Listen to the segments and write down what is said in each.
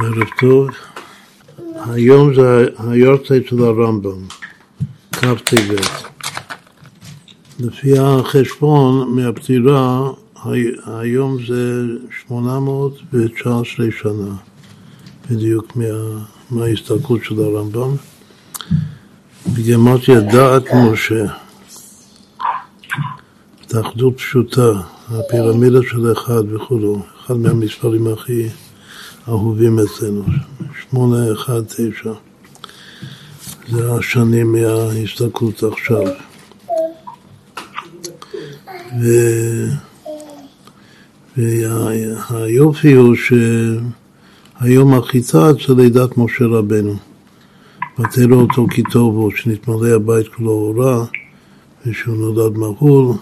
ערב טוב. היום זה היורצייט של הרמב"ם, כ"ט. לפי החשבון מהפטירה, היום זה 819 שנה, בדיוק מה, מההסתכלות של הרמב"ם. בגמטיה דעת משה, התאחדות פשוטה, הפירמידה של אחד וכולו, אחד מהמספרים הכי אהובים אצלנו, שמונה, אחד, תשע. זה השנים מההסתכלות עכשיו. ו... והיופי הוא שהיום החיטה זה לידת משה רבנו. ותרא אותו כי טוב הוא, שנתמלא הבית כולו אורה, ושהוא נולד מהול,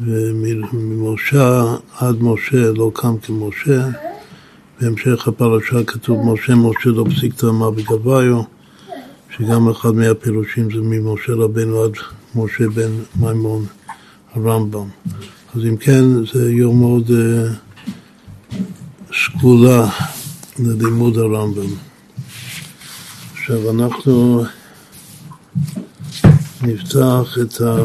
וממשה עד משה לא קם כמשה. בהמשך הפרשה כתוב משה משה לא פסיק תמה בגביו, שגם אחד מהפירושים זה ממשה רבנו עד משה בן מימון הרמב"ם. אז אם כן, זה יום מאוד uh, שקולה ללימוד הרמב"ם. עכשיו אנחנו נפתח את ה...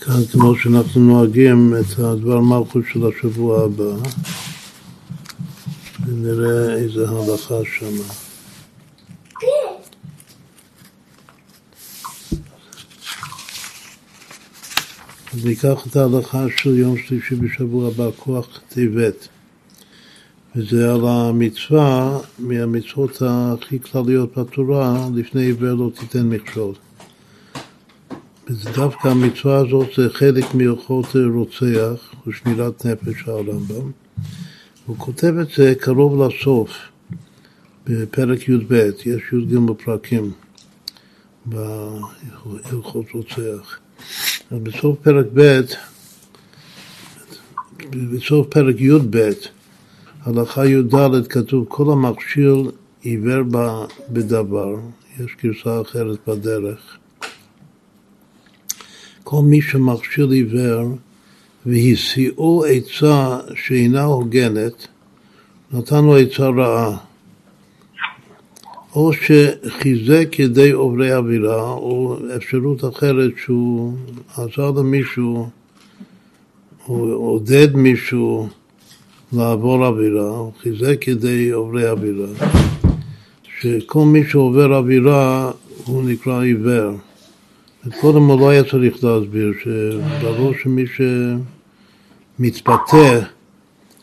כאן כמו שאנחנו נוהגים את הדבר מלכות של השבוע הבא ונראה איזה הלכה שמה. אז ניקח את ההלכה של יום שלישי בשבוע הבא, כוח טבת. וזה על המצווה מהמצוות הכי כלליות בתורה, לפני עיוור לא תיתן מכשול. וזה דווקא המצווה הזאת זה חלק מהלכות רוצח ושמירת נפש הרמב"ם. הוא כותב את זה קרוב לסוף, בפרק י"ב, יש י"ג פרקים בהלכות רוצח. אז בסוף פרק ב', בסוף פרק י"ב, הלכה י"ד כתוב כל המכשיר עיוור בדבר, יש גרסה אחרת בדרך. כל מי שמכשיר עיוור והסיעו עצה שאינה הוגנת, נתן לו עצה רעה. או שחיזק ידי עוברי אווירה, או אפשרות אחרת שהוא עזר למישהו, או עודד מישהו לעבור אווירה, או חיזק ידי עוברי אווירה. שכל מי שעובר אווירה הוא נקרא עיוור. קודם הוא לא היה צריך להסביר, שברור שמי שמתפתה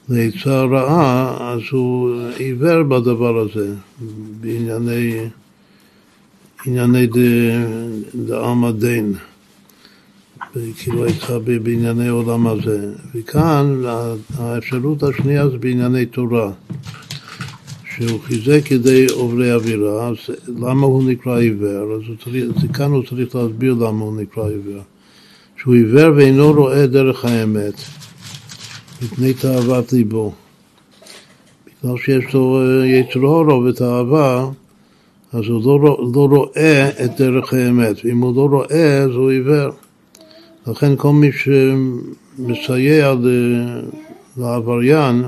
לעצה רעה, אז הוא עיוור בדבר הזה, בענייני ענייני דעלמא דין, כאילו עצה בענייני עולם הזה. וכאן האפשרות השנייה זה בענייני תורה. שהוא חיזק ידי עוברי אווירה, אז למה הוא נקרא עיוור? אז צריך, כאן הוא צריך להסביר למה הוא נקרא עיוור. שהוא עיוור ואינו רואה דרך האמת, מפני תאוות ליבו. בגלל שיש לו אה, יצר הורו ותאווה, אז הוא לא, לא רואה את דרך האמת, ואם הוא לא רואה אז הוא עיוור. לכן כל מי שמסייע לעבריין,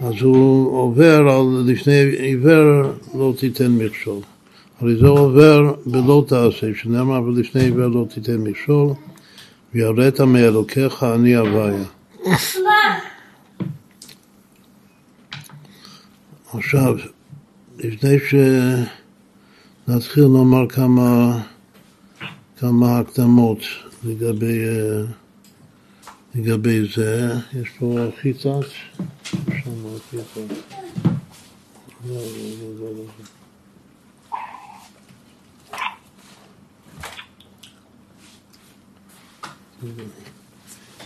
אז הוא עובר על לפני עיוור לא תיתן מכשול. הרי זה עובר בלא תעשה, שנאמר ולפני עיוור לא תיתן מכשול, ויראת מאלוקיך אני הוויה. עכשיו, לפני שנתחיל לומר כמה, כמה הקדמות לגבי uh, לגבי זה, יש פה חיטת, שם חיטת. לא, לא, לא.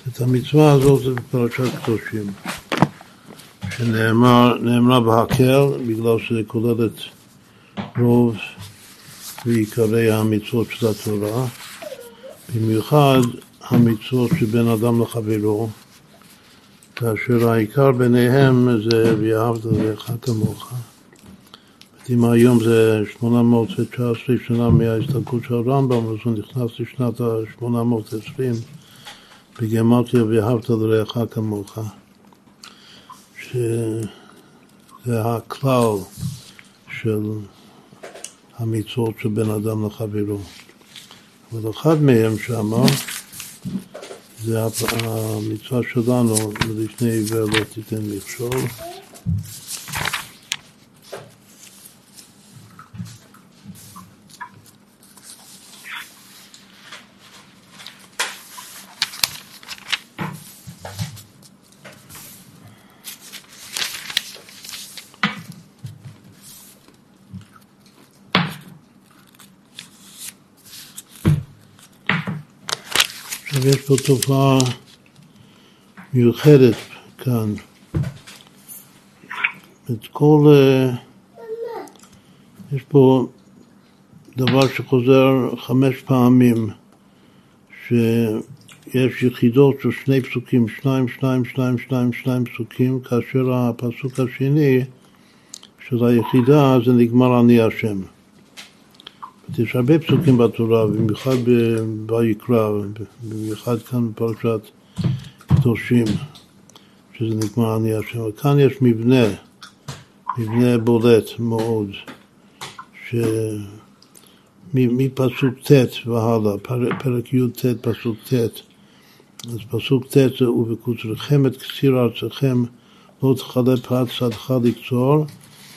את המצווה הזאת זה בפרשת קדושים, שנאמרה בהקל בגלל שזה כולל את רוב ועיקרי המצוות של התורה, במיוחד המצוות שבין אדם לחברו, כאשר העיקר ביניהם זה ואהבת לך כמוך. אם היום זה 819 שנה מההסתכלות של הרמב"ם, אז הוא נכנס לשנת ה-820 בגמטיה ואהבת לרעך כמוך. ש... זה הכלל של המצוות של בין אדם לחברו. אבל אחד מהם שאמר, זה המצווה שלנו, ולפני עיוור לא תיתן מכשול. פה תופעה מיוחדת כאן. את כל... אה, יש פה דבר שחוזר חמש פעמים, שיש יחידות של שני פסוקים, שניים, שניים, שניים, שניים, שניים פסוקים, כאשר הפסוק השני של היחידה זה נגמר אני השם. יש הרבה פסוקים בתורה, במיוחד ביקרא, במיוחד כאן בפרשת קדושים, שזה נגמר אני השם. וכאן יש מבנה, מבנה בולט מאוד, שמפסוק ט' והלאה, פרק י"ט, פסוק ט', אז פסוק ט' זה ובקוצרכם את קציר ארצכם לא תכלה פרט שדך לקצור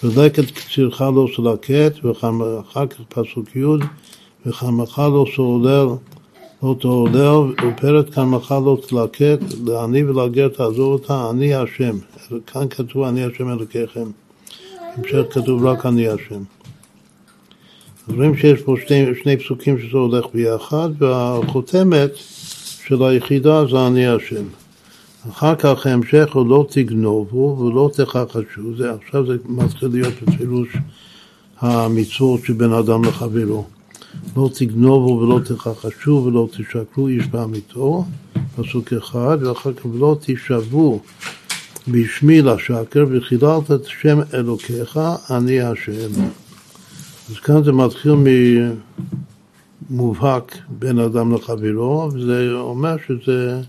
ולקט קצירך לא סלקט, ואחר כך פסוק י' וחמך לא סולל לא תעולל, ופרט כמך לא תלקט, לעני ולגר תעזור אותה, אני השם. כאן כתוב אני השם אלוקיכם. המשך כתוב רק אני השם. רואים שיש פה שני, שני פסוקים שזה הולך ביחד, והחותמת של היחידה זה אני השם. אחר כך ההמשך הוא לא תגנובו ולא תכחשו, עכשיו זה מתחיל להיות בפירוש המצוות שבין אדם לחברו. לא תגנובו ולא תכחשו ולא תשקרו איש בעמיתו, פסוק אחד, ואחר כך ולא תשבו בשמי לשקר וחיללת את שם אלוקיך, אני השם. אז כאן זה מתחיל ממובהק בין אדם לחברו, וזה אומר שזה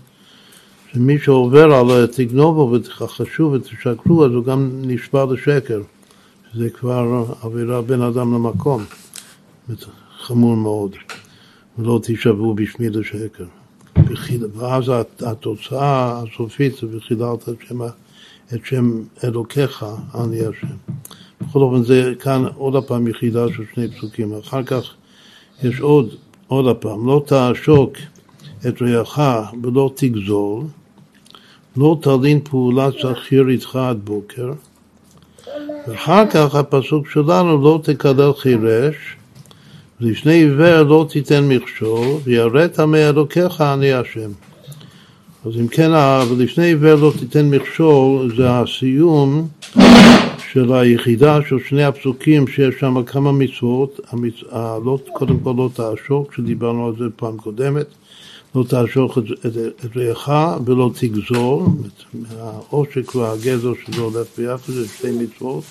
שמי שעובר על תגנובו ותכחשו ותשקרו, אז הוא גם נשבע לשקר, שזה כבר עבירה בין אדם למקום, חמור מאוד, ולא תשבו בשמי לשקר. ואז התוצאה הסופית זה וחיללת את שם, את שם אלוקיך, אני השם. בכל אופן זה כאן עוד הפעם יחידה של שני פסוקים. אחר כך יש עוד, עוד הפעם, לא תעשוק את רעך ולא תגזול, לא תלין פעולת שכיר איתך עד בוקר, ואחר כך הפסוק שלנו לא תקלל חירש, ולפני עיוור לא תיתן מכשול, ויראת מאלוקיך אני השם. אז אם כן, ולפני עיוור לא תיתן מכשול, זה הסיום של היחידה של שני הפסוקים שיש שם כמה מצוות, המצ... לא, קודם כל לא תעשוק, שדיברנו על זה פעם קודמת, לא תעשוך את, את, את רעך ולא תגזור, העושק והגזר שזה הולך ביחד, זה שתי מצוות,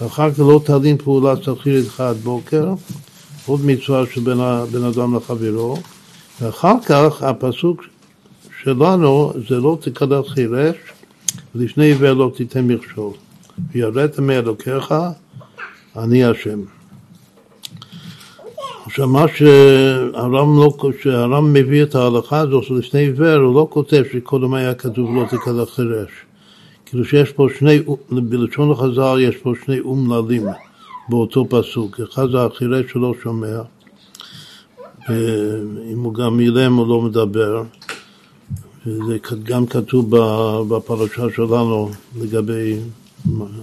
ואחר כך לא תלין פעולה שכיר איתך עד בוקר, עוד מצווה של בין, אדם לחברו, ואחר כך הפסוק שלנו זה לא תקלל חירש, ולפני עיוור לא תיתן מכשול. ויראת מאלוקיך, אני השם. עכשיו מה שהרם, לא, שהרם מביא את ההלכה הזאת לפני עיוור, הוא לא כותב שקודם היה כתוב לא תקלל חירש. כאילו שיש פה שני, בלשון החז"ל יש פה שני אומללים באותו פסוק. אחד זה החירש שלא שומע, אם הוא גם אילם הוא לא מדבר. וזה גם כתוב בפרשה שלנו לגבי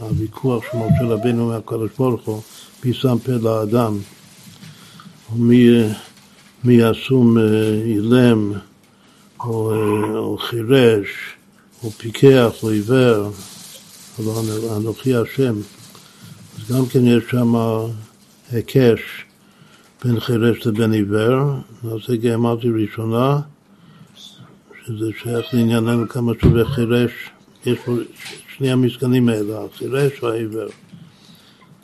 הוויכוח של משה רבינו מהקדוש ברוך הוא, מי שם פה לאדם, מי אסום אילם, או, או חירש, או פיקח, או עיוור, או אנוכי השם. אז גם כן יש שם היקש בין חירש לבין עיוור, אז זה אמרתי ראשונה, שזה שייך לענייננו כמה שווה חירש, יש פה שני המשכנים האלה, החירש והעיוור.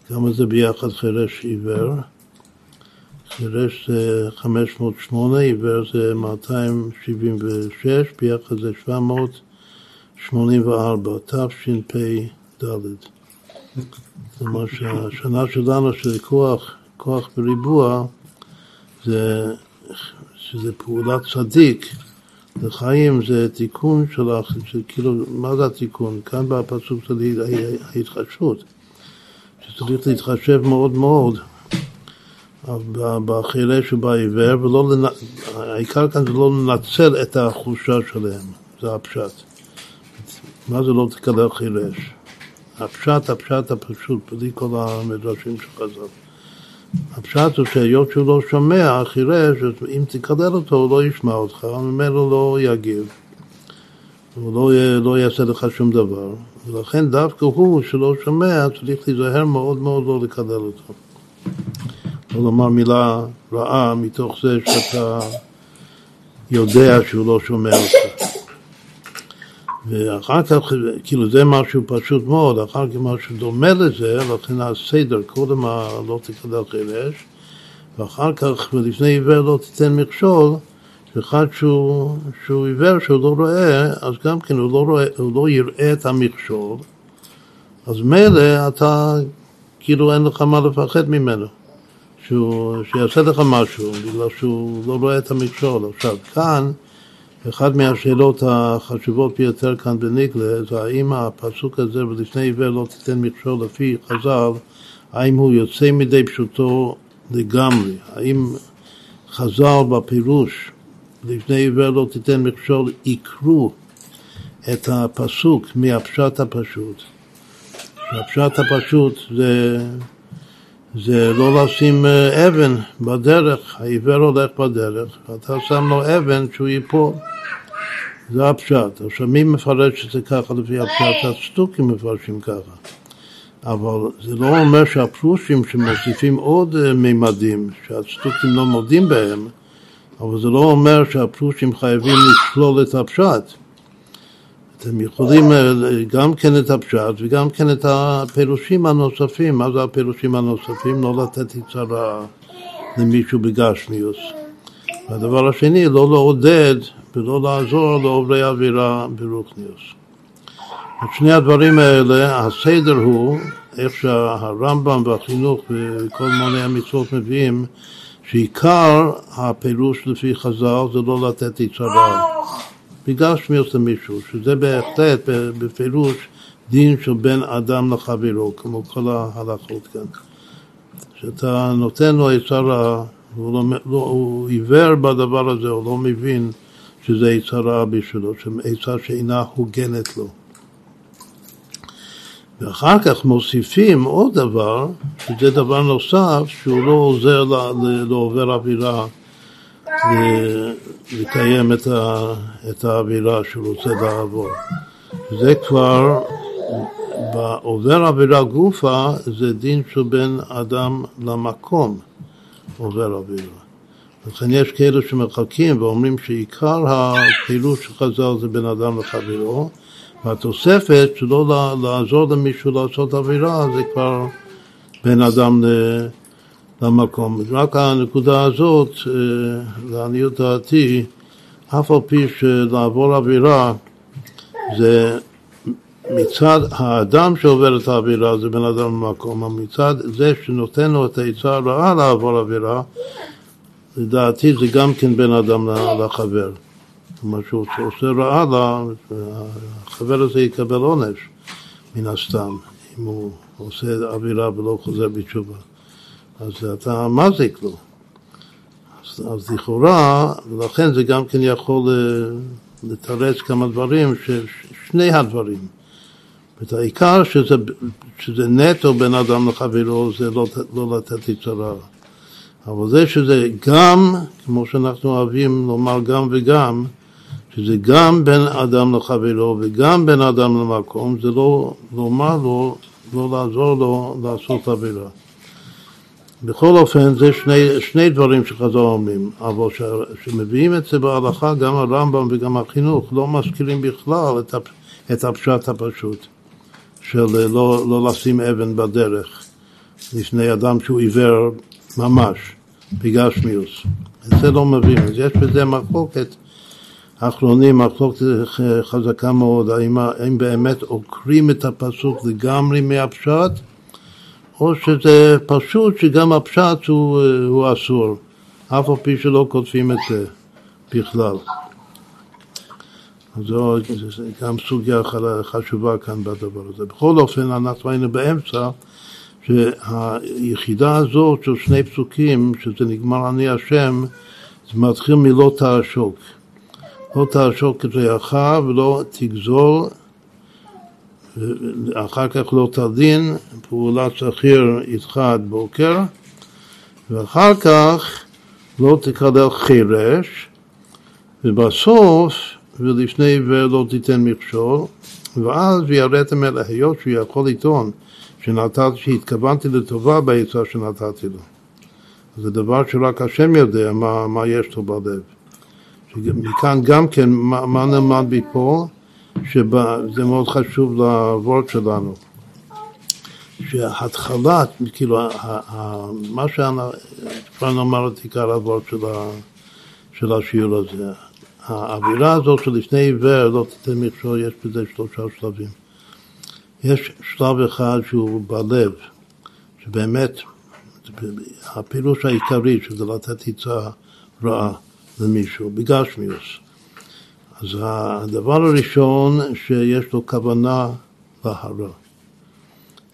כמה זה ביחד חירש עיוור? חירש זה 508, עיוור זה 276, ביחד זה 784, תשפ"ד. כלומר שהשנה שלנו של כוח, כוח בריבוע זה שזה פעולת צדיק לחיים זה תיקון של, של כאילו, מה זה התיקון? כאן בפסוק של ההתחדשות, שצריך להתחשב מאוד מאוד בחילש ובעיוור, ולא, לנ... העיקר כאן זה לא לנצל את החולשה שלהם, זה הפשט. מה זה לא תקלל חילש? הפשט, הפשט הפשוט, בלי כל המדרשים של חז"ל. הפשט הוא שהיות שהוא לא שומע, חירש, אם תקלל אותו הוא לא ישמע אותך, ממנו לא יגיב. הוא לא, לא יעשה לך שום דבר. ולכן דווקא הוא שלא שומע צריך להיזהר מאוד מאוד לא לקלל אותו. לא לומר מילה רעה מתוך זה שאתה יודע שהוא לא שומע אותך. ואחר כך, כאילו זה משהו פשוט מאוד, אחר כך משהו דומה לזה, לכן הסדר, קודם לא תקדח חירש, ואחר כך, ולפני עיוור לא תיתן מכשול, אחד שהוא, שהוא עיוור, שהוא לא רואה, אז גם כן הוא לא, רואה, הוא לא יראה את המכשול, אז מילא אתה, כאילו אין לך מה לפחד ממנו, שיעשה לך משהו, בגלל שהוא לא רואה את המכשול. עכשיו, כאן, אחת מהשאלות החשובות ביותר כאן בניגלה זה האם הפסוק הזה ולפני עיוור לא תיתן מכשול לפי חז"ל, האם הוא יוצא מדי פשוטו לגמרי, האם חז"ל בפירוש לפני עיוור לא תיתן מכשול יקרו את הפסוק מהפשט הפשוט. הפשט הפשוט זה זה לא לשים אה, אבן בדרך, העיוור הולך בדרך, ואתה שם לו אבן שהוא ייפול. זה הפשט. עכשיו מי מפרש את זה ככה לפי הפשט? הסטוקים מפרשים ככה. אבל זה לא אומר שהפרושים שמוסיפים עוד אה, מימדים, שהסטוקים לא מודים בהם, אבל זה לא אומר שהפרושים חייבים לשלול את הפשט. אתם יכולים אה, גם כן את הפשט וגם כן את הפירושים הנוספים. מה זה הפירושים הנוספים? לא לתת יצרה למישהו בגשמיוס. והדבר השני, לא לעודד ולא לעזור לעוברי אווירה ברוכניוס. את שני הדברים האלה, הסדר הוא, איך שהרמב"ם והחינוך וכל מיני המצוות מביאים, שעיקר הפירוש לפי חז"ל זה לא לתת יצרה. בגלל שמירת למישהו, שזה בהחלט בפירוש דין של בין אדם לחברו, כמו כל ההלכות כאן. שאתה נותן לו עצה רע, הוא, לא, לא, הוא עיוור בדבר הזה, הוא לא מבין שזה עצה רעה בשבילו, שעצה שאינה הוגנת לו. ואחר כך מוסיפים עוד דבר, שזה דבר נוסף, שהוא לא עוזר לעובר אווירה לקיים את, ה, את האווירה שהוא רוצה לעבור. זה כבר, בעובר אווירה גופה, זה דין של בין אדם למקום עובר אווירה. לכן יש כאלה שמחכים ואומרים שעיקר הפעילות של חז"ל זה בין אדם לחברו, והתוספת שלא לעזור למישהו לעשות אווירה זה כבר בין אדם ל... למקום. רק הנקודה הזאת, אה, לעניות דעתי, אף על פי שלעבור עבירה זה מצד האדם שעובר את העבירה זה בן אדם למקום, אבל מצד זה שנותן לו את העצה הרעה לעבור עבירה, לדעתי זה גם כן בן אדם לחבר. כלומר שהוא עושה רעה, החבר הזה יקבל עונש מן הסתם, אם הוא עושה עבירה ולא חוזר בתשובה. אז אתה מזיק לו. אז, אז לכאורה, ולכן זה גם כן יכול לתרץ כמה דברים, שני הדברים. את העיקר שזה, שזה נטו בין אדם לחברו, זה לא, לא לתת יצרה. אבל זה שזה גם, כמו שאנחנו אוהבים לומר גם וגם, שזה גם בין אדם לחברו וגם בין אדם למקום, זה לא לומר לו, לא לעזור לו לעשות עבירה. בכל אופן, זה שני, שני דברים שחז"ל אומרים, אבל כשמביאים את זה בהלכה, גם הרמב"ם וגם החינוך לא מזכירים בכלל את, הפ, את הפשט הפשוט של לא, לא לשים אבן בדרך לפני אדם שהוא עיוור ממש, בגשמיוס. את זה לא מביאים, אז יש בזה מחלוקת האחרונים, מחלוקת חזקה מאוד, האם באמת עוקרים את הפסוק לגמרי מהפשט, או שזה פשוט שגם הפשט הוא, הוא אסור, אף על פי שלא כותבים את זה בכלל. זו גם סוגיה חשובה כאן בדבר הזה. בכל אופן, אנחנו היינו באמצע שהיחידה הזאת של שני פסוקים, שזה נגמר אני השם, זה מתחיל מלא תעשוק. לא תעשוק את רעך ולא תגזול, אחר כך לא תדין פעולת שכיר איתך עד בוקר, ואחר כך לא תקלל חירש, ובסוף ולפני עיוור לא תיתן מכשול, ואז ויראתם אל היות שהוא יכול לטעון שנתתי, שהתכוונתי לטובה בעצה שנתתי לו. זה דבר שרק השם יודע מה, מה יש לו בלב. מכאן גם כן, מה, מה נלמד מפה? שזה מאוד חשוב לוורד שלנו. שהתחלת, כאילו, מה שכבר אמר את עיקר הוורד של, של השיעור הזה, האווירה הזאת של לפני עיוור לא תיתן מכשול, יש בזה שלושה שלבים. יש שלב אחד שהוא בלב, שבאמת הפילוש העיקרי שזה לתת עצה רעה למישהו, בגשמיוס. אז הדבר הראשון שיש לו כוונה להרע.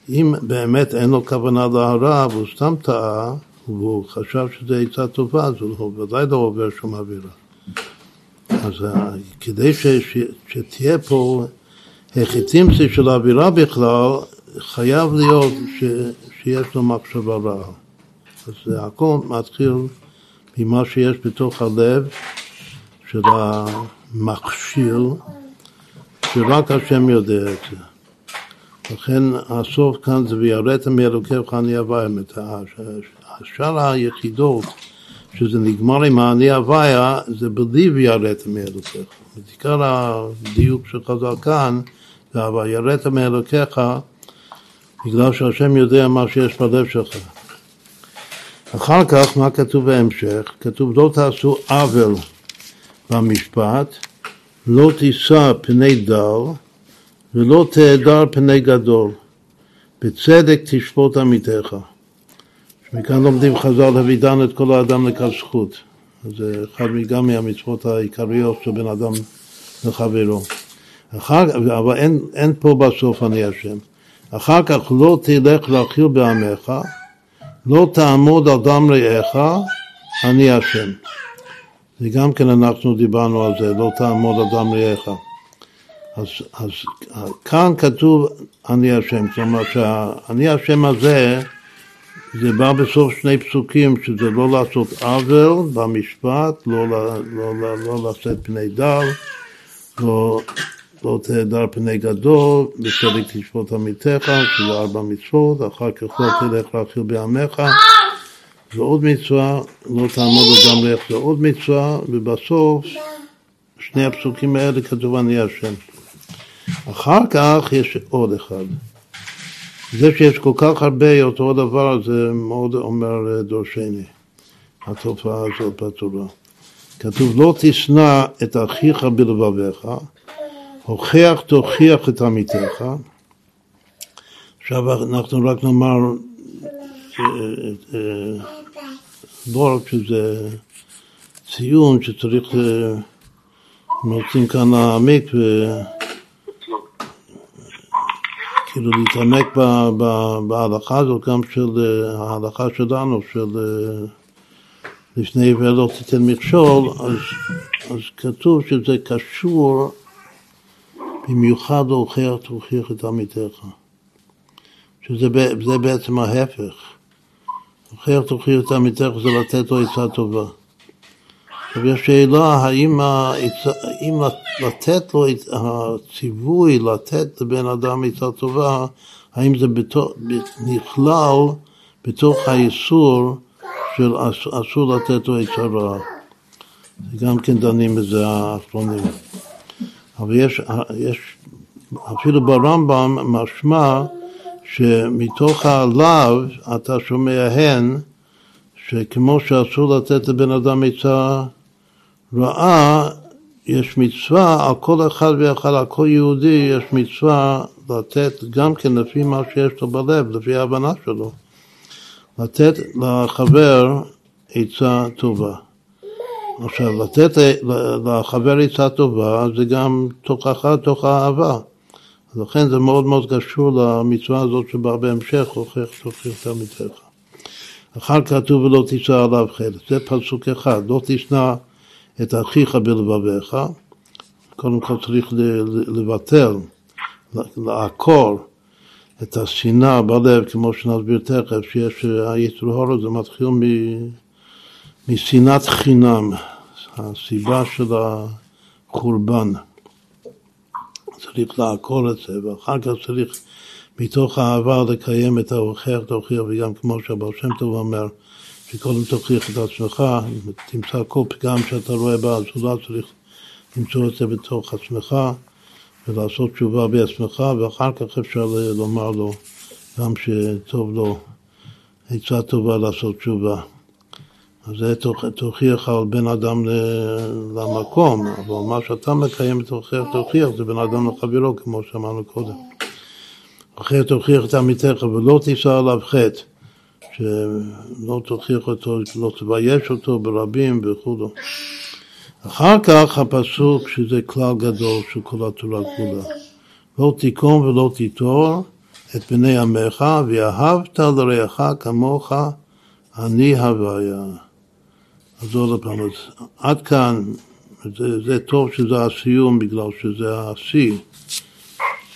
אם באמת אין לו כוונה להרע והוא סתם טעה והוא חשב שזו עצה טובה, אז הוא ודאי לא עובר שום אווירה. אז כדי ש, ש, שתהיה פה החצימציה של האווירה בכלל, חייב להיות ש, שיש לו מחשבה רעה. אז הכל מתחיל ממה שיש בתוך הלב של המכשיר, שרק השם יודע את זה. לכן הסוף כאן זה ויראת מאלוקיך אני אביים. שאר היחידות שזה נגמר עם האני הוויה, זה בלי ויראת מאלוקיך. עיקר הדיוק שחזר כאן, זה ויראת מאלוקיך, בגלל שהשם יודע מה שיש בלב שלך. אחר כך, מה כתוב בהמשך? כתוב לא תעשו עוול במשפט, לא תישא פני דל ולא תהדר פני גדול, בצדק תשפוט עמיתך. מכאן לומדים חז"ל דן את כל האדם לכף זכות. זה אחד גם מהמצוות העיקריות של בן אדם לחברו. אחר, אבל אין, אין פה בסוף אני השם. אחר כך לא תלך להכיל בעמך, לא תעמוד על דם רעך, אני השם. זה גם כן אנחנו דיברנו על זה, לא תעמוד על דם רעך. אז, אז כאן כתוב אני השם, כלומר שהאני השם הזה זה בא בסוף שני פסוקים, שזה לא לעשות עוול במשפט, לא, לא, לא, לא, לשאת פני דר, לא, לא תהדר פני גדול, בצדק תשפוט עמיתך, שזה ארבע מצוות, אחר כך לא תלך להכיל בעמך, זה עוד מצווה, לא תעמוד ריח, זה עוד מצווה, ובסוף שני הפסוקים האלה כתוב אני השם. אחר כך יש עוד אחד. זה שיש כל כך הרבה אותו דבר, זה מאוד אומר דורשני, התופעה הזאת בתורה. כתוב לא תשנא את אחיך בלבביך, הוכיח תוכיח את עמיתך. עכשיו אנחנו רק נאמר, אה, אה, לא רק שזה ציון שצריך, אה, כאן להעמיק כאילו להתעמק בהלכה הזאת, גם של ההלכה שלנו, של לפני ולא תיתן מכשול, אז, אז כתוב שזה קשור במיוחד להוכיח תוכיח את עמיתך, שזה בעצם ההפך. הוכיח תוכיח את עמיתך זה לתת לו עצה טובה. עכשיו יש שאלה האם, האם לתת לו הציווי, לתת לבן אדם עצה טובה, האם זה בתוך, נכלל בתוך האיסור של אסור לתת לו עצה רעה. גם כן דנים בזה האחרונים. אבל יש, יש אפילו ברמב"ם משמע שמתוך הלאו אתה שומע הן שכמו שאסור לתת לבן אדם עצה רעה, יש מצווה על כל אחד ואחד, על כל יהודי יש מצווה לתת גם כן לפי מה שיש לו בלב, לפי ההבנה שלו, לתת לחבר עצה טובה. עכשיו, לתת לחבר עצה טובה זה גם תוכחה, תוך האהבה. לכן זה מאוד מאוד קשור למצווה הזאת שבאה בהמשך, הוכיח תוכיח תלמידיך. אחר כתוב ולא תישא עליו חלק, זה פסוק אחד, לא תשנא את אחיך בלבביך, קודם כל צריך לבטל, לעקור את השנאה בלב, כמו שנסביר תכף, שיש היצר הורו, זה מתחיל משנאת חינם, הסיבה של החורבן. צריך לעקור את זה, ואחר כך צריך מתוך האהבה לקיים את ההוכח תוכיח, וגם כמו שהבר שם טוב אומר, שקודם תוכיח את עצמך, תמצא כל פגם שאתה רואה באזולה, צריך למצוא את זה בתוך עצמך ולעשות תשובה בעצמך, ואחר כך אפשר לומר לו גם שטוב לו עצה טובה לעשות תשובה. אז זה תוכיח על בין אדם למקום, אבל מה שאתה מקיים תוכיח תוכיח זה בין אדם לחברו, כמו שאמרנו קודם. אחרי תוכיח את עמיתך ולא תישא עליו חטא, שלא תוכיח אותו, לא תבייש אותו ברבים וכו'. אחר כך הפסוק שזה כלל גדול של כל התורה כולה. לא תיקום ולא תיטור את בני עמך, ואהבת לרעך כמוך אני הוויה. אז עוד פעם, אז עד כאן, זה, זה טוב שזה הסיום בגלל שזה השיא.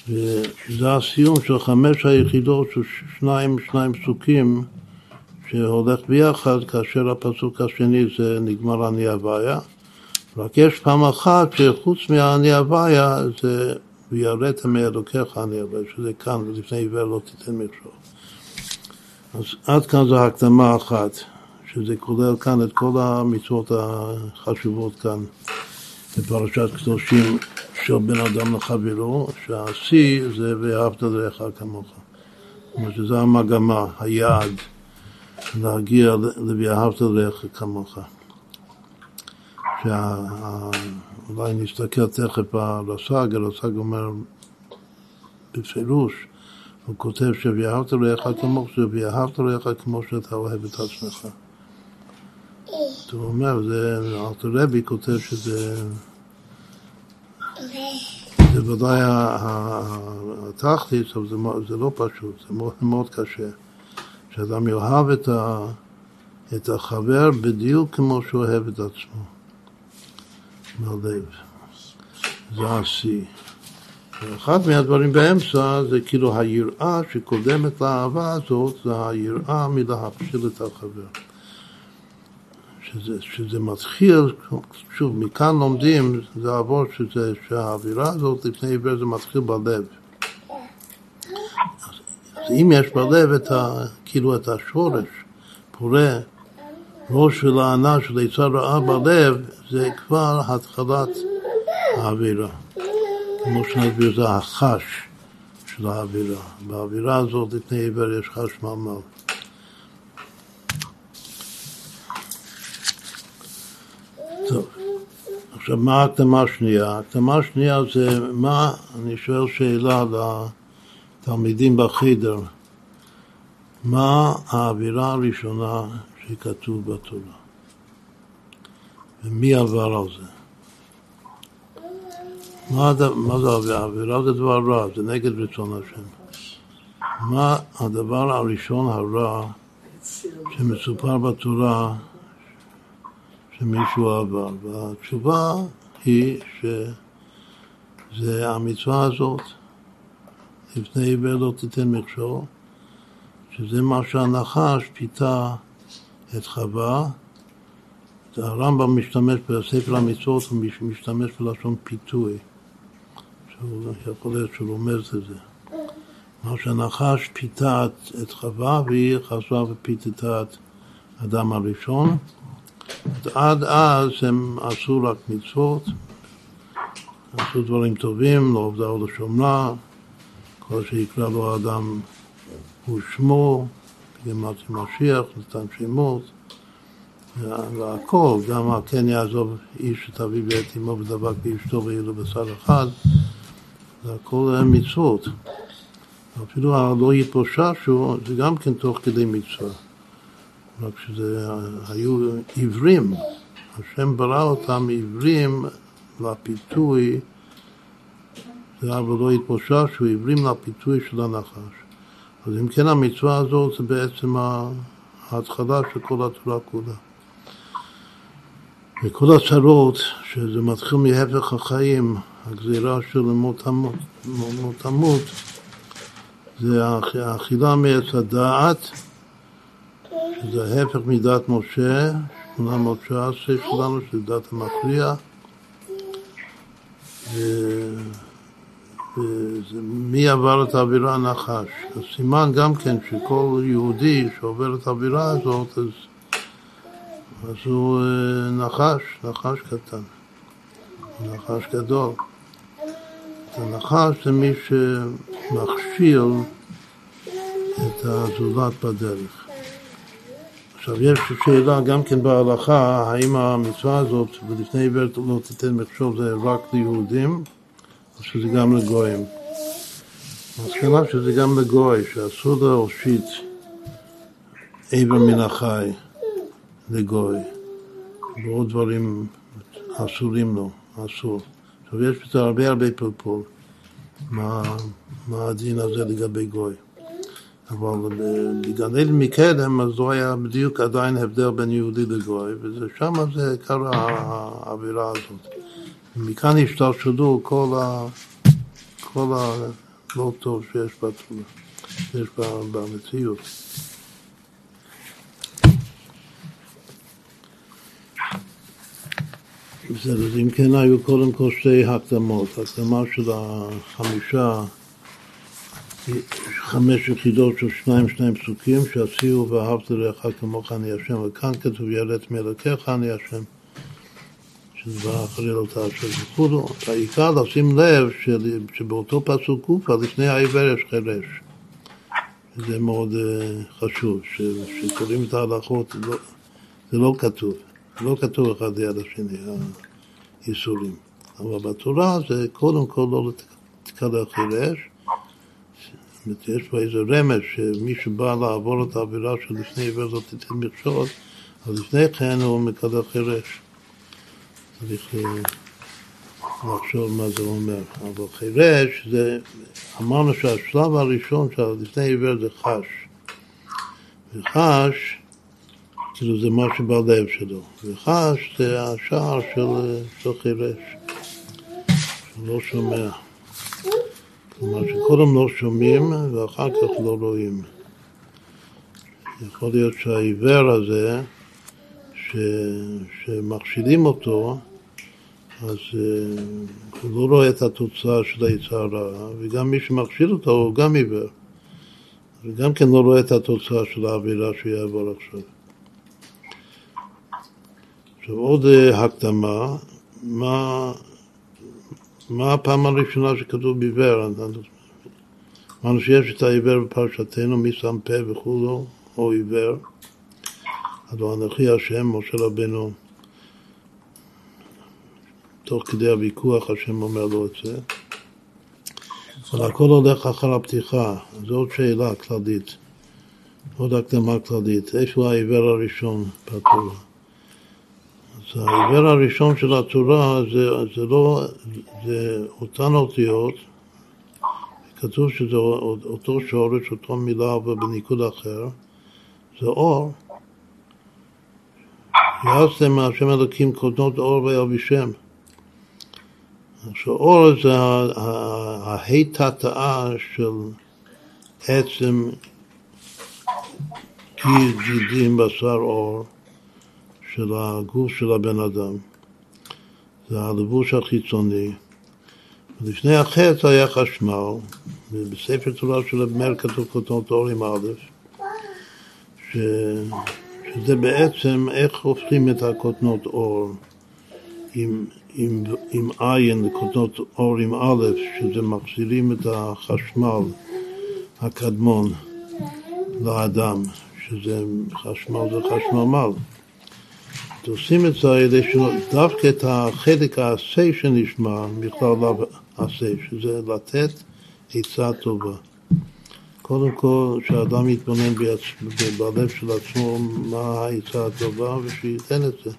וזה הסיום של חמש היחידות של שניים, שניים פסוקים שהולך ביחד כאשר הפסוק השני זה נגמר אני הוויה. רק יש פעם אחת שחוץ מהאני הוויה זה ויראת מאלוקיך אני הוויה, שזה כאן, ולפני עיוור לא תיתן מכשול. אז עד כאן זו הקדמה אחת, שזה כולל כאן את כל המצוות החשובות כאן בפרשת קדושים של בן אדם לחברו, שהשיא זה ואהבת לרעך כמוך. זאת אומרת שזו המגמה, היעד, להגיע ל"ואהבת לרעך כמוך". אולי נסתכל תכף על הסג, הסג אומר בפירוש, הוא כותב ש"ואהבת לרעך כמוך" זה "ואהבת לרעך כמו שאתה אוהב את עצמך". הוא אומר, זה, אלתר רבי כותב שזה זה ודאי התכלית, אבל זה, לא פשוט, זה מאוד, מאוד קשה. שאדם יאהב את, ה, את החבר בדיוק כמו שהוא אוהב את עצמו, מהלב. זה השיא. ואחד מהדברים באמצע זה כאילו היראה שקודמת לאהבה הזאת, זה היראה מלהפשיל את החבר. שזה, שזה מתחיל, שוב, מכאן לומדים, זה עבור שזה, שהאווירה הזאת לפני עיוור זה מתחיל בלב. אז אם יש בלב את ה, כאילו את השורש, פורה, ראש של הענה של עצה רעה בלב, זה כבר התחלת האווירה. כמו שנסביר, זה החש של האווירה. באווירה הזאת לפני עיוור יש חש ממל. טוב, עכשיו מה ההקדמה השנייה? ההקדמה השנייה זה מה, אני שואל שאלה לתלמידים בחדר, מה האווירה הראשונה שכתוב בתורה? ומי עבר על זה? מה, מה זה האווירה? האווירה זה דבר רע, זה נגד רצון השם. מה הדבר הראשון הרע שמסופר בתורה שמישהו עבר, והתשובה היא שזה המצווה הזאת, לפני עיוור לא תיתן מכשול, שזה מה שהנחש פיתה את חווה. הרמב"ם משתמש בספר המצוות, הוא משתמש בלשון פיתוי, שהוא יכול להיות שהוא רומז לזה. מה שהנחש פיתה את חווה והיא חזרה ופיתתה את האדם הראשון. עד אז הם עשו רק מצוות, עשו דברים טובים, לא עובדה או לשומרה, כל שיקרא לו האדם הוא שמו, בגמרתי משיח, נתן שמות, והכל, גם כן יעזוב איש את אביו ואת אמו ודבק באשתו ויהיו לו בשר אחד, זה הכל מצוות. אפילו הלא יתפוששו זה גם כן תוך כדי מצווה. רק שזה היו עיוורים, השם ברא אותם עיוורים לפיתוי, זה היה ולא יתפוששו, עיוורים לפיתוי של הנחש. אז אם כן המצווה הזאת זה בעצם ההתחלה של כל התורה כולה. וכל הצרות, שזה מתחיל מהפך החיים, הגזירה של מות המות, זה האכילה מעץ הדעת, שזה ההפך מדת משה, 819 שלנו, שזה דת המכריע. ומי עבר את האווירה הנחש. אז סימן גם כן שכל יהודי שעובר את האווירה הזאת, אז, אז הוא אה, נחש, נחש קטן, נחש גדול. הנחש זה מי שמכשיל את הזולת בדרך. עכשיו יש שאלה גם כן בהלכה, האם המצווה הזאת, ולפני עיוורת לא תיתן מכשול, זה רק ליהודים, או שזה גם לגויים. המסקנה שזה גם לגוי, שאסור להושיט איבר מן החי לגוי, ועוד דברים אסורים לו, אסור. עכשיו יש בזה הרבה הרבה פלפול, מה, מה הדין הזה לגבי גוי. אבל בגן עדן מקדם, אז לא היה בדיוק עדיין הבדל בין יהודי לגוי, ושם זה קרה האווירה הזאת. מכאן השתלשלו כל, ה... כל הלא טוב שיש בתורה, שיש במציאות. בסדר, אז אם כן היו קודם כל שתי הקדמות, הקדמה של החמישה חמש יחידות של שניים שניים פסוקים שעשיו ואהבת לרעך כמוך אני השם וכאן כתוב יראת מאלוקיך אני השם. שזה חליל אותה אשר וכולו העיקר לשים לב שבאותו פסוק קופה לפני העיוור יש חירש זה מאוד uh, חשוב שקוראים את ההלכות לא, זה לא כתוב. לא כתוב אחד ליד השני האיסורים. אבל בתורה זה קודם כל לא תקלל חירש אומרת, יש פה איזה רמז שמי שבא לעבור את האווירה של לפני עבר זאת תיתן מכשול, אז לפני כן הוא מקבל חירש. צריך אה, לחשוב מה זה אומר. אבל חירש זה, אמרנו שהשלב הראשון של לפני עבר זה חש. וחש, כאילו זה מה שבלב שלו. וחש זה השער של, של חירש, שלא שומע. כלומר שקודם לא שומעים ואחר כך לא רואים. יכול להיות שהעיוור הזה, ש... שמכשילים אותו, אז uh, הוא לא רואה את התוצאה של היצר הרע, וגם מי שמכשיל אותו הוא גם עיוור. וגם כן לא רואה את התוצאה של האווירה שהוא יעבור עכשיו. עכשיו עוד uh, הקדמה, מה, מה הפעם הראשונה שכתוב בעיוור? אמרנו שיש את העיוור בפרשתנו, מי שם פה וכולו, או עיוור. אבל אנוכי השם, משה רבנו, תוך כדי הוויכוח השם אומר לו את זה. אבל הכל הולך אחר הפתיחה, זו עוד שאלה כללית, עוד הקדמה כללית. איפה העיוור הראשון בתורה? אז העיוור הראשון של התורה זה, זה לא, זה אותן אותיות, כתוב שזה אותו שורש, אותו מילה, אבל בניקוד אחר, זה אור. יעשתם מהשם אלוקים קודנות אור וילבישם. עכשיו אור זה ההיטטאה של עצם גידים בשר אור. של הגוף של הבן אדם. זה הלבוש החיצוני. לפני החטא היה חשמל, ובספר תורה של המר כתוב כותנות אור עם א', ש... שזה בעצם איך הופכים את הכותנות אור עם, עם, עם עין לכותנות אור עם א', שזה מחזירים את החשמל הקדמון לאדם, שזה חשמל זה חשמל מל. עושים את זה על ידי שדווקא את החלק העשה שנשמע, בכלל לאו עשה, שזה לתת עצה טובה. קודם כל, שהאדם יתבונן בלב של עצמו מה העצה הטובה ושייתן את זה.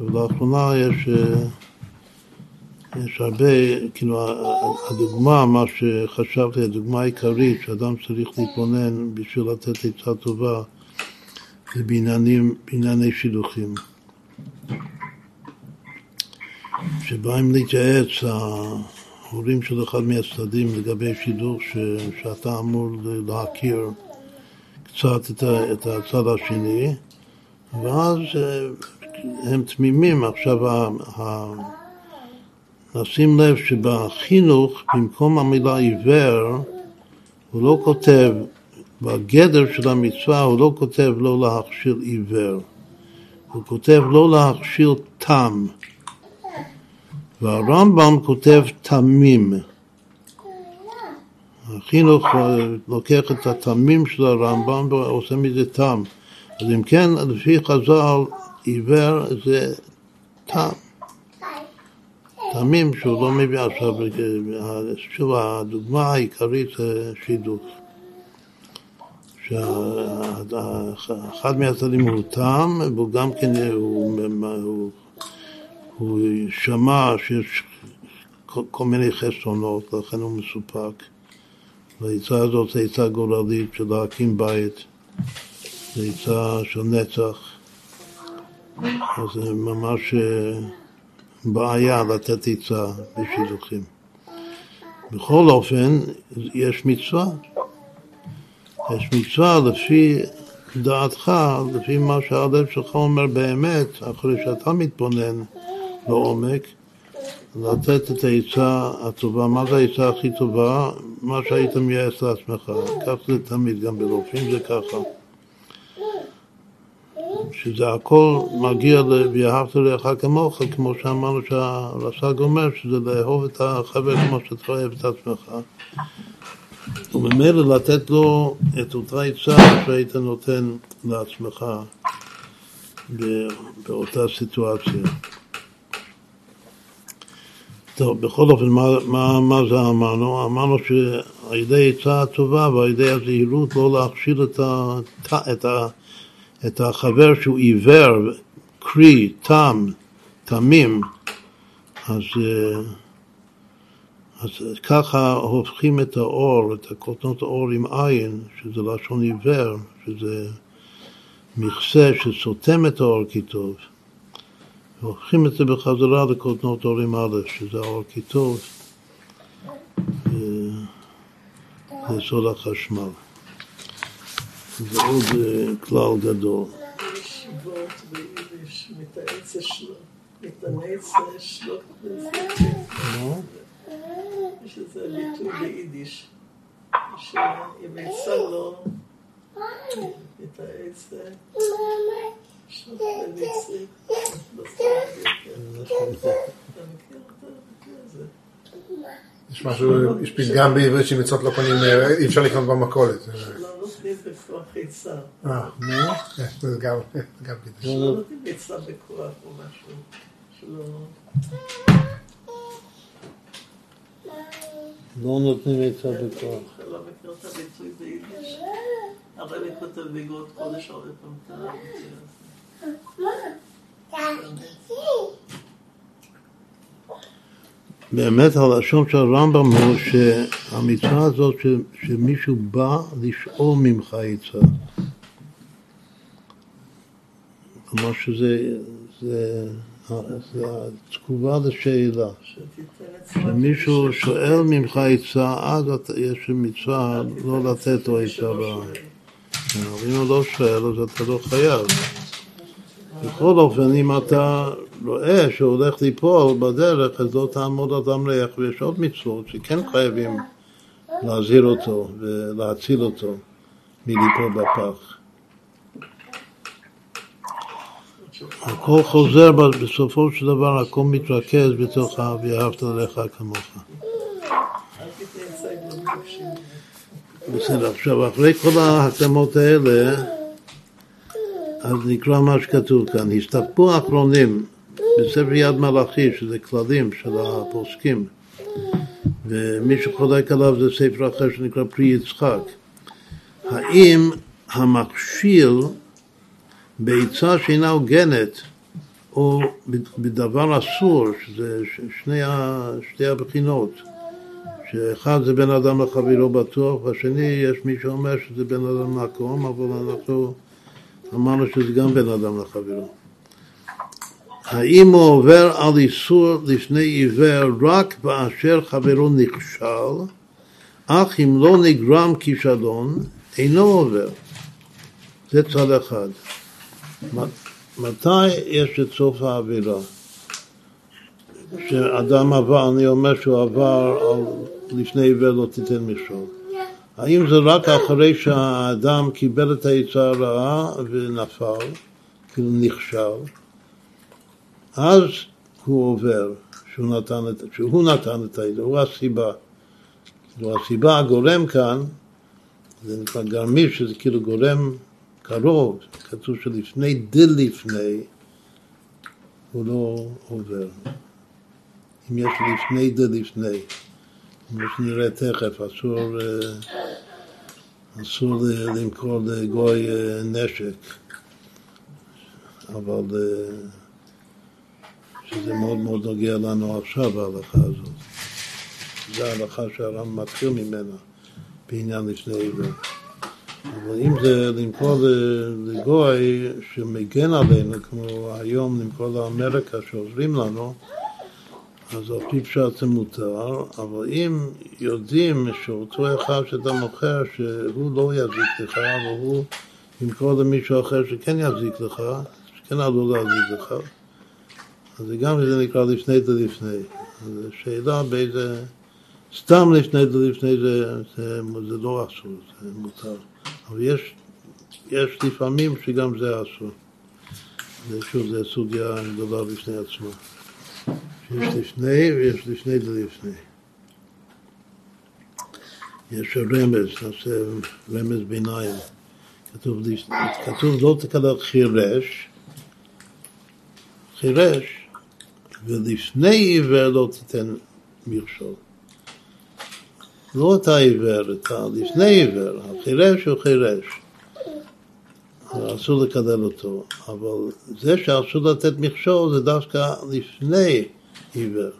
ולאחרונה יש, יש הרבה, כאילו הדוגמה, מה שחשבתי, הדוגמה העיקרית שאדם צריך להתבונן בשביל לתת עצה טובה זה בענייני שידוכים. שבאים להתייעץ ההורים של אחד מהצדדים לגבי שידוך ש, שאתה אמור להכיר קצת את, ה, את הצד השני ואז אה, הם תמימים. עכשיו, ה, ה, נשים לב שבחינוך, במקום המילה עיוור, הוא לא כותב, בגדר של המצווה הוא לא כותב לא להכשיר עיוור, הוא כותב לא להכשיר תם. והרמב"ם כותב תמים. החינוך לוקח את התמים של הרמב"ם ועושה מזה תם. אז אם כן, לפי חז"ל, עיוור זה תם. תמים שהוא לא מביא עכשיו, שוב, הדוגמה העיקרית זה שידוך. שאחד מהצדדים הוא תם, והוא גם כן, הוא, הוא שמע שיש כל מיני חסרונות, לכן הוא מסופק. והעצה הזאת זו עצה גורלית של להקים בית, זו עצה של נצח. אז זה ממש אה, בעיה לתת עצה בשידוכים. בכל אופן, יש מצווה. יש מצווה לפי דעתך, לפי מה שהלב שלך אומר באמת, אחרי שאתה מתבונן לעומק, לתת את העצה הטובה. מה זה העצה הכי טובה? מה שהיית מייעץ לעצמך. כך זה תמיד, גם ברופאים זה ככה. שזה הכל מגיע ל"ואהבת לרעך כמוך", כמו שאמרנו שהרס"ג אומר, שזה לאהוב את החבר כמו שאתה אוהב את עצמך. וממילא לתת לו את אותה עצה שהיית נותן לעצמך באותה סיטואציה. טוב, בכל אופן, מה, מה, מה זה אמרנו? אמרנו שעל ידי עצה הטובה ועל ידי הזהירות לא להכשיל את, ה, את, ה, את החבר שהוא עיוור, קרי, תם, תמים, אז, אז ככה הופכים את האור, את הקוטנות האור עם עין, שזה לשון עיוור, שזה מכסה שסותם את האור כי. והופכים את זה בחזרה לקוטנות אורים א', שזה האור כיתוב, זה סוד החשמל. זה עוד אה, כלל גדול. יש איזה ביטוי ביידיש, שאם יצא לו את העץ יש משהו, יש פתגם בעברית שמצוות לא קונים, אי אפשר לקנות במכולת. לא נותנים בכוח עצה. אה, נו, זה גם פתגם. לא נותנים עצה בכוח או משהו. לא נותנים עצה בכוח. לא מכיר את הביטוי ביידיש. הרבי כותב בגרות קודש הרבה פעמים. באמת הלשון של הרמב"ם הוא שהמצווה הזאת שמישהו בא לשאול ממך עצה. כלומר שזה זה, זה התגובה לשאלה. כשמישהו שואל ממך עצה, אז יש מצווה לא לתת לו עצה רעה. אם הוא לא שואל, אז אתה לא חייב. בכל אופן, אם אתה רואה שהוא הולך ליפול בדרך, אז לא תעמוד על דם ריח, ויש עוד מצוות שכן חייבים להזהיר אותו ולהציל אותו מליפול בפח. הכל חוזר, בסופו של דבר הכל מתרכז בתוך ה"ואהבת ללך כמוך". בסדר, עכשיו אחרי כל ההקדמות האלה אז נקרא מה שכתוב כאן. הסתפקו האחרונים בספר יד מלאכי, שזה כללים של הפוסקים, ומי שחולק עליו זה ספר אחר שנקרא פרי יצחק. האם המכשיל בעצה שאינה הוגנת או בדבר אסור, שזה שני, שתי הבחינות, שאחד זה בין אדם לחברו בטוח, והשני יש מי שאומר שזה בין אדם למקום, אבל אנחנו אמרנו שזה גם בין אדם לחברו. האם הוא עובר על איסור לפני עיוור רק באשר חברו נכשל, אך אם לא נגרם כישלון, אינו עובר. זה צד אחד. מתי יש את סוף העבירה? שאדם עבר, אני אומר שהוא עבר על לפני עיוור לא תיתן מכשול. האם זה רק אחרי שהאדם קיבל את העצה הרעה ונפל, כאילו נכשל, אז הוא עובר, שהוא נתן את, שהוא נתן את העצה, הוא הסיבה. כאילו הסיבה הגורם כאן, זה נקרא גרמי, שזה כאילו גורם קרוב, כתוב שלפני דלפני הוא לא עובר. אם יש לפני דלפני, כמו שנראה תכף, אסור, אה, אסור למכור לגוי אה, נשק, אבל אה, שזה מאוד מאוד נוגע לנו עכשיו, ההלכה הזאת. זו ההלכה שהרם מתחיל ממנה בעניין לפני עבר. אבל אם זה למכור לגוי שמגן עלינו, כמו היום למכור לאמריקה שעוזרים לנו, אז על פי פשט זה מותר, אבל אם יודעים שאותו אחד שאתה מוכר, שהוא לא יזיק לך, והוא ימכור למישהו אחר שכן יזיק לך, שכן עלול להזיק לך, אז זה גם זה נקרא לפני דלפני. אז השאלה באיזה... סתם לפני דלפני זה, זה, זה לא אסור, זה מותר. אבל יש, יש לפעמים שגם זה אסור. שוב, זו סוגיה גדולה בפני עצמה. יש לפני ויש לפני ולפני. יש רמז, נעשה רמז ביניים. כתוב, כתוב לא תקלל חירש, חירש, ולפני עיוור לא תיתן מכשול. לא את העיוור, את הלפני עיוור, החירש הוא חירש. אסור לקלל אותו, אבל זה שאסור לתת מכשול זה דווקא לפני עיוור.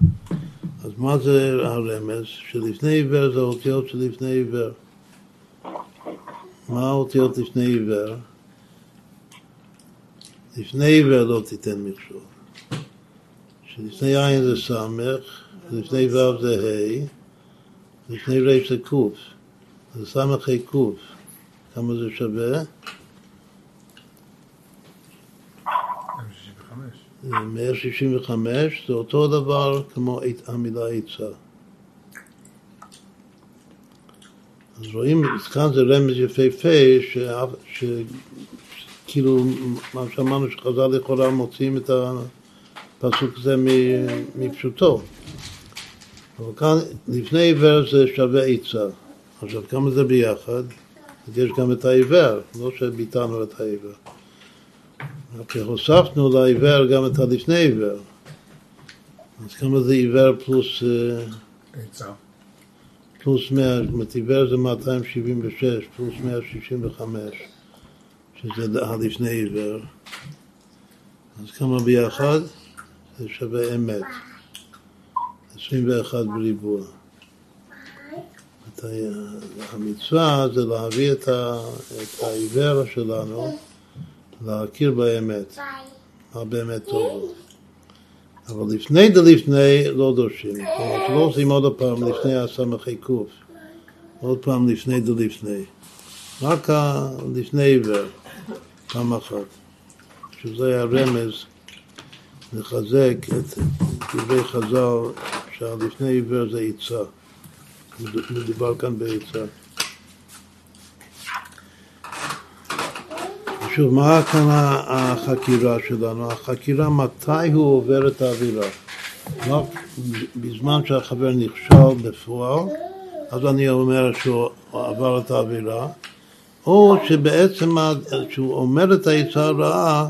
אז מה זה הרמז? שלפני עיוור זה האותיות שלפני עיוור. מה האותיות לפני עיוור? לפני עיוור לא תיתן מכשול. שלפני עין זה סמך, לפני ו' זה ה', לפני ר' זה ק', זה סמך ה' ק'. כמה זה שווה? 165 זה אותו דבר כמו המילה עצה. אז רואים, כאן זה רמז יפהפה, שכאילו, מה שאמרנו שחז"ל לכאורה מוציאים את הפסוק הזה מפשוטו. אבל כאן, לפני עיוור זה שווה עצה. עכשיו, כמה זה ביחד? יש גם את העיוור, לא שביטלנו את העיוור. רק הוספנו לעיוור גם את הלפני עיוור. אז כמה זה עיוור פלוס... עצה. פלוס 100, זאת אומרת עיוור זה 276, פלוס 165, שזה הלפני עיוור. אז כמה ביחד? זה שווה אמת. 21 בריבוע. המצווה זה להביא את העיוור שלנו להכיר באמת, מה באמת טוב. אבל לפני דלפני לא דורשים, כלומר שלא עושים עוד פעם לפני הסמכי קוף, עוד פעם לפני דלפני, רק לפני עיוור, פעם אחת, שזה היה רמז לחזק את דברי חז"ל שהלפני עיוור זה עיצה, מדובר כאן בעיצה. שוב, מה כאן החקירה שלנו? החקירה מתי הוא עובר את האווירה. לא בזמן שהחבר נכשל בפועל, אז אני אומר שהוא עבר את האווירה, או שבעצם כשהוא אומר את העצה הרעה,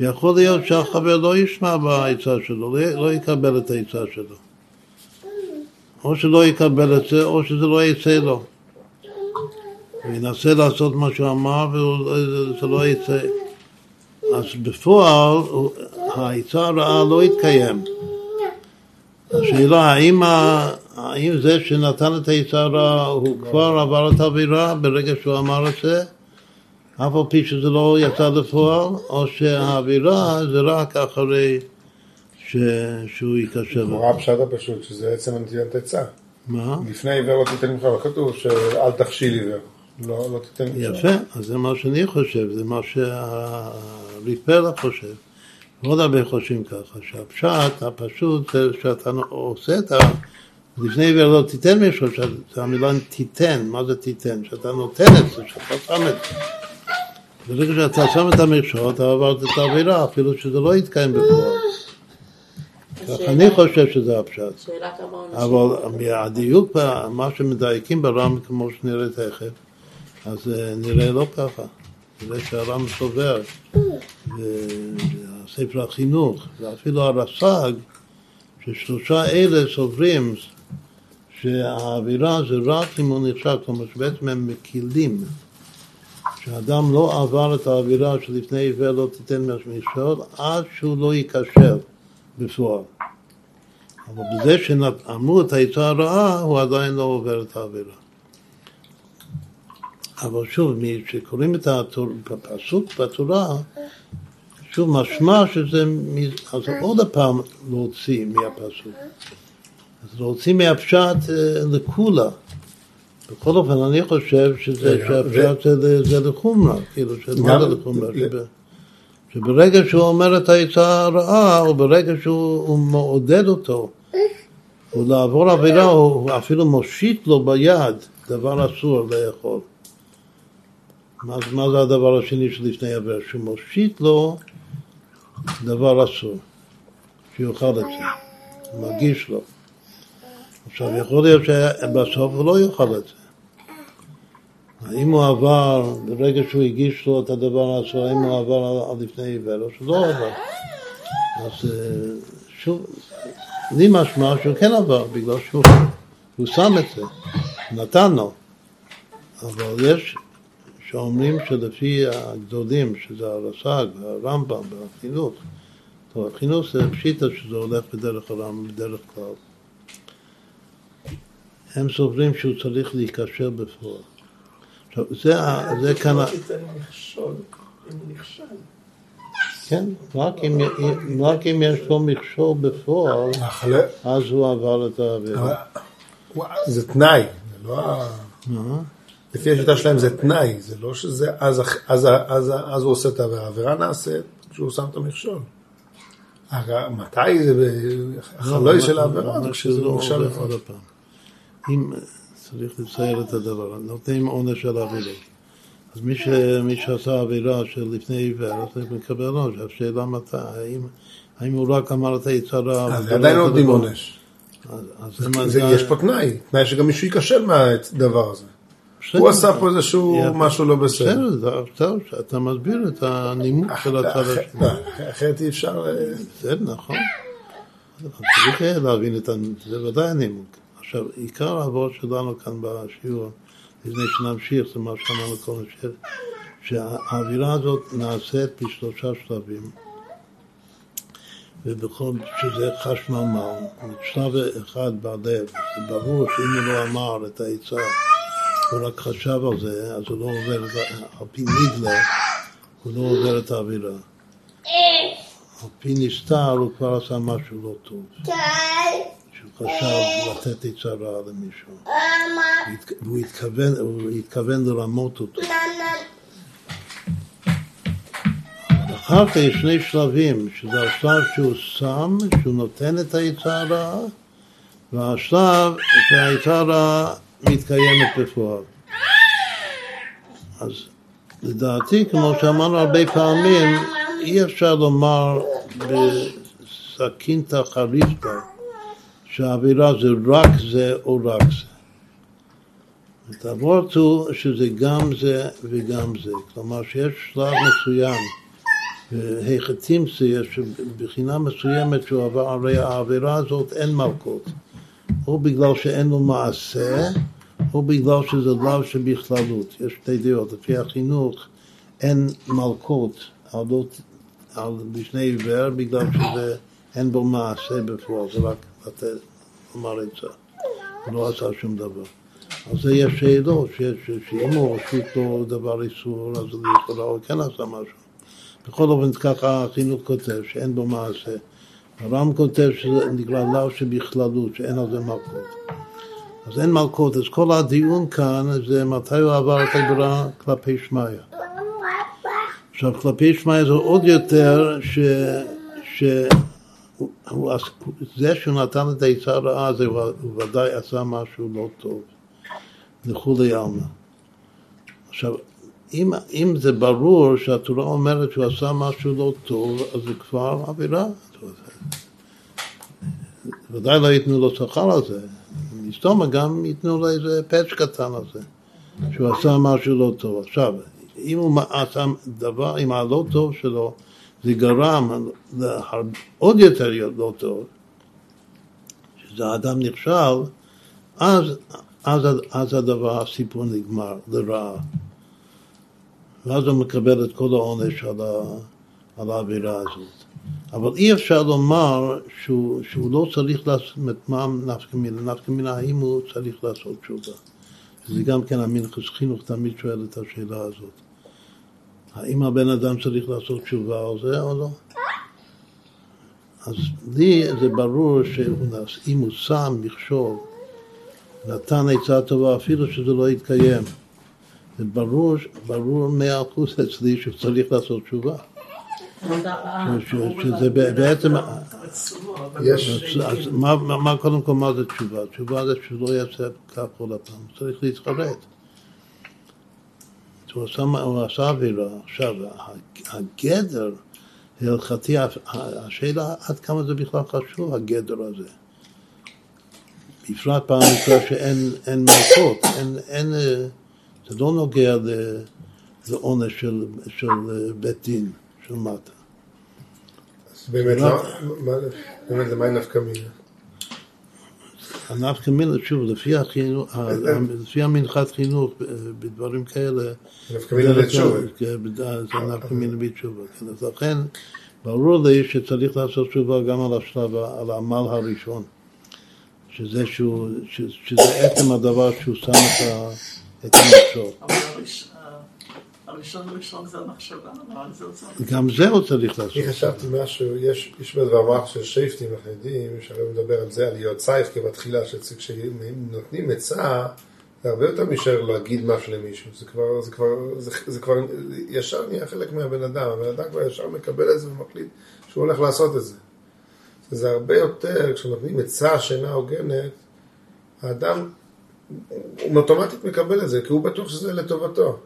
יכול להיות שהחבר לא ישמע בעצה שלו, לא, לא יקבל את העצה שלו. או שלא יקבל את זה, או שזה לא יצא לו. הוא ינסה לעשות מה שהוא אמר וזה לא יצא. אז בפועל העצה הרעה לא יתקיים. השאלה האם. האם זה שנתן את העצה הרעה הוא כבר עבר את העבירה ברגע שהוא אמר את זה, אף על פי שזה לא יצא לפועל, או שהעבירה זה רק אחרי ש... שהוא ייכשל. נורא הפשט הפשוט, שזה עצם נתינת עצה. מה? לפני עיוור לא תיתן ממך, כתוב שאל תכשיל עיוור. לא, לא תיתן ממך. יפה, אז זה מה שאני חושב, זה מה שהריפלה חושב. ועוד הרבה חושבים ככה, שהפשט הפשוט זה שאתה עושה את ה... לפני עבר לא תיתן מישהו, זה המילה תיתן, מה זה תיתן? שאתה נותן את זה, שאתה שם את זה. ברגע שאתה שם את המכשול, אתה עברת את העבירה, אפילו שזה לא יתקיים בפועל. ככה אני חושב שזה הפשט. שאלה כמה עונשים. אבל מהדיוק, ב- מה שמדייקים ברם, כמו שנראה תכף, אז אה, נראה לא ככה. נראה שהרם סובר, בספר החינוך, ואפילו הרס"ג, ששלושה אלה סוברים שהאווירה זה רק אם הוא נחשב, כלומר שבעצם הם מקילים. שאדם לא עבר את האווירה שלפני עיוור לא תיתן מכשול עד שהוא לא ייכשל בפועל. אבל בזה שאמרו את העצה הרעה, הוא עדיין לא עובר את העבירה. אבל שוב, כשקוראים את הפסוק בתורה, שוב, משמע שזה, אז עוד פעם להוציא מהפסוק. אז להוציא מהפשט אה, לקולה. בכל אופן, אני חושב שזה, רגע, שהפשט זה, זה לחומרה, כאילו, גם- זה לחומרה. שברגע שהוא אומר את העצה הרעה, או ברגע שהוא הוא מעודד אותו, הוא לעבור עבירה, הוא אפילו מושיט לו ביד דבר אסור לאכול. מה, מה זה הדבר השני שלפני עבירה? שהוא מושיט לו דבר אסור, שיאכל את זה, מגיש לו. עכשיו, יכול להיות שבסוף הוא לא יאכל את זה. האם הוא עבר, ברגע שהוא הגיש לו את הדבר האסור, האם הוא עבר על- לפני עיוור או שלא עבר? אז אה, שוב, לי משמע שהוא כן עבר, בגלל שהוא הוא שם את זה, נתן לו. אבל יש שאומרים שלפי הגדולים, שזה הרס"ג והרמב"ם והחינוך, טוב, החינוך זה פשיטה שזה הולך בדרך הרמב"ם, בדרך כלל. הם סוברים שהוא צריך להיכשל בפועל. עכשיו, זה, ה- זה כאן, לא. כן, רק אם, אם- רק אם יש לו מכשול בפועל, אז הוא עבר את העבירה. זה תנאי, זה לא ה... לפי השיטה שלהם זה תנאי, זה לא שזה, אז, אז, אז, אז הוא עושה את העבירה, העבירה נעשית כשהוא שם את המכשול. מתי זה, ב- החלוי של העבירה, זה כשזה שזה לא. עוד פעם. אם צריך לצייר את הדבר, נותנים עונש על עבירות. אז מי, ש, מי שעשה עבירה של לפני עיוור, אז צריך לקבל עונש. השאלה מתי, האם, האם הוא רק אמר את היצרה... אז עדיין לא נותנים עונש. יש פה תנאי, תנאי שגם מישהו ייכשל מהדבר הזה. הוא עשה פה איזשהו. משהו לא בסדר. בסדר, טוב, שאתה מסביר את הנימוק של הצד השני. אחרת אי אפשר... אה, זה נכון. צריך היה להבין את הנימוק, זה ודאי הנימוק. עכשיו, עיקר העבוד שלנו כאן בשיעור, לפני שנמשיך, זה מה שאמרנו קודם, ש- שהאווירה הזאת נעשית בשלושה שלבים, ובכל, שזה חשמל שלב אחד בלב, זה ברור שאם הוא לא אמר את העצה, הוא רק חשב על זה, אז הוא לא עובר, על פי נגלה, הוא לא עובר את האווירה. על פי נסתר הוא כבר עשה משהו לא טוב. שהוא חשב לתת עצה רעה למישהו. והוא התכוון, הוא התכוון לרמות אותו. אחר כך יש שני שלבים, שזה השלב שהוא שם, שהוא נותן את העצה הרעה, והשלב שהעצה הרעה מתקיימת בפועל. אז לדעתי, כמו שאמרנו הרבה פעמים, אי אפשר לומר בסכינתא חריפתא שהאווירה זה רק זה או רק זה. הוורט הוא שזה גם זה וגם זה. כלומר שיש שלב מסוים, היחתים זה, יש בחינה מסוימת שהוא עבר, הרי העבירה הזאת אין מלכות. או בגלל שאין לו מעשה, או בגלל שזה לאו שבכללות. יש שתי דעות. לפי החינוך אין מלכות על, לא, על בשני עיוור בגלל שזה אין בו מעשה בפועל, זה רק לתת, לומר את זה. הוא לא עשה שום דבר. אז זה יש שאלות, שאם הוא הוסיף לו דבר איסור, אז לכאורה הוא כן עשה משהו. בכל אופן, ככה החינוך כותב, שאין בו מעשה. הר"ם כותב שזה נקרא לאו שבכללות, שאין על זה מלכות. אז אין מלכות, אז כל הדיון כאן זה מתי הוא עבר את הגברה כלפי שמיא. עכשיו, כלפי שמיא זה עוד יותר ש... ש... הוא, זה שהוא נתן את העצה הרעה הזה, הוא ודאי עשה משהו לא טוב, לכולי עלמא. עכשיו, אם, אם זה ברור שהתורה אומרת שהוא עשה משהו לא טוב, אז זה כבר עבירה. ודאי לא ייתנו לו שכר על זה. מסתומה גם ייתנו לו איזה פאץ' קטן על זה, שהוא עשה משהו לא טוב. עכשיו, אם הוא עשה דבר עם הלא טוב שלו, זה גרם עוד יותר להיות לא טוב, שזה אדם נכשל, אז, אז, אז הדבר, הסיפור נגמר לרעה. ואז הוא מקבל את כל העונש על, ה, על האווירה הזאת. אבל אי אפשר לומר שהוא, שהוא לא צריך לעשות, מה נפקא מינה? נפקא מינה האם הוא צריך לעשות תשובה. זה גם כן המנחס חינוך תמיד שואל את השאלה הזאת. האם הבן אדם צריך לעשות תשובה על זה או לא? אז לי זה ברור שאם הוא שם מכשול, נתן עצה טובה אפילו שזה לא יתקיים, זה ברור, ברור מאה אחוז אצלי שהוא צריך לעשות תשובה. שזה בעצם, מה קודם כל מה זה תשובה? תשובה זה שלא יעשה כך כל הפעם, צריך להתחרט. הוא עשה, עבירה. עכשיו, הגדר ההלכתי, השאלה עד כמה זה בכלל חשוב, הגדר הזה. בפרט פעם ראשונה שאין מלכות, אין, זה לא נוגע לעונש של, של בית דין, של מטה. באמת, באמת, למה היא נפקא מינה? הנפקא מינה, שוב, לפי, החינוך, לפי המנחת חינוך בדברים כאלה, נפקא מינה לתשובה. זה נפקא מינה בתשובה. כן, אז לכן, ברור לי שצריך לעשות תשובה גם על השלב, על העמל הראשון, שזה, שהוא, שזה עצם הדבר שהוא שם את המקצוע. הראשון הראשון זה המחשבה, גם זה הוא צריך לעשות. אני חשבתי משהו, יש, יש בדבר של שייפטים החרדים, שהרי מדבר על זה, על להיות צייף כבתחילה, שכשנותנים עצה, זה הרבה יותר מאשר להגיד משהו למישהו, זה כבר, זה כבר, זה, זה כבר ישר נהיה חלק מהבן אדם, הבן אדם כבר ישר מקבל את זה ומחליט שהוא הולך לעשות את זה. זה הרבה יותר, כשנותנים עצה שאינה הוגנת, האדם, הוא אוטומטית מקבל את זה, כי הוא בטוח שזה לטובתו.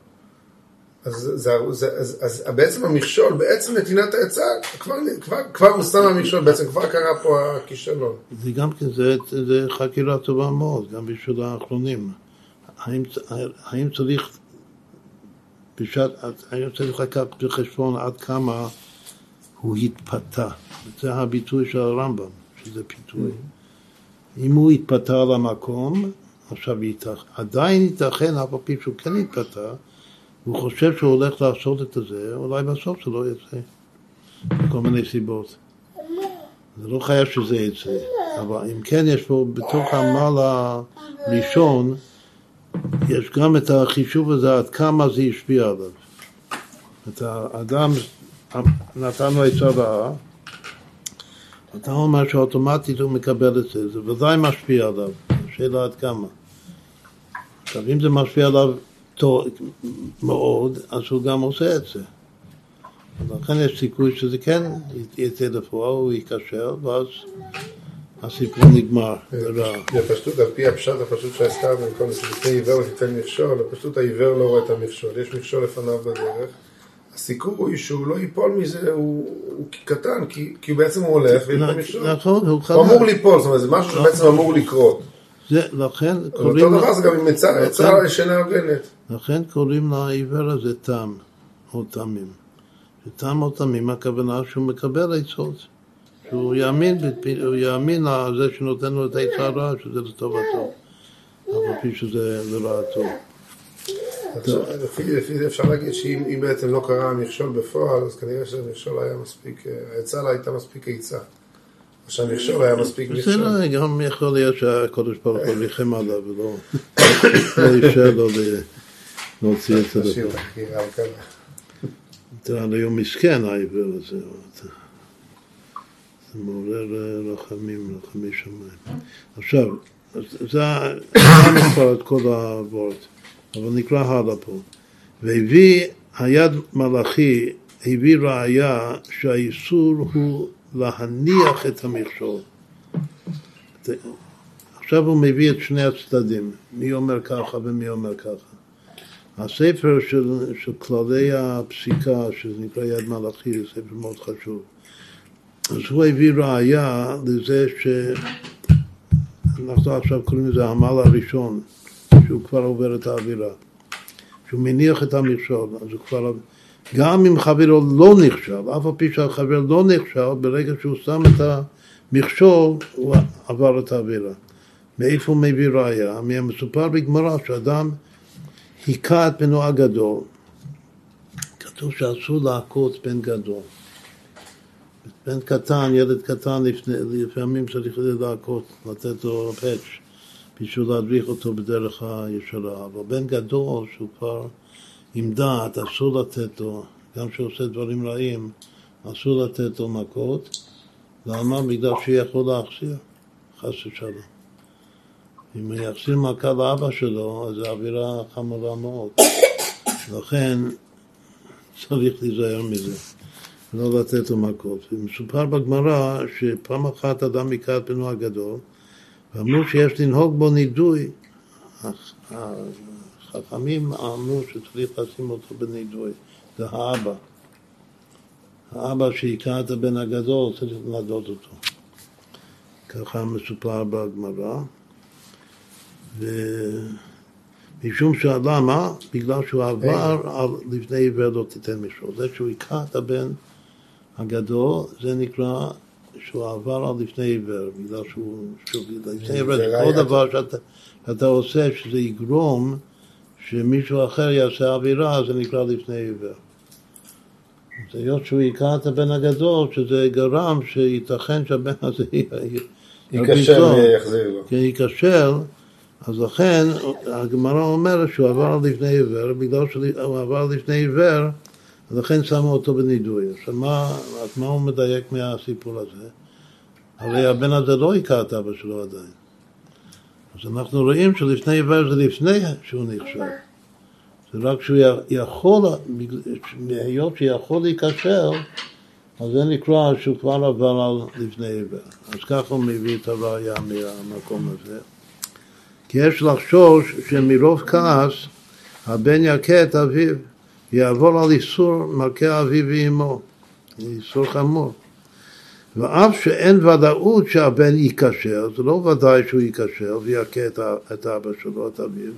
אז, זה, זה, אז, אז בעצם המכשול, בעצם נתינת העצה, כבר, כבר, כבר הוא שם המכשול, בעצם כבר קרה פה הכישלון. זה גם כן, זה, זה חקירה טובה מאוד, גם בשביל האחרונים. האם, האם צריך, בשעת, האם צריך לקחת בחשבון עד כמה הוא התפתה? זה הביטוי של הרמב"ם, שזה פיתוי. אם הוא התפתה על המקום, עכשיו. עדיין ייתכן, אף על פי שהוא כן התפתה, הוא חושב שהוא הולך לעשות את זה, אולי בסוף זה לא יצא, מכל מיני סיבות. זה לא חייב שזה יצא, אבל אם כן יש פה בתוך העמל הראשון, יש גם את החישוב הזה עד כמה זה השפיע עליו. את האדם נתן לו עצה רעה, אתה אומר שאוטומטית הוא מקבל את זה, זה ודאי משפיע עליו, השאלה עד כמה. עכשיו אם זה משפיע עליו טוב מאוד, אז הוא גם עושה את זה. לכן יש סיכוי שזה כן יצא לפועל, הוא ייכשל, ואז הסיפור נגמר. בפשטות, על פי הפשט הפשוט שהזכרנו, במקום לפני עיוור תיתן מכשול, פשוט העיוור לא רואה את המכשול, יש מכשול לפניו בדרך. הסיכוי שהוא לא ייפול מזה הוא, הוא קטן, כי, כי בעצם הוא הולך ויש לו מכשול. נכון, הוא אמור ליפול, זאת אומרת, זה משהו שבעצם אמור לקרות. זה, לכן אבל קוראים, אותו דבר זה גם עם עצה, ישנה הוגנת. לכן קוראים לעיוור הזה תם או תמים. שתם או תמים, הכוונה שהוא מקבל עצות. שהוא יאמין, הוא יאמין לזה שנותן לו את העצה הרעה, שזה לטובתו. אף על פי שזה לרעתו. לפי זה אפשר להגיד שאם אם בעצם לא קרה המכשול בפועל, אז כנראה שהמכשול היה מספיק, אה, העצה לה הייתה מספיק עצה. שהמכשול היה מספיק מכשול. בסדר, גם יכול להיות שהקדוש ברוך הוא ריחם עליו ולא לא אפשר לו להוציא את זה. אתה עד היום מסכן העיוור הזה, זה מעורר אה, רחמים, רחמי שמיים. עכשיו, זה כבר את כל הוורד, אבל נקרא הלאה פה. והביא היד מלאכי, הביא ראיה שהאיסור הוא להניח את המכשול. עכשיו הוא מביא את שני הצדדים, מי אומר ככה ומי אומר ככה. הספר של, של כללי הפסיקה, שזה נקרא יד מלאכי, זה ספר מאוד חשוב. אז הוא הביא ראיה לזה שאנחנו עכשיו קוראים לזה המעל הראשון, שהוא כבר עובר את האווירה. שהוא מניח את המכשול, אז הוא כבר... גם אם חברו לא נכשל, אף על פי שהחבר לא נכשל, ברגע שהוא שם את המכשול, הוא עבר את האווירה. מאיפה הוא מביא ראיה? מסופר בגמרא שאדם היכה את בנו הגדול. כתוב שאסור להכות בן גדול. בן קטן, ילד קטן, לפני, לפעמים צריך להכות, לתת לו פאץ', בשביל להדריך אותו בדרך הישרה. אבל בן גדול, שהוא כבר עם דעת, אסור לתת לו, גם כשהוא עושה דברים רעים, אסור לתת לו מכות. למה? בגלל שהוא יכול להחזיר, חס ושלום. אם הוא יחזיר מכה לאבא שלו, אז זו אווירה חמורה מאוד. לכן צריך להיזהר מזה, לא לתת לו מכות. ומסופר בגמרא שפעם אחת אדם היכה את בנו הגדול, ואמרו שיש לנהוג בו נידוי. החכמים אמרו שצריך לשים אותו בנידוי, זה האבא. האבא שהיכה את הבן הגדול צריך לנדות אותו. ככה מסופר בגמרא. ומשום שלמה? בגלל שהוא עבר על לפני עיוור לא תיתן מכשול. זה שהוא היכה את הבן הגדול, זה נקרא שהוא עבר על לפני עיוור, בגלל שהוא, שהוא לפני עיוור, זה זה ראיה. כל דבר שאתה עושה שזה יגרום שמישהו אחר יעשה עבירה, זה נקרא לפני עיוור. אז היות שהוא היכה את הבן הגדול, שזה גרם שייתכן שהבן הזה ייכשל. ויחזיר לו. כי ייכשל, אז לכן הגמרא אומרת שהוא עבר לפני עיוור, בגלל שהוא עבר לפני עיוור, אז לכן שמו אותו בנידוי. עכשיו מה, מה הוא מדייק מהסיפור הזה? הרי הבן הזה לא היכה את אבא שלו עדיין. אז אנחנו רואים שלפני עיוור זה לפני שהוא נכשל. זה רק שהוא יכול, היות שיכול להיכשל, אז זה נקרא שהוא כבר עבר על לפני עיוור. אז ככה הוא מביא את הראייה מהמקום הזה. כי יש לחשוש שמרוב כעס הבן יכה את אביו, יעבור על איסור מכה אביו ואמו, איסור חמור. ואף שאין ודאות שהבן ייכשל, זה לא ודאי שהוא ייכשל ויכה את, את אבא שלו, את אביו.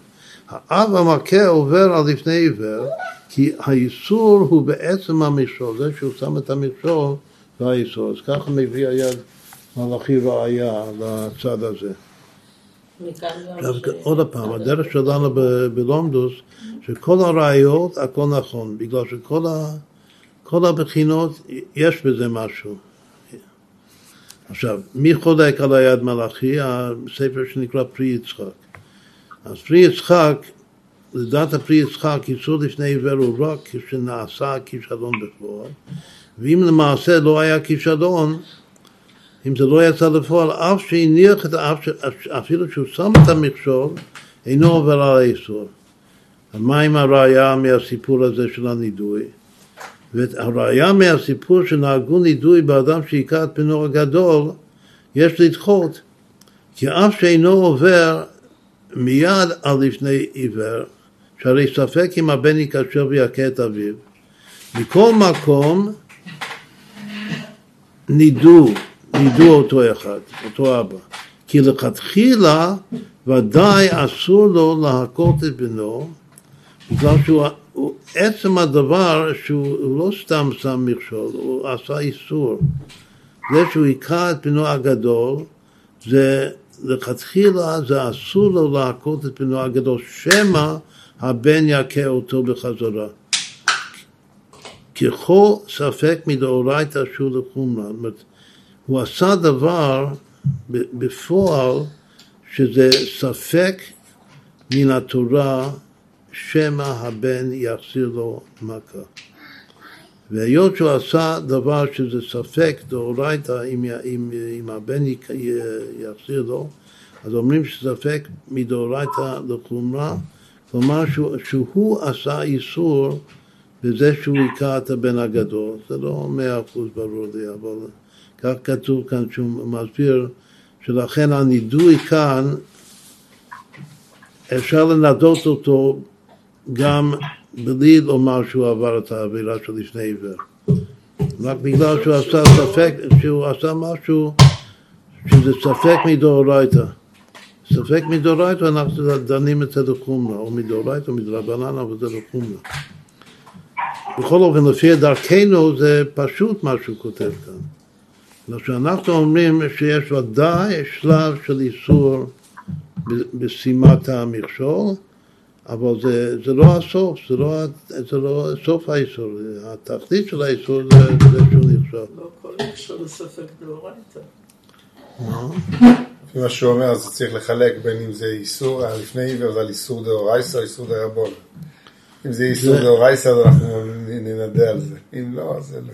האב המכה עובר על לפני עיוור, כי האיסור הוא בעצם המכשול, זה שהוא שם את המכשול והאיסור. אז ככה מביא היד מלאכי ראיה לצד הזה. עוד פעם, הדרך שלנו בלומדוס, שכל הראיות, הכל נכון, בגלל שכל הבחינות, יש בזה משהו. עכשיו, מי חולק על היד מלאכי? הספר שנקרא פרי יצחק. אז פרי יצחק, לדעת הפרי יצחק, איסור לפני עיוור הוא רק כשנעשה כישלון בפועל, ואם למעשה לא היה כישלון, אם זה לא יצא לפועל, אף שהניח את האף, אפילו שהוא שם את המכשול, אינו עובר על האיסור. מה עם הראייה מהסיפור הזה של הנידוי? והראייה מהסיפור שנהגו נידוי באדם שהיכה את בנו הגדול, יש לדחות. כי אף שאינו עובר מיד על לפני עיוור, שהרי ספק אם הבן ייכשל ויכה את אביו. מכל מקום, נידו, נידו אותו אחד, אותו אבא. כי לכתחילה ודאי אסור לו להכות את בנו, בגלל שהוא, הוא, עצם הדבר שהוא לא סתם שם מכשול, הוא עשה איסור. זה שהוא היכה את בנו הגדול, זה לכתחילה זה אסור לו להכות את בנו הגדול, שמא הבן יכה אותו בחזרה. ככל ספק מדאורייתא שהוא לחומרה. זאת אומרת, הוא עשה דבר בפועל שזה ספק מן התורה שמא הבן יחזיר לו מכה. והיות שהוא עשה דבר שזה ספק דאורייתא אם, אם, אם הבן יחזיר לו, אז אומרים שספק מדאורייתא לחומרה, כלומר שהוא, שהוא עשה איסור בזה שהוא היכה את הבן הגדול. זה לא מאה אחוז ברור לי, אבל כך כתוב כאן שהוא מסביר שלכן הנידוי כאן אפשר לנדות אותו גם בלי לומר שהוא עבר את העבירה של לפני עיוור. רק בגלל שהוא עשה ספק, שהוא עשה משהו שזה ספק מדאורייתא. ספק מדאורייתא אנחנו דנים את זה לחומרה, או מדאורייתא או מדרבנן, אבל זה לחומרה. בכל אופן, לפי דרכנו זה פשוט מה שהוא כותב כאן. מה שאנחנו אומרים שיש ודאי שלב של איסור בשימת המכשול, אבל זה, זה לא הסוף, זה לא, זה לא סוף האיסור, התכלית של האיסור זה, זה שהוא נכשל. לא כל מכשול זה ספק דאורייתא. מה שהוא אומר, אז צריך לחלק בין אם זה איסור, לפני עיוור זה על איסור דאורייסא או איסור דרבון. אם זה איסור דאורייסא, אז אנחנו ננדה על זה. אם לא, אז זה לא.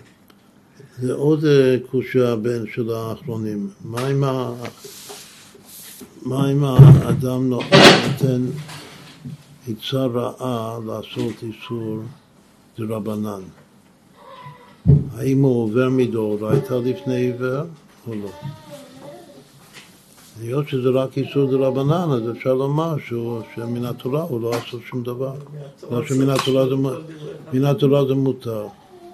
זה עוד אה, קושייה בין של האחרונים. מה אם, ה... מה אם האדם נו- נותן עצה רעה לעשות איסור דרבנן? האם הוא עובר מדאורייתא לפני עיוור או לא? היות שזה רק איסור דרבנן, אז אפשר לומר שמן התורה הוא לא עשה שום דבר. לא שמן התורה זה, התורה זה מותר.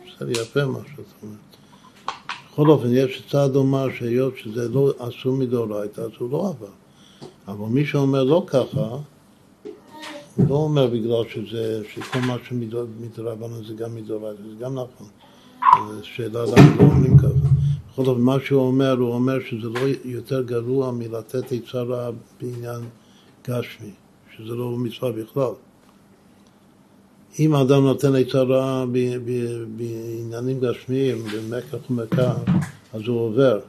בסדר, יפה מה שאתה אומר. בכל אופן, יש צד לומר שהיות שזה לא אסור מדאורייתא, אז הוא לא עבר. אבל מי שאומר לא ככה, לא אומר בגלל שזה, שכל מה שמדרבנן זה גם מדאורייתא, זה גם נכון. שאלה למה לא אומרים ככה. בכל אופן, מה שהוא אומר, הוא אומר שזה לא יותר גרוע מלתת עצה רעה בעניין גשמי, שזה לא מצווה בכלל. אם האדם נותן עצה ב- בעניינים גשמיים, במקח ומקח, אז הוא עובר.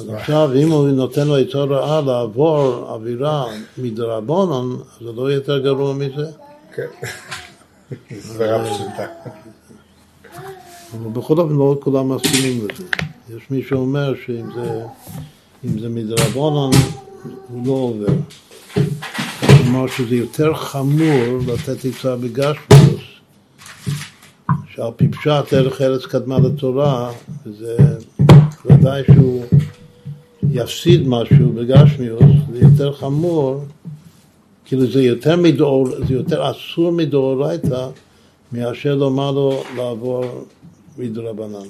אז עכשיו, אם הוא נותן לו עצה רעה לעבור עבירה מדרבנן, אז זה לא יותר גרוע מזה. כן. סברה פשוטה. אבל בכל אופן לא כולם מסכימים לזה. יש מי שאומר שאם זה, זה מדרבנן, הוא לא עובר. כלומר שזה יותר חמור לתת עצה בגשמוס, שעל פי פשט דרך ארץ קדמה לתורה, וזה ודאי שהוא יפסיד משהו בגשמיוס, זה יותר חמור, כאילו זה יותר מדאור, זה יותר אסור מדאורייתא מאשר לומר לו לעבור מדרבנן.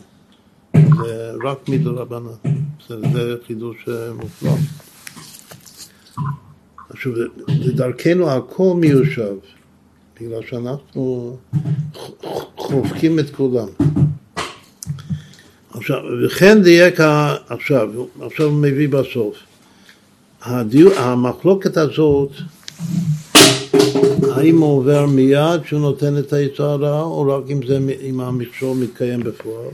זה רק מדרבנן. זה, זה חידוש אה, מופלא. עכשיו, לדרכנו הכל מיושב, בגלל שאנחנו חובקים את כולם. עכשיו, וכן דייק, עכשיו, עכשיו הוא מביא בסוף. הדיו, המחלוקת הזאת, האם הוא עובר מיד כשהוא נותן את העצה הרעה, או רק אם, זה, אם המכשול מתקיים בפועל?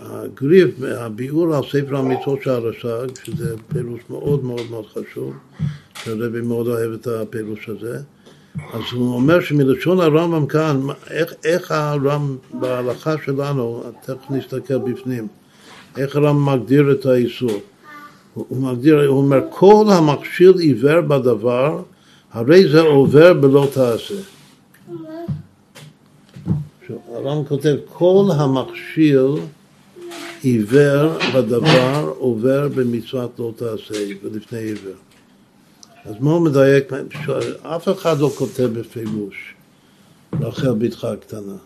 הגריף, הביאור על ספר המצוות של הרש"ג, שזה פירוש מאוד מאוד מאוד חשוב, שהרבי מאוד אוהב את הפירוש הזה, אז הוא אומר שמלשון הרמב"ם כאן, איך, איך הרמב"ם בהלכה שלנו, תכף נסתכל בפנים, איך הרמב"ם מגדיר את האיסור? הוא מגדיר, הוא אומר, כל המכשיל עיוור בדבר, הרי זה עובר בלא תעשה. הרמב"ם כותב, כל המכשיל עיוור בדבר עובר במצוות לא תעשה, ולפני עיוור. אז מה הוא מדייק? אף אחד לא כותב בפירוש, רחל בתך הקטנה.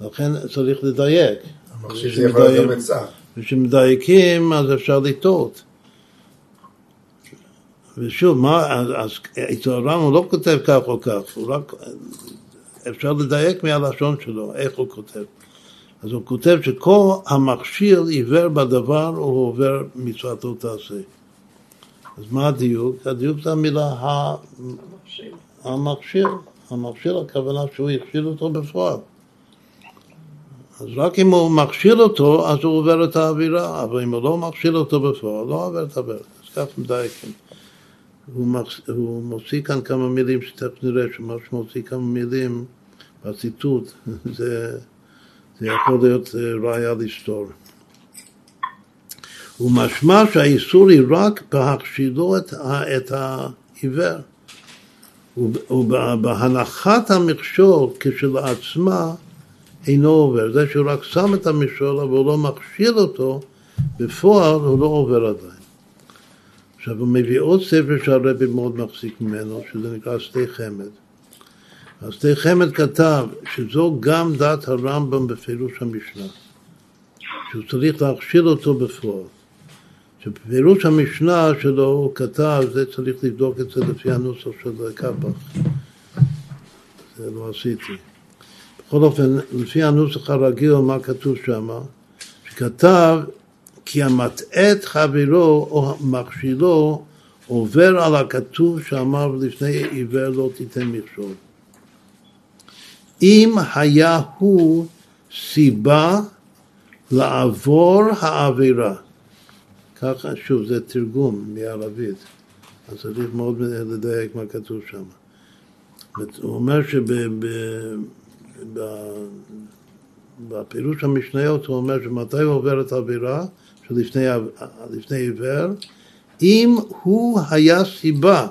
לכן צריך לדייק. וכשמדייקים אז אפשר לטעות. ושוב, מה, אז, אצל הר"ן הוא לא כותב כך או כך, הוא רק, אפשר לדייק מהלשון שלו, איך הוא כותב. אז הוא כותב שכל המכשיר עיוור בדבר, הוא עובר מצוותו תעשה. אז מה הדיוק? הדיוק זה המילה המכשיר. המכשיר. המכשיר, הכוונה שהוא הכשיר אותו בפועל. אז רק אם הוא מכשיר אותו, אז הוא עובר את האווירה, אבל אם הוא לא מכשיר אותו בפועל, לא עובר את האווירה. אז כך מדייקים. הוא, מח... הוא מוציא כאן כמה מילים שתכף נראה שמה שהוא מוציא כמה מילים בציטוט זה, זה יכול להיות אה, ראיה לסתור. הוא משמע שהאיסור היא רק בהכשילו את. את העיוור. ובהנחת המכשול כשלעצמה אינו עובר. זה שהוא רק שם את המכשול אבל הוא לא מכשיל אותו, בפועל הוא לא עובר עדיין. עכשיו הוא מביא עוד ספר שהרבי מאוד מחזיק ממנו, שזה נקרא שתי חמד. אז שתי חמד כתב שזו גם דת הרמב"ם בפירוש המשנה, שהוא צריך להכשיל אותו בפועל. שבפירוש המשנה שלו הוא כתב, זה צריך לבדוק את זה לפי הנוסח של קפח. זה לא עשיתי. בכל אופן, לפי הנוסח הרגיל, מה כתוב שם? שכתב כי המטעה את חברו או מכשילו עובר על הכתוב שאמר לפני עיוור לא תיתן מכשול. אם היה הוא סיבה לעבור העבירה, ככה, שוב, זה תרגום מערבית, אז צריך מאוד לדייק מה כתוב שם. הוא אומר שבפירוש המשניות הוא אומר שמתי הוא עובר את העבירה? שלפני עיוור, אם הוא היה סיבה,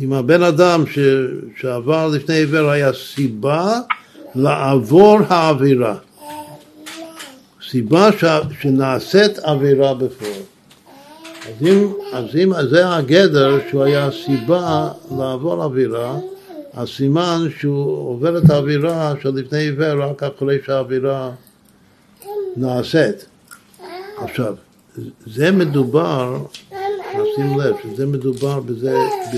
אם הבן אדם ש, שעבר לפני עיוור היה סיבה לעבור העבירה. סיבה ש, שנעשית עבירה בפועל. אז אם, אז אם זה הגדר שהוא היה סיבה לעבור עבירה, אז סימן שהוא עובר את האווירה של לפני עיוור רק אחרי שהאווירה נעשית. עכשיו, זה מדובר, נשים לב, שזה מדובר בזה, ב,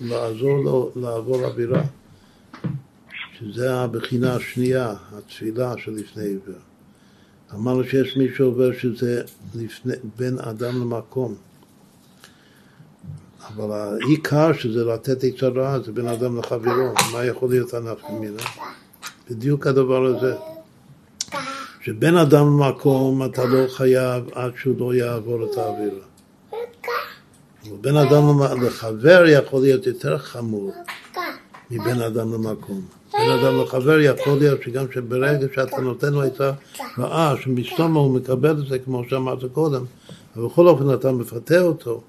לעזור לו לעבור עבירה, שזה הבחינה השנייה, התפילה של לפני עיוור. אמרנו שיש מי שעובר שזה לפני, בין אדם למקום. אבל העיקר שזה לתת עצה רעה זה בין אדם לחברו, מה יכול להיות הנפקא מינה? בדיוק הדבר הזה. שבין אדם למקום אתה לא חייב עד שהוא לא יעבור את האווירה. אבל בין אדם לחבר יכול להיות יותר חמור מבין אדם למקום. בין אדם לחבר יכול להיות שגם שברגע שאתה נותן לו את הרעה, שמסתומה הוא מקבל את זה כמו שאמרת קודם, אבל בכל אופן אתה מפתה אותו,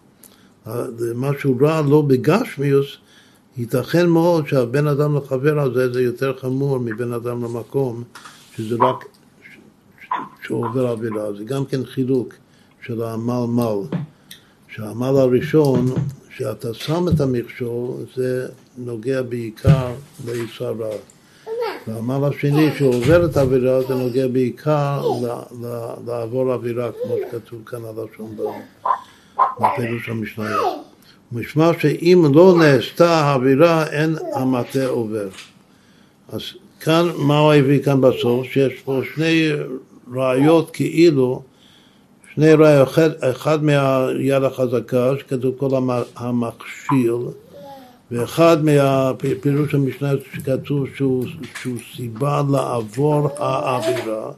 משהו רע לא בגשמיוס, ייתכן מאוד שהבין אדם לחבר הזה זה יותר חמור מבין אדם למקום, שזה רק שהוא עובר עבירה, זה גם כן חילוק של העמל מל. שהעמל הראשון, שאתה שם את המכשול, זה נוגע בעיקר ליצר רע. והעמל השני שעובר את העבירה זה נוגע בעיקר לעבור עבירה, כמו שכתוב כאן על השון בפירוש המשניות. משמע שאם לא נעשתה העבירה, אין המטה עובר. אז כאן, מה הוא הביא כאן בסוף? שיש פה שני ראיות כאילו, שני ראיות, אחד מהיד החזקה, שכתוב כל המכשיל, ואחד מהפירוש המשנה שכתוב שהוא, שהוא סיבה לעבור העבירה,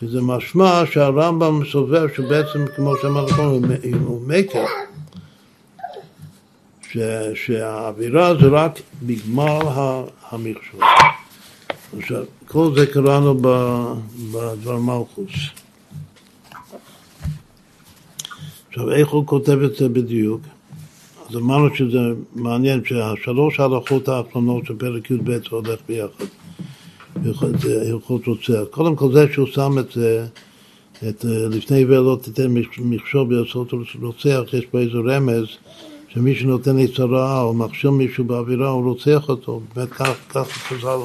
שזה משמע שהרמב"ם סובר שבעצם, כמו שאמרנו קודם, הוא מקר, שהעבירה זה רק בגמר המכשול. עכשיו, כל זה קראנו בדבר מלכוס. עכשיו, איך הוא כותב את זה בדיוק? אז אמרנו שזה מעניין שהשלוש ההלכות האחרונות של פרק י"ב הולך ביחד. זה הלכות רוצח. קודם כל זה שהוא שם את זה, את לפני עיוור לא תיתן מכשול ביסוד רוצח, יש פה איזה רמז שמי שנותן עצה רעה או מכשיר מישהו באווירה הוא רוצח אותו. באמת כך, חז"ל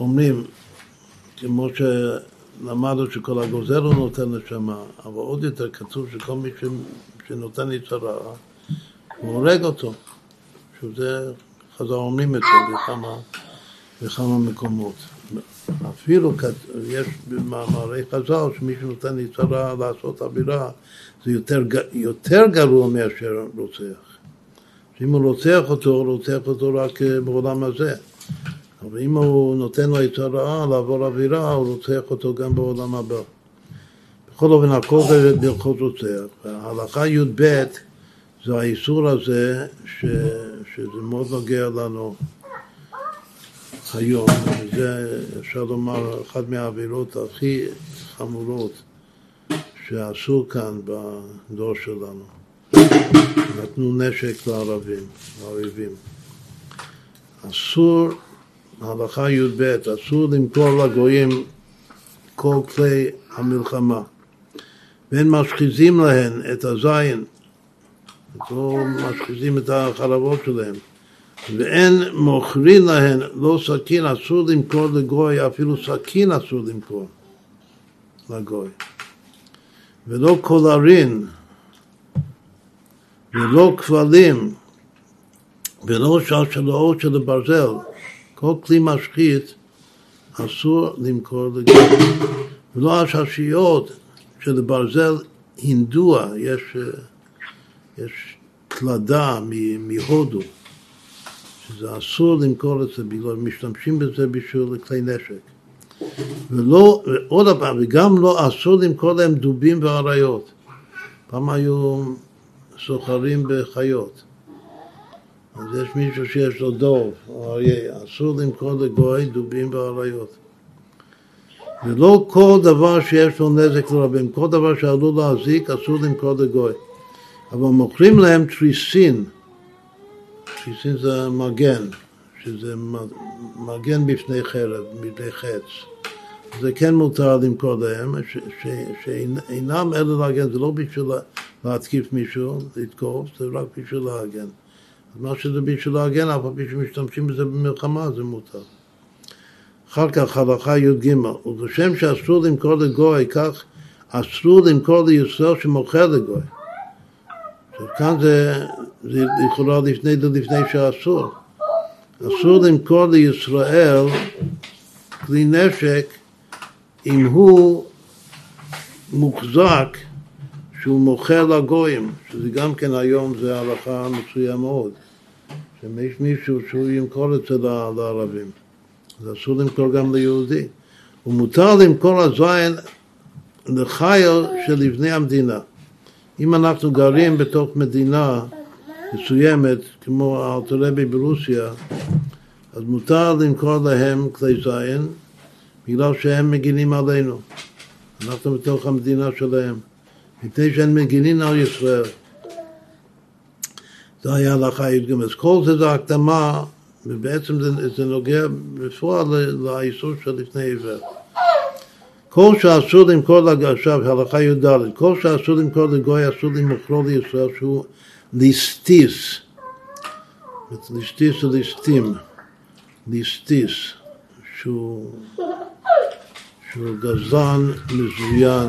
אומרים, כמו למדנו שכל הגוזל הוא נותן נשמה, אבל עוד יותר כתוב שכל מי. שנותן יצרה, הוא הורג אותו. שזה, חז"ל אומרים את זה בכמה, בכמה מקומות. אפילו יש במאמרי חז"ל שמי שנותן יצרה לעשות עבירה זה יותר, יותר גרוע מאשר רוצח. אם הוא רוצח אותו, הוא רוצח אותו רק אה, בעולם הזה. אבל אם הוא נותן לו יצר רעה לעבור עבירה, הוא רוצח אותו גם בעולם הבא. בכל אופן, הכל בהלכות רוצח. ההלכה י"ב זה האיסור הזה, ש, שזה מאוד נוגע לנו היום. וזה, אפשר לומר, אחת מהעבירות הכי חמורות שעשו כאן בדור שלנו. נתנו נשק לערבים, לאויבים. אסור הלכה י"ב, אסור למכור לגויים כל כלי המלחמה. ואין משחיזים להן את הזין, לא משחיזים את החרבות שלהם. ואין מוכרים להן לא סכין, אסור למכור לגוי, אפילו סכין אסור למכור לגוי. ולא קולרין, ולא כבלים, ולא שלשלאות של ברזל, כל כלי משחית אסור למכור לגוי. ולא הששיות של ברזל הינדוע, יש, יש קלדה מהודו, שזה אסור למכור את זה, בגלל משתמשים בזה בשביל כלי נשק. ולא, עוד פעם, וגם לא אסור למכור להם דובים ואריות. פעם היו סוחרים בחיות. אז יש מישהו שיש לו דוב או אריה, אסור למכור לגוי דובים ואריות. ולא כל דבר שיש לו נזק לרבים, כל דבר שעלול להזיק אסור למכור לגוי. אבל מוכרים להם תריסין, תריסין זה מגן, שזה מגן בפני חרב, בפני חץ. זה כן מותר למכור להם, שאינם אלא להגן, זה לא בשביל להתקיף מישהו, לתקוף, זה רק בשביל להגן. מה שזה בשביל להגן, אף פעם שמשתמשים בזה במלחמה, זה מותר. אחר כך הלכה י"ג, ובשם שאסור למכור לגוי, כך אסור למכור לישראל שמוכר לגוי. כאן זה, זה לכאורה לפני לפני שאסור. אסור למכור לישראל כלי נשק אם הוא מוחזק שהוא מוכר לגויים, שזה גם כן היום זה הלכה מצויה מאוד, שיש מישהו שהוא ימכור את זה לערבים, אז אסור למכור גם ליהודי. ומותר למכור הזין לחייל של לבני המדינה. אם אנחנו גרים בתוך מדינה מסוימת, כמו הארתולבי ברוסיה, אז מותר למכור להם כלי זין בגלל שהם מגינים עלינו. אנחנו בתוך המדינה שלהם. מפני שהם מגינים על ישראל. זה היה הלכה י"ג. אז כל זה זה הקדמה, ובעצם זה, זה נוגע בפועל לאיסור של לפני עיוור. כל שאסור למכור, עכשיו הלכה י"ד, כל שאסור למכור לגוי אסור למכרו לישראל שהוא ליסטיס. ליסטיס זה ליסטים, ליסטיס, שהוא, שהוא גזען מזוין.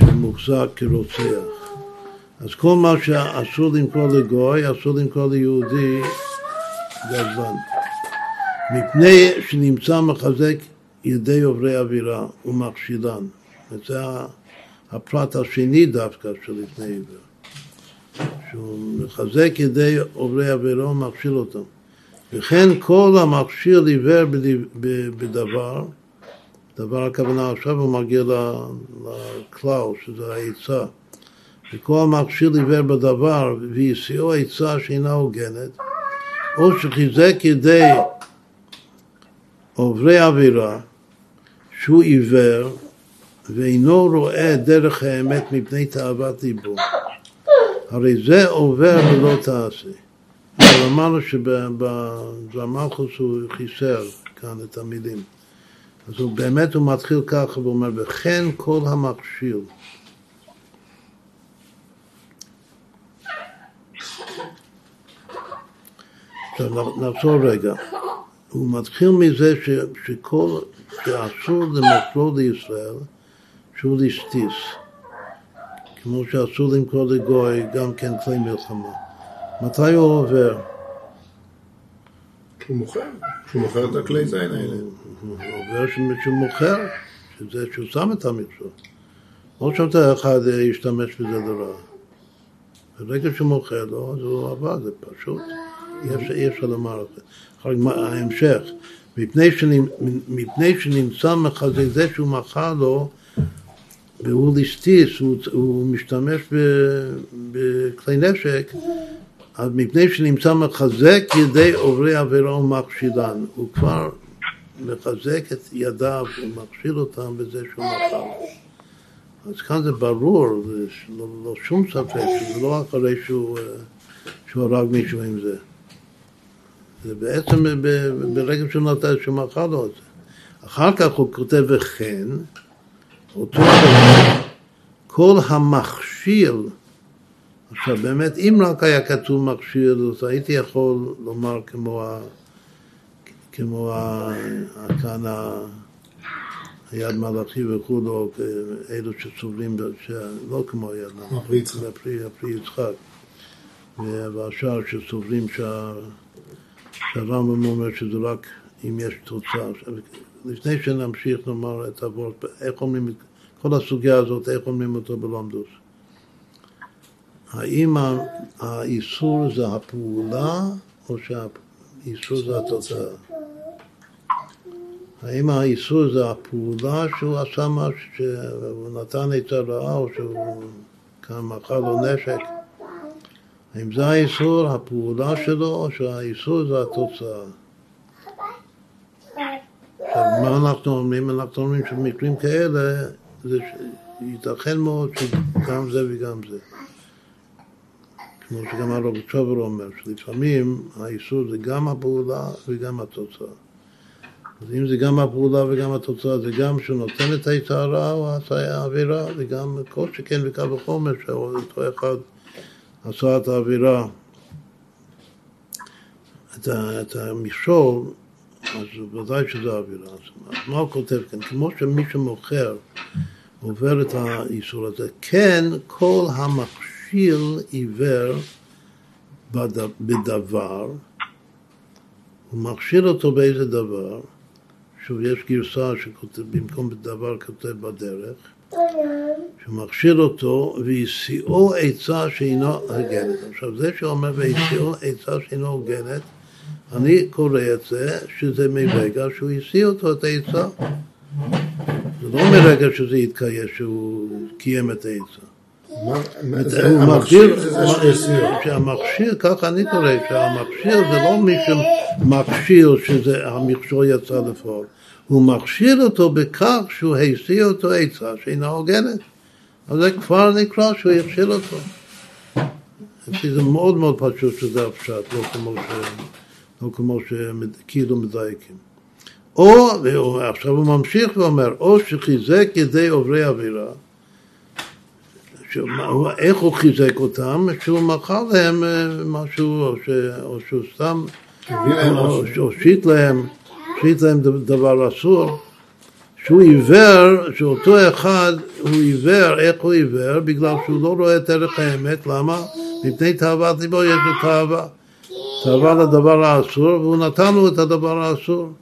שמוחזק כרוצח. אז כל מה שאסור למכור לגוי, אסור למכור ליהודי גזלן. מפני שנמצא מחזק ידי עוברי אווירה ומכשילן. וזה הפרט השני דווקא של לפני עבר. שהוא מחזק ידי עוברי אווירה ומכשיל אותם. וכן כל המכשיר עיוור בדבר, דבר הכוונה עכשיו הוא מגיע לכלל, שזה העצה. וכל המכשיר עיוור בדבר והסיעו עצה שאינה הוגנת, או שחיזק ידי עוברי עבירה, שהוא עיוור ואינו רואה דרך האמת מפני תאוות ליבו. הרי זה עובר ולא תעשה. אבל אמרנו שבדרמלכוס הוא חיסר כאן את המילים. אז הוא באמת, הוא מתחיל ככה, והוא אומר, וכן כל המכשיל. עכשיו נחזור רגע. הוא מתחיל מזה ש, שכל, שאסור למכרו לישראל שהוא ליסטיס. כמו שאסור למכור לגוי גם כן כלי מלחמה. מתי הוא עובר? הוא מוכר, שהוא מוכר את הכלי זין האלה. הוא עובר ש- שהוא מוכר, שזה שהוא שם את המכשול. לא שאתה אחד ישתמש בזה לרעה. ברגע שהוא מוכר לו, אז הוא עבד, זה פשוט. אי אפשר- לומר את זה. ההמשך, מפני, מפני שנמצא מחזה זה שהוא מכר לו, והוא ליסטיס, הוא, הוא משתמש בכלי נשק, אז מפני שנמצא מחזק ידי עוברי עבירה ומכשילן, הוא כבר מחזק את ידיו ומכשיל אותם בזה שהוא מכר. אז כאן זה ברור, זה לא, לא שום ספק, שזה לא אחרי שהוא, אה, שהוא הרג מישהו עם זה. זה בעצם ברגע שהוא נתן, שהוא מכר לו את זה. אחר כך הוא כותב וכן, אותו דבר, כל המכשיל עכשיו באמת, אם רק היה כתוב מכשיר, אז הייתי יכול לומר כמו ה... כמו ה... כאן ה... היד מלאכי וכולו, אלו שסובלים, לא כמו היד מלאכי, הפרי יצחק, והשאר שסובלים שה... שהרמב"ם אומר שזה רק אם יש תוצאה. לפני שנמשיך נאמר את הוורד, איך אומרים, כל הסוגיה הזאת, איך אומרים אותו בלומדוס. האם האיסור זה הפעולה או שהאיסור זה התוצאה? האם האיסור זה הפעולה שהוא עשה משהו, שהוא נתן עצה רעה או שהוא כאן מכר לו נשק? האם זה האיסור, הפעולה שלו, או שהאיסור זה התוצאה? עכשיו, מה אנחנו אומרים? אנחנו אומרים שבמקרים כאלה, זה ייתכן מאוד שגם זה וגם זה. כמו שגם הרב צ'ובר אומר, שלפעמים האיסור זה גם הפעולה וגם התוצאה. אז אם זה גם הפעולה וגם התוצאה, זה גם שהוא נותן את הרעה או עשה העבירה, וגם כל שכן וקל וחומר שאותו אחד עשה את העבירה, את, את המכשול, אז ודאי שזה עבירה. אז מה הוא כותב כאן? כמו שמי שמוכר עובר את האיסור הזה, כן כל המכשיל עיוור בד- בדבר, הוא מכשיל אותו באיזה דבר, שוב יש גרסה שכותב, במקום בדבר כותב בדרך, שמכשיל אותו והשיאו עצה שאינו הוגנת. עכשיו זה שאומר והשיאו עצה שאינו הוגנת, אני קורא את זה שזה מרגע שהוא השיא אותו את העצה. זה לא מרגע שזה התקיים, שהוא קיים את העצה. הוא מגדיר. שהמכשיר, ככה אני קורא, שהמכשיר זה לא מי שמכשיר שזה המכשול יצא לפועל, הוא מכשיר אותו בכך שהוא השיא אותו עצה שאינה הוגנת. אז זה כבר נקרא שהוא הכשיל אותו. זה מאוד מאוד פשוט שזה הפשט, לא כמו ש... לא כמו שכאילו מדייקים. או, ועכשיו הוא ממשיך ואומר, או שחיזק ידי עוברי עבירה, איך הוא חיזק אותם? שהוא מכר להם אה, משהו, או, ש, או שהוא סתם, או. שהושיט להם, להם דבר אסור, שהוא עיוור, שאותו אחד הוא עיוור, איך הוא עיוור? בגלל שהוא לא רואה את ערך האמת, למה? מפני תאוות ליבו יש לו תאווה. תאווה לדבר האסור, והוא נתן לו את הדבר האסור.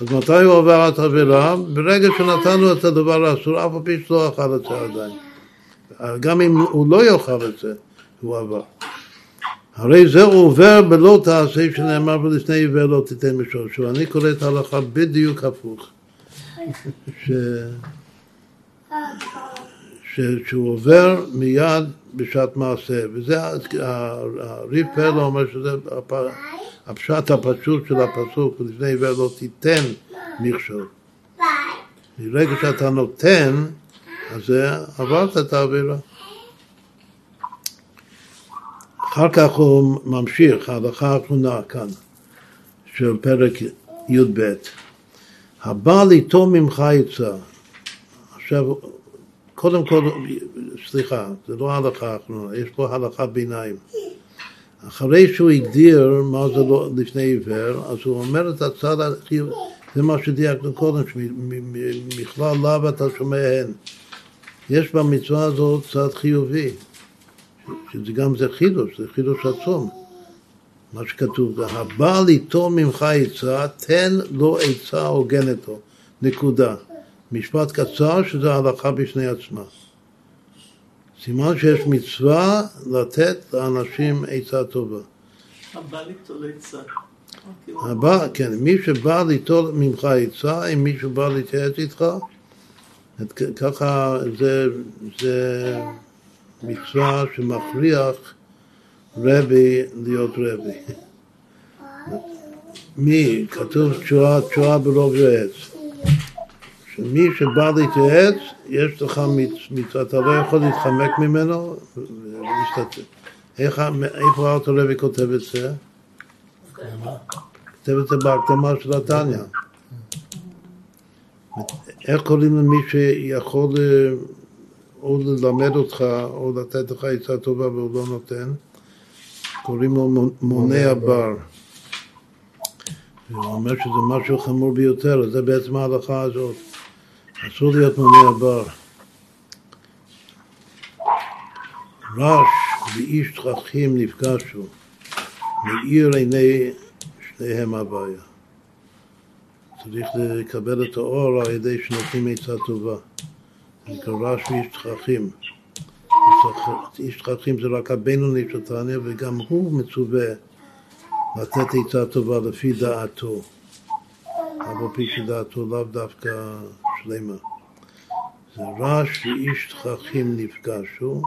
אז מתי הוא עבר את העבירה? ברגע שנתן לו את הדבר האסור, אף על פי שלא אכל את זה עדיין. גם אם הוא לא יאכל את זה, הוא עבר. הרי זה עובר בלא תעשה שנאמר ולפני עיוור לא תיתן משורשו. אני קורא את ההלכה בדיוק הפוך. ש... ש... שהוא עובר מיד בשעת מעשה, וזה הריב פרלה אומר שזה הפ- הפשט הפשוט של הפסוק, ולפני עיוור לא תיתן מכשול. מרגע שאתה נותן, אז עברת את העבירה. אחר כך הוא ממשיך, ההלכה האחרונה כאן, של פרק י"ב. הבא ליטול ממך עצה. עכשיו, קודם כל, סליחה, זה לא ההלכה האחרונה, יש פה הלכה ביניים. אחרי שהוא הגדיר מה זה לא לפני עיוור, אז הוא אומר את הצד החיובי, זה מה שדייקנו קודם, שמכלל לאו אתה שומע הן. יש במצווה הזאת צד חיובי, שזה גם זה חידוש, זה חידוש עצום. מה שכתוב, הבא ליטול ממך עצה, תן לו עצה הוגנת לו, נקודה. משפט קצר שזה הלכה בפני עצמה. סימן שיש מצווה לתת לאנשים עצה טובה. הבא ליטול עצה. הבא, כן, מי שבא ליטול ממך עצה, אם מישהו בא להתייעץ איתך, ככה זה, זה מצווה שמכריח רבי להיות רבי. מי? כתוב תשועה, תשועה ברוב יועץ. שמי שבא להתייעץ, יש לך מצווה, אתה לא יכול להתחמק ממנו ולהשתתף. איפה האוטו לוי כותב את זה? כותב את זה בהקדמה של התניא. איך קוראים למי שיכול אה, או ללמד אותך או לתת לך עצה טובה והוא לא נותן? קוראים לו מונה בר. הוא אומר שזה משהו חמור ביותר, זה בעצם ההלכה הזאת. אסור להיות מונה בר. רש ואיש תככים נפגשו, מאיר עיני שניהם הבעיה. צריך לקבל את האור על ידי שנותנים עצה טובה. זה רש ואיש תככים. איש תככים זה רק הבינוני של תניא, וגם הוא מצווה לתת עצה טובה לפי דעתו, אבל פי שדעתו לאו דווקא שלמה. זה רש ואיש תככים נפגשו,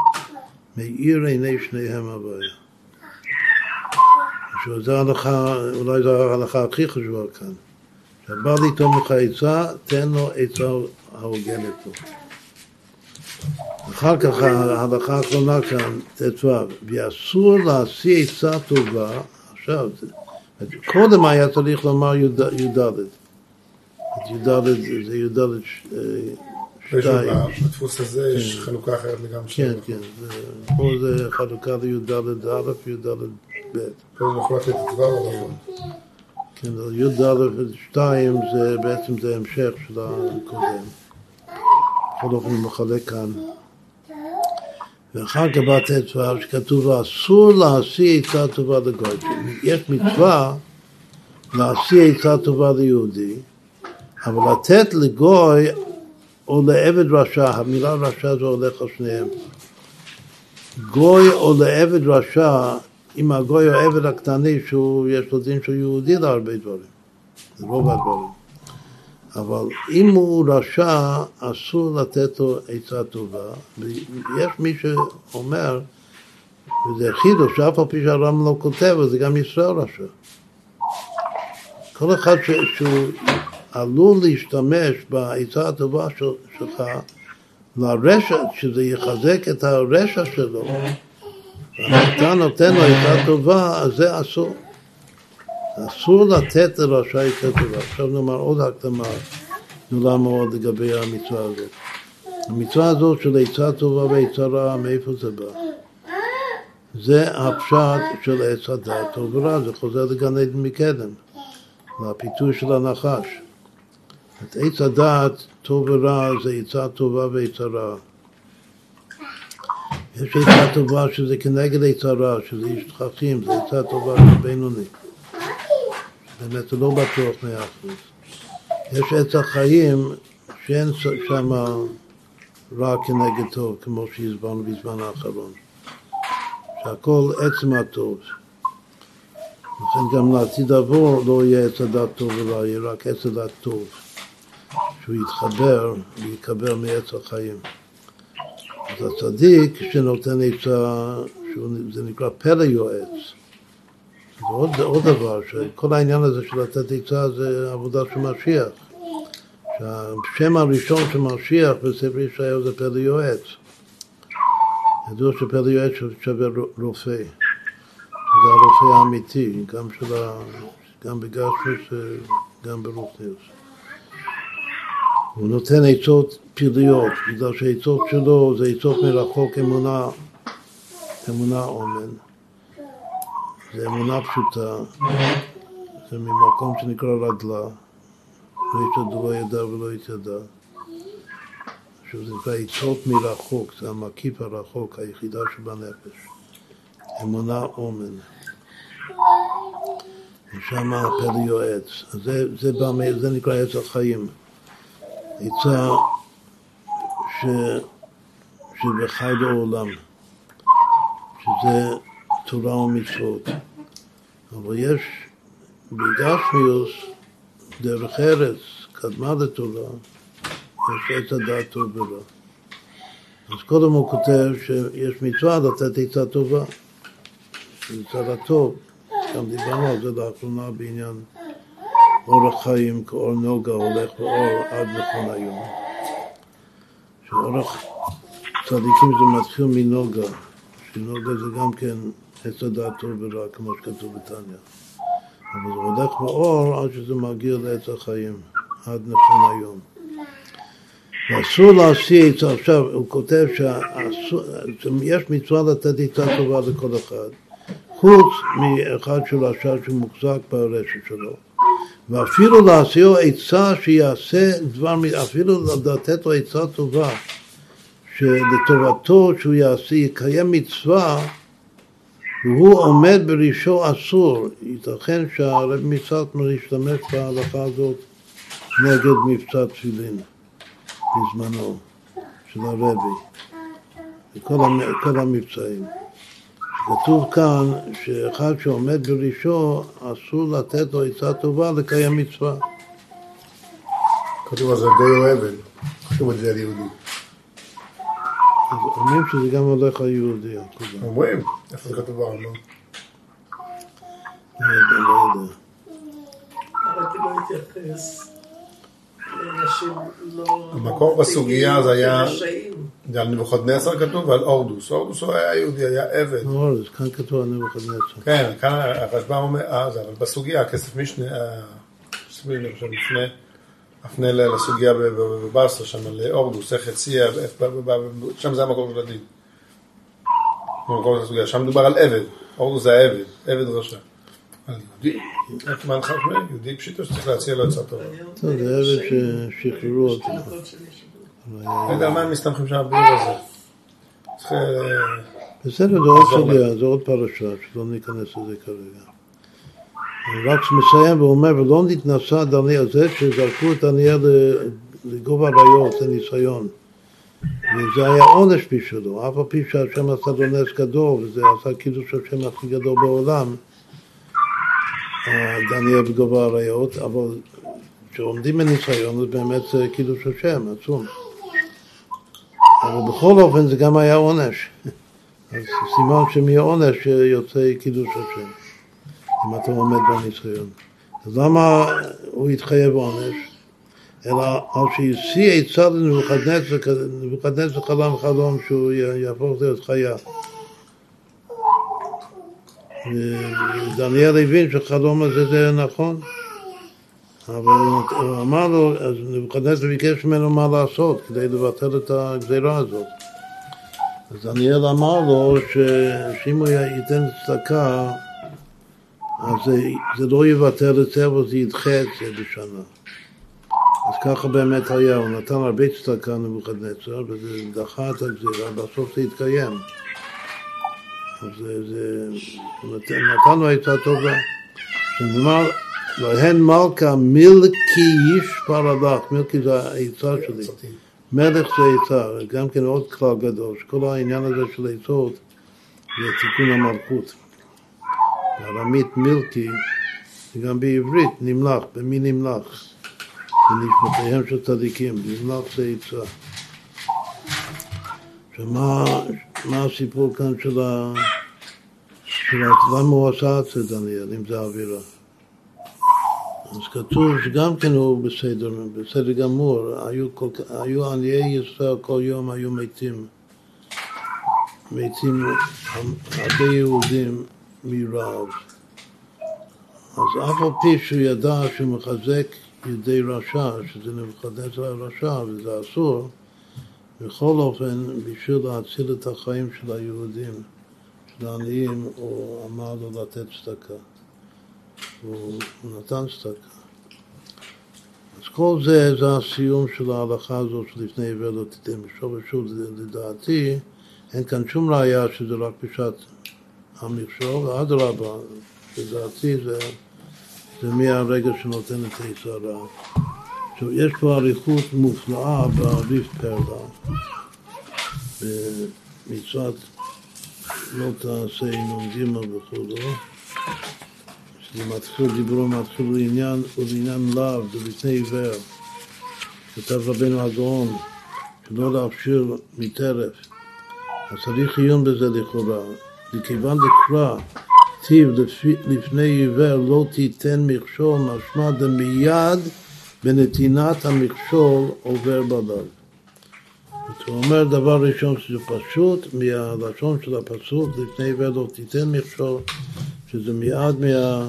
מאיר עיני שניהם הבעיה. זו ההלכה, אולי זו ההלכה הכי חשובה כאן. כשבא לטעום לך עצה, תן לו עצה ההוגנת לו. אחר כך ההלכה האחרונה כאן, ט"ו, ואסור להשיא עצה טובה, עכשיו, קודם היה צריך לומר י"ד, י"ד זה י"ד שתיים. בדפוס הזה יש חלוקה אחרת לגמרי. כן, כן, פה זה חלוקה לי"ד א', י"ד ב'. פה זה מחולק לט"ו או נכון? כן, י"ד 2 זה בעצם זה המשך של הקודם. בכל אופן הוא מחלק כאן. ואחר כך בא ט"ו שכתוב לו אסור להשיא עצה טובה לגוי. יש מצווה להשיא עצה טובה ליהודי, אבל לתת לגוי או לעבד רשע, המילה רשע זה הולך על שניהם. גוי או לעבד רשע, אם הגוי הוא עבד הקטני, שיש לו דין של יהודי להרבה דברים, זה רוב הדברים. אבל אם הוא רשע, אסור לתת לו עצה טובה. ויש מי שאומר, וזה חידוש, שאף על פי שהרמב"ם לא כותב, אז זה גם ישראל רשע. כל אחד ש, שהוא עלול להשתמש בעצה הטובה של, שלך לרשע, שזה יחזק את הרשע שלו, ואתה נותן לו עצה טובה, אז זה אסור. אסור לתת לרשע יותר טובה. עכשיו נאמר עוד הקדמה גדולה מאוד לגבי המצווה הזאת. המצווה הזאת של עצה טובה ועצה רעה, מאיפה זה בא? זה הפשט של עץ הדת טוב ורע, זה חוזר לגן עדן מקדם, לפיתוי של הנחש. את עץ הדת טוב ורע זה עצה טובה ועצה רעה. יש עצה טובה שזה כנגד עצה רעה, שזה איש תככים, זה עצה טובה של בינוני. באמת זה לא בטוח מאה אחוז. יש עץ החיים שאין שם רע כנגד טוב, כמו שהסברנו בזמן האחרון. שהכל עצם הטוב. לכן גם לעתיד עבור לא יהיה עץ הדת טוב ולא יהיה רק עץ הדת טוב. שהוא יתחבר ויקבל מעץ החיים. אז הצדיק שנותן עצה, זה נקרא פלא יועץ. זה עוד, דבר, שכל העניין הזה של לתת עצה זה עבודה של משיח. שהשם הראשון של משיח בספר ישעיהו זה פלא יועץ. ידוע שפלא יועץ שווה רופא. זה הרופא האמיתי, גם, ה... גם בגשמוס, גם ברוכניוס. הוא נותן עצות פלאיות, בגלל שהעצות שלו זה עצות מרחוק אמונה, אמונה אומן. זה אמונה פשוטה, זה ממקום שנקרא רגלה, לא יתעדו לא ידע ולא יתיידע. עכשיו זה נקרא עצות מרחוק, זה המקיף הרחוק, היחידה שבנפש. אמונה אומן. ושם הפלא יועץ. זה, זה, בא, זה נקרא עץ החיים. עצה ש, שבחי לעולם, שזה תורה ומצוות. אבל יש בגשמיוס דרך ארץ, קדמה לתורה, יש עץ הדעת טוב ורע. אז קודם הוא כותב שיש מצווה לתת עצה טובה, זה הטוב. גם דיברנו על זה לאחרונה בעניין אורח חיים כאור נוגה הולך באור עד נכון היום. שאורח צדיקים זה מתחיל מנוגה, שנוגה זה גם כן הדעת טוב ורע, כמו שכתוב בתניא. אבל זה הולך באור עד שזה מגיע לעץ החיים, עד נכון היום. ואסור להשיא עצה, עכשיו הוא כותב שיש מצווה לתת עצה טובה לכל אחד, חוץ מאחד של השד שמוחזק ברשת שלו. ואפילו להשיאו עצה שיעשה דבר, אפילו לתת לו עצה טובה, שלטובתו שהוא יעשה, יקיים מצווה, והוא עומד בראשו אסור. ייתכן שהרב מסטמר ישתמש בהלכה הזאת נגד מבצע תפילין בזמנו של הרבי, כל המבצעים. כתוב כאן שאחד שעומד בראשו אסור לתת לו עצה טובה לקיים מצווה. כתוב על זה די אוהבל, כתוב על זה על יהודי. אז אומרים שזה גם הולך על יהודי. אומרים, איפה זה כתוב ברמב"ם? לא יודע, לא יודע. לא לאנשים לא... המקור בסוגיה זה היה-. זה על נבוכדנצר כתוב ועל אורדוס. אורדוס הוא היה יהודי, היה עבד. לא, אז כאן כתוב על נבוכדנצר. כן, כאן הרשב"ם אומר, אה, זה, אבל בסוגיה, הכסף משנה, אה, אני לפני, הפנה ל- לסוגיה ב- ב- בבאסר, שם לאורדוס, איך הציע, איך- ב- שם זה המקור של הדין. במקור של הסוגיה, שם מדובר על עבד, אורדוס זה העבד, עבד רשע. על יהודי, איך מה? יהודי פשיטו שצריך להציע לו עצה טובה. טוב, זה עבד ששחררו אותו. שבו. לא יודע על מה הם מסתמכים שם בביור הזה. צריך... אה, בסדר, זה עוד סוגיה, זה עוד פרשה, שלא ניכנס לזה כרגע. רק מסיים ואומר, ולא נתנסה דניאל, זה שזרקו את דניאל לגובה אריות, זה ניסיון. וזה היה עונש בשבילו, אף על פי שהשם עשה לו נס גדול, וזה עשה קידוש השם הכי גדול בעולם, אה, דניאל בגובה אריות, אבל כשעומדים בניסיון, זה באמת קידוש השם, עצום. אבל בכל אופן זה גם היה עונש. אז סימן שמעונש יוצא קידוש השם, אם אתה עומד בניסיון. אז למה הוא התחייב עונש? אלא על שהשיא עצה לנבוכדנצר, נבוכדנצר חלם חלום שהוא יהפוך להיות חיה. ודניאל הבין שהחלום הזה זה נכון, אבל הוא אמר לו, אז נבוכדנצר ביקש ממנו מה לעשות כדי לבטל את הגזירה הזאת. אז דניאל אמר לו. שאם הוא ייתן צדקה, אז זה, זה לא יבטל זה, אבל זה ידחה את זה בשנה. אז ככה באמת היה, הוא נתן הרבה צדקה נבוכדנצר, וזה דחה את הגזירה, בסוף זה התקיים. אז זה, זה נתן, לו עצה טובה. שנאמר, להן מלכה מילקי איש פרדך, מילקי זה העצה שלי. מלך זה עצה, גם כן עוד כלל גדול, שכל העניין הזה של עצות זה תיקון המלכות. בארמית מילקי, וגם בעברית נמלך, במי נמלך? בנשמותיהם של צדיקים, נמלך זה עצה. עכשיו מה, הסיפור כאן של ה... של. למה הוא עשה את זה, דניאל, אם זה האווירה? אז כתוב שגם כן הוא בסדר, בסדר גמור, היו, כל, היו עניי ישראל כל יום היו מתים, מתים הרבה יהודים מרעב. אז אף על פי שהוא ידע שהוא מחזק ידי רשע, שזה נבוכדנצר הרשע וזה אסור, בכל אופן, בשביל להציל את החיים של היהודים, לעניים, הוא אמר לו לתת צדקה. הוא, נתן צדקה. אז כל זה, זה הסיום של ההלכה הזאת שלפני עיוור לא תיתן משוב ושוב, לדעתי, אין כאן שום ראייה שזה רק בשעת המכשול, אדרבה, לדעתי זה, זה מהרגע שנותן את היצרה. עכשיו, יש פה אריכות מופלאה בריף פרלה, במצוות לא תעשה נ"ג וכו', שזה מתחיל, דיברו מתחיל לעניין, ולעניין לאו, זה לפני עיוור. כתב רבנו הגאון, שלא להכשיר מטרף. אז צריך עיון בזה לכאורה. מכיוון דקרא, טיב לפני עיוור לא תיתן מכשול, משמע דמיד בנתינת המכשול עובר בלב. הוא אומר דבר ראשון שזה פשוט מהלשון של הפסוק לפני עיוור לא תיתן מכשול, שזה מיד מה...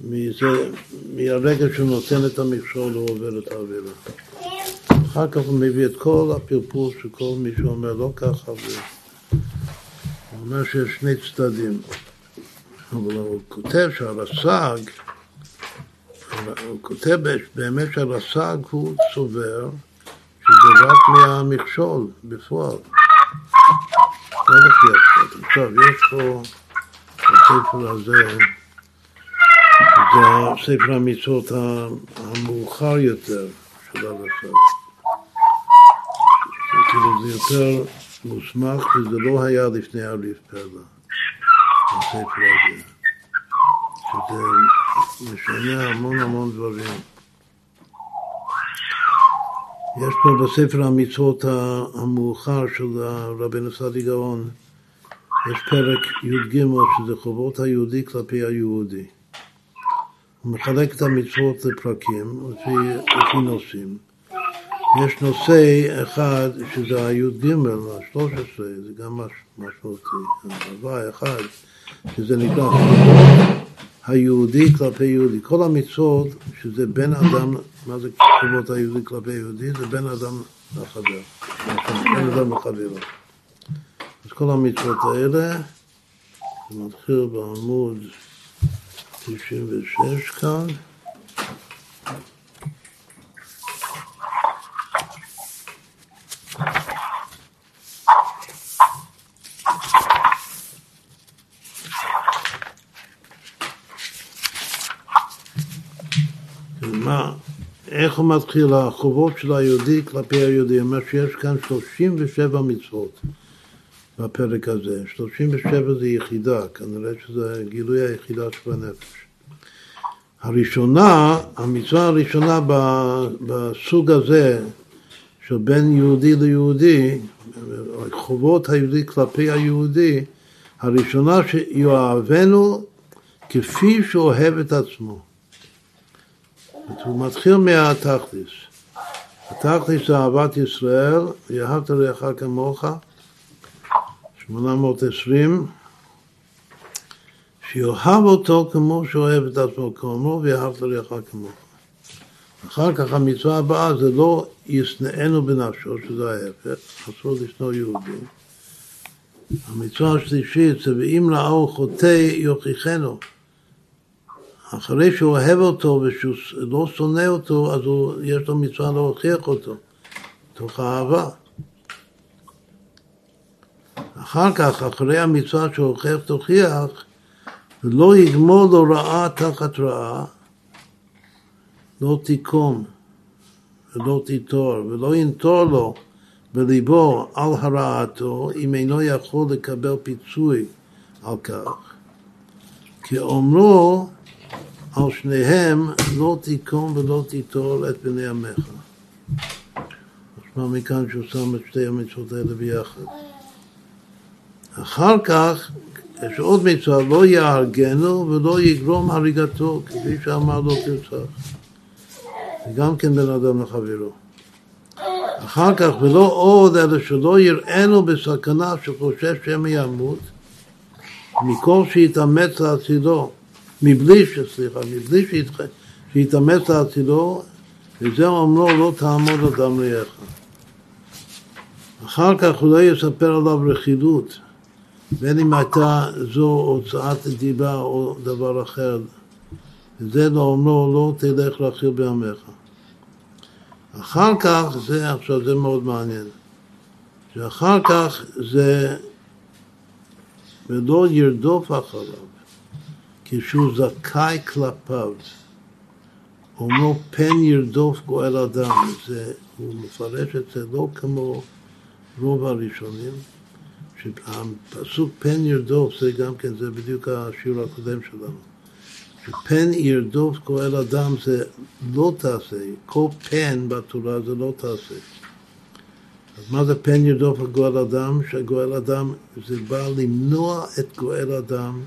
מזה, מהרגע שהוא נותן את המכשול הוא עובר את העבירה. אחר כך הוא מביא את כל הפרפור של כל מי שאומר לא ככה, הוא אומר שיש שני צדדים. אבל הוא כותב שהרס"ג, הוא כותב באמת שהרס"ג הוא סובר שזה רק מהמכשול בפועל. לא לפי הצד. עכשיו, יש פה בספר הזה, זה ספר המצוות המאוחר יותר של הרס"ג. כאילו זה יותר מוסמך וזה לא היה לפני הריף פרלה, הספר הזה. שזה משנה המון המון דברים. יש פה בספר המצוות המאוחר של רבנו סעדי גאון, יש פרק י"ג שזה חובות היהודי כלפי היהודי. הוא מחלק את המצוות לפרקים לפי נושאים. יש נושא אחד שזה הי"ג, ה-13, זה גם משמעותי, הוואי אחד, שזה נקרא היהודי כלפי יהודי. כל המצוות שזה בין אדם, מה זה חובות היהודי כלפי יהודי? זה בין אדם לחבר, בין אדם לחברו. אז כל המצוות האלה, זה מתחיל בעמוד 96 כאן. מה, איך הוא מתחיל? החובות של היהודי כלפי היהודי, אומר שיש כאן 37 מצוות בפרק הזה. 37 זה יחידה, כנראה שזה גילוי היחידה של הנפש. הראשונה, המצווה הראשונה בסוג הזה של בין יהודי ליהודי, חובות היהודי כלפי היהודי, הראשונה שיאהבנו כפי שאוהב את עצמו. הוא מתחיל מהתכליס. התכליס זה אהבת ישראל, ואהבת לרעך כמוך, 820, שיאהב אותו כמו שאוהב את עצמו כמו, ואהבת לרעך כמוך. אחר כך המצווה הבאה זה לא ישנאנו בנפשו, שזה ההפך, אסור לשנוא יהודים. המצווה השלישית זה ואם לאור חוטא יוכיחנו. אחרי שהוא אוהב אותו ושהוא לא שונא אותו, אז הוא, יש לו מצווה להוכיח אותו, תוך אהבה. אחר כך, אחרי המצווה שהוכיח תוכיח, ולא יגמור לו רעה תחת רעה, לא תיקום ולא תיטור, ולא ינטור לו בליבו על הרעתו, אם אינו יכול לקבל פיצוי על כך. כי אומרו על שניהם לא תיקום ולא תיטול את בני עמך. משמע מכאן שהוא שם את שתי המצוות האלה ביחד. אחר כך יש עוד מצווה, לא יהרגנו ולא יגרום הריגתו, כפי שאמר לא תרצח. גם כן בן אדם לחברו. אחר כך, ולא עוד, אלא שלא יראינו בסכנה שחושש שמא ימות, מכל שיתאמץ להצילו. מבלי. סליחה, מבלי שיתאמץ להצילו, וזה אומרו לא תעמוד אדם ליך. אחר כך הוא לא יספר עליו רכילות, בין אם הייתה זו הוצאת דיבה או דבר אחר, זה לא אומר לא תלך להכיל בעמך. אחר כך, זה עכשיו זה מאוד מעניין, שאחר כך זה ולא ירדוף אחריו כשהוא זכאי כלפיו. אומרו פן ירדוף גואל אדם, זה, הוא מפרש את זה לא כמו רוב הראשונים, שהפסוק פן ירדוף זה גם כן, זה בדיוק השיעור הקודם שלנו. שפן ירדוף גואל אדם זה לא תעשה, כל פן בתורה זה לא תעשה. אז מה זה פן ירדוף גואל אדם? שגואל אדם זה בא למנוע את גואל אדם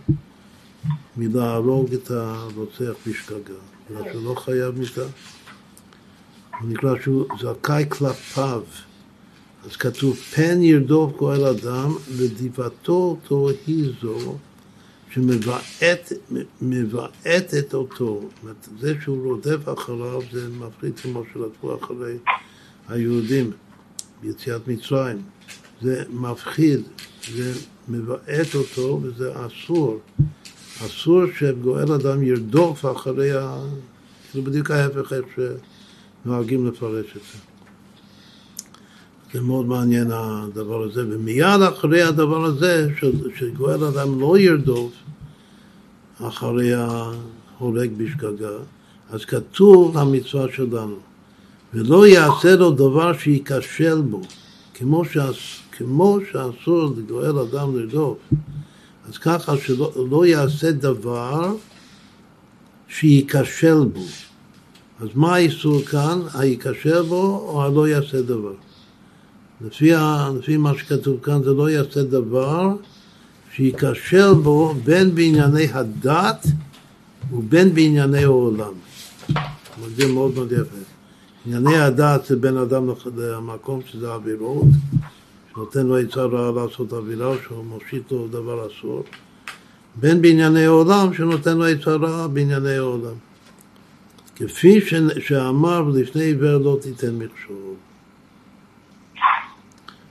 מלהרוג את הרוצח בשגגה, בגלל שהוא לא חייב מיתה. הוא נקרא שהוא זכאי כלפיו. אז כתוב, פן ירדוף גואל אדם, ודיבתו אותו היא זו שמבעטת אותו. זה שהוא רודף אחריו, זה מפחיד כמו שרדפו אחרי היהודים ביציאת מצרים. זה מפחיד, זה מבעט אותו וזה אסור. אסור שגואל אדם ירדוף אחרי ה... זה בדיוק ההפך איך שנוהגים לפרש את זה. זה מאוד מעניין הדבר הזה, ומיד אחרי הדבר הזה, שגואל אדם לא ירדוף אחרי ההורג בשגגה, אז כתוב המצווה שלנו, ולא יעשה לו דבר שייכשל בו, כמו, שאס, כמו שאסור לגואל אדם לרדוף, אז ככה שלא לא יעשה דבר שייכשל בו. אז מה האיסור כאן? היכשל בו או הלא יעשה דבר? לפי, ה, לפי מה שכתוב כאן זה לא יעשה דבר שייכשל בו בין בענייני הדת ובין בענייני העולם. זה מאוד מאוד יפה. ענייני הדת זה בין אדם למקום שזה אווירות, שנותן לו עצה רעה לעשות אווירה, שהוא מושיט לו דבר אסור, בין בענייני העולם, שנותן לו עצה רעה בענייני העולם. כפי שאמר לפני עיוור לא תיתן מכשול.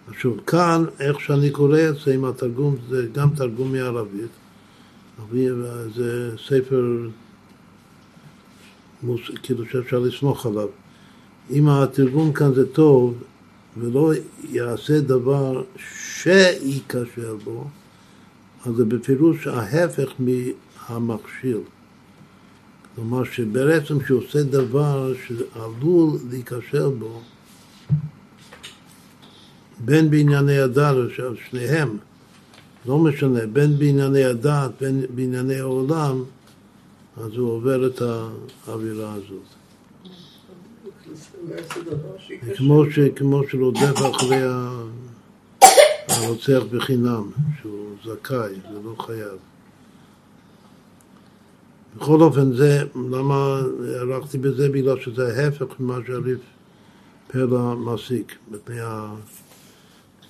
עכשיו כאן, איך שאני קורא את זה עם התרגום, זה גם תרגום מערבית, זה ספר מוס, כאילו שאפשר לסמוך עליו. אם התרגום כאן זה טוב, ולא יעשה דבר שייכשל בו, אז זה בפירוש ההפך מהמכשיל. כלומר שבעצם שהוא עושה דבר שעלול להיכשל בו, בין בענייני הדת, שניהם, לא משנה, בין בענייני הדת, בין בענייני העולם, אז הוא עובר את האווירה הזאת. כמו, ש, כמו שרודף אחרי הרוצח בחינם, שהוא זכאי, זה לא חייב. בכל אופן, זה, למה ערכתי בזה? בגלל שזה ההפך ממה שהריף פרלה מסיק. מה,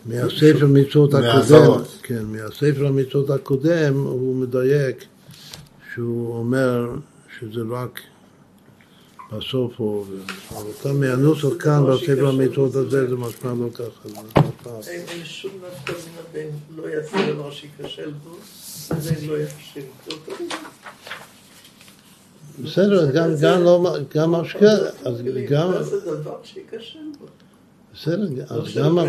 מהספר מצוות הקודם, כן, מהספר המצוות הקודם הוא מדייק שהוא אומר שזה רק בסוף הוא, אבל מהנוסח כאן בספר המצוות הזה זה משמע לא ככה. אין שום נפקא מינה בין לא יעשה דבר שייכשל בו, ובין לא יחשב. בסדר, גם לא, גם משקה, אז גם... לא זה דבר שייכשל בו. בסדר, אז גם... לא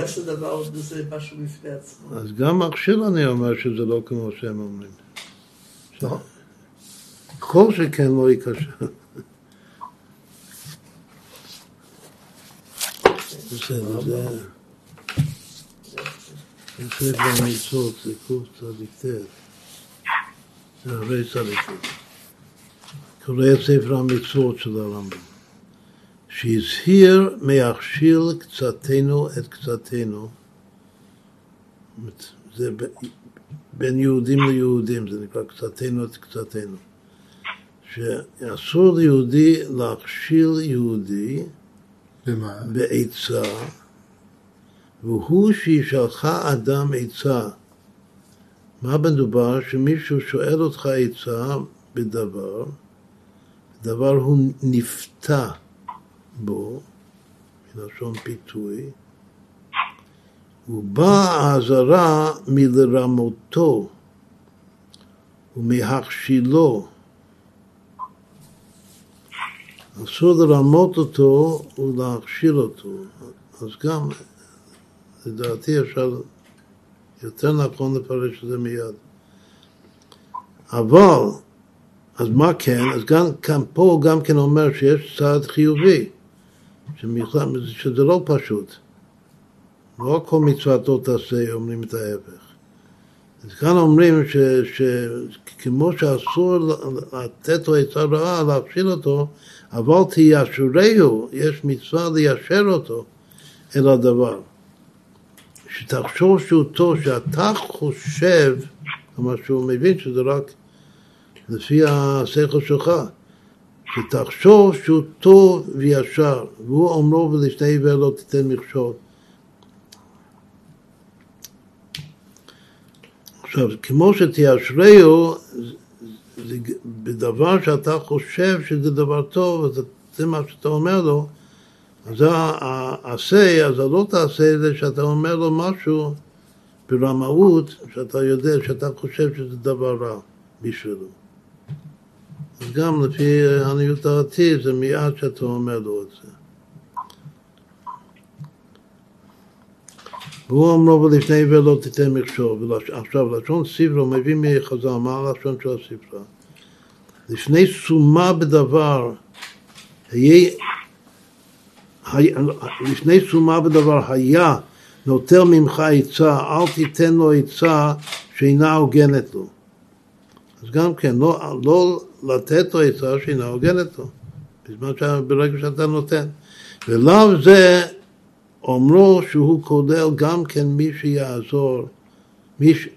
עצמו. אז גם מכשיל אני אומר שזה לא כמו שהם אומרים. נכון. כל שכן לא ייכשל. בסדר, זה... ספר המצוות, זה קוף צדיק ט', זה הרי צדיק ט'. קורא את ספר המצוות של הרמב"ם, שהזהיר מהכשיל קצתנו את קצתנו, זה בין יהודים ליהודים, זה נקרא קצתנו את קצתנו, שאסור ליהודי להכשיל יהודי במה? בעצה, והוא שישלחה אדם עצה. מה מדובר? שמישהו שואל אותך עצה בדבר, דבר הוא נפתע בו, מלשון פיתוי, ובאה האזהרה מלרמותו ומהכשילו. אסור לרמות אותו ולהכשיל אותו. אז גם, לדעתי אפשר יותר נכון לפרש את זה מיד. אבל, אז מה כן? אז גם כאן פה גם כן אומר שיש צעד חיובי, שזה לא פשוט. לא כל מצוות לא תעשה, אומרים את ההפך. אז כאן אומרים שכמו שאסור לתת לו עצה רעה, להפשיל אותו, אבל תיישרהו, יש מצווה ליישר אותו אל הדבר. שתחשוב שהוא טוב, שאתה חושב, כלומר שהוא מבין שזה רק לפי השכל שלך, שתחשוב שהוא טוב וישר, והוא אומרו ולשני עיוור לא תיתן מכשול. עכשיו, כמו שתיישרהו, בדבר שאתה חושב שזה דבר טוב, אז זה מה שאתה אומר לו, אז זה העשה, אז לא תעשה זה שאתה אומר לו משהו ברמאות, שאתה יודע, שאתה חושב שזה דבר רע בשבילו. אז גם לפי עניות דעתי זה מיד שאתה אומר לו את זה. והוא אמרו ולפני עבר לא תיתן מכשול. עכשיו, לשון ספרה, מביא מחז"ל, מה הלשון של הספרה? לפני סומה בדבר, היה, לפני סומה בדבר היה נוטל ממך עצה, אל תיתן לו עצה שאינה הוגנת לו. אז גם כן, לא, לא לתת לו עצה שאינה הוגנת לו, בזמן ברגע שאתה נותן. ולאו זה אומרו שהוא כולל גם כן מי שיעזור, מי ש...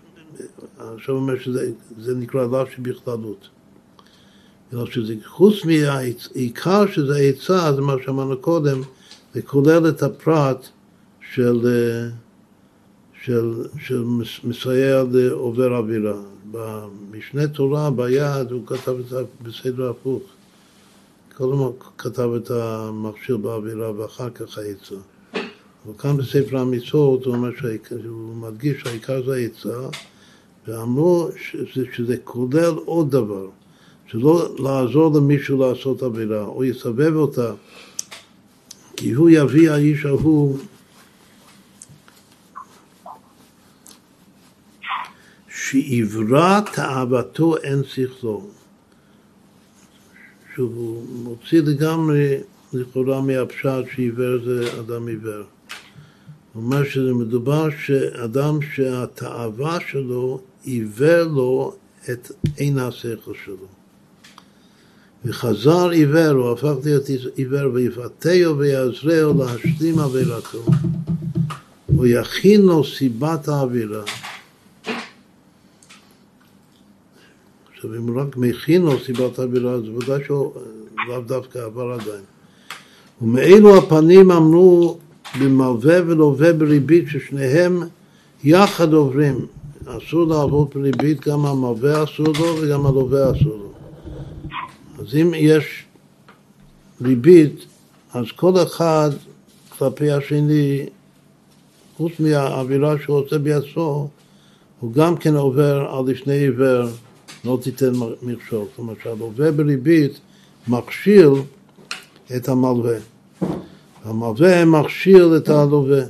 עכשיו אומר שזה נקרא לאו שבכללות. אלא שזה חוץ מהעיקר שזה עצה, זה מה שאמרנו קודם, זה כולל את הפרט של, של, של מסייע לעובר עבירה. במשנה תורה, ביד, הוא כתב את זה בסדר הפוך. קודם הוא כתב את המכשיר באווירה ואחר כך העצה. אבל כאן בספר המצוות הוא אומר שהוא מדגיש שהעיקר זה העצה, ואמרו שזה, שזה כולל עוד דבר, שלא לעזור למישהו לעשות עבירה, או יסבב אותה, כי הוא יביא האיש ההוא שעברה תאוותו אין שכלו. שהוא מוציא לגמרי, לכאורה מהפשט שעיוור זה אדם עיוור. הוא אומר שזה מדובר שאדם שהתאווה שלו עיוור לו את עין השכל שלו. וחזר עיוור, הוא הפך להיות עיוור, ויפתהו ויעזרהו להשלים עבירתו. הוא יכין לו סיבת האווירה. עכשיו, אם הוא רק מכין לו סיבת האווירה, אז ודאי שהוא לאו דווקא עבר עדיין. ומאלו הפנים אמרו במלווה ולווה בריבית ששניהם יחד עוברים. אסור לעבוד בריבית, גם המלווה אסור לו וגם הלווה אסור לו. אז אם יש ריבית, אז כל אחד כלפי השני, חוץ מהאווירה שהוא עושה בעצמו, הוא גם כן עובר על לפני עיוור, לא תיתן מכשול. אומרת שהלווה בריבית מכשיל את המלווה. המלווה מכשיר את הלווה.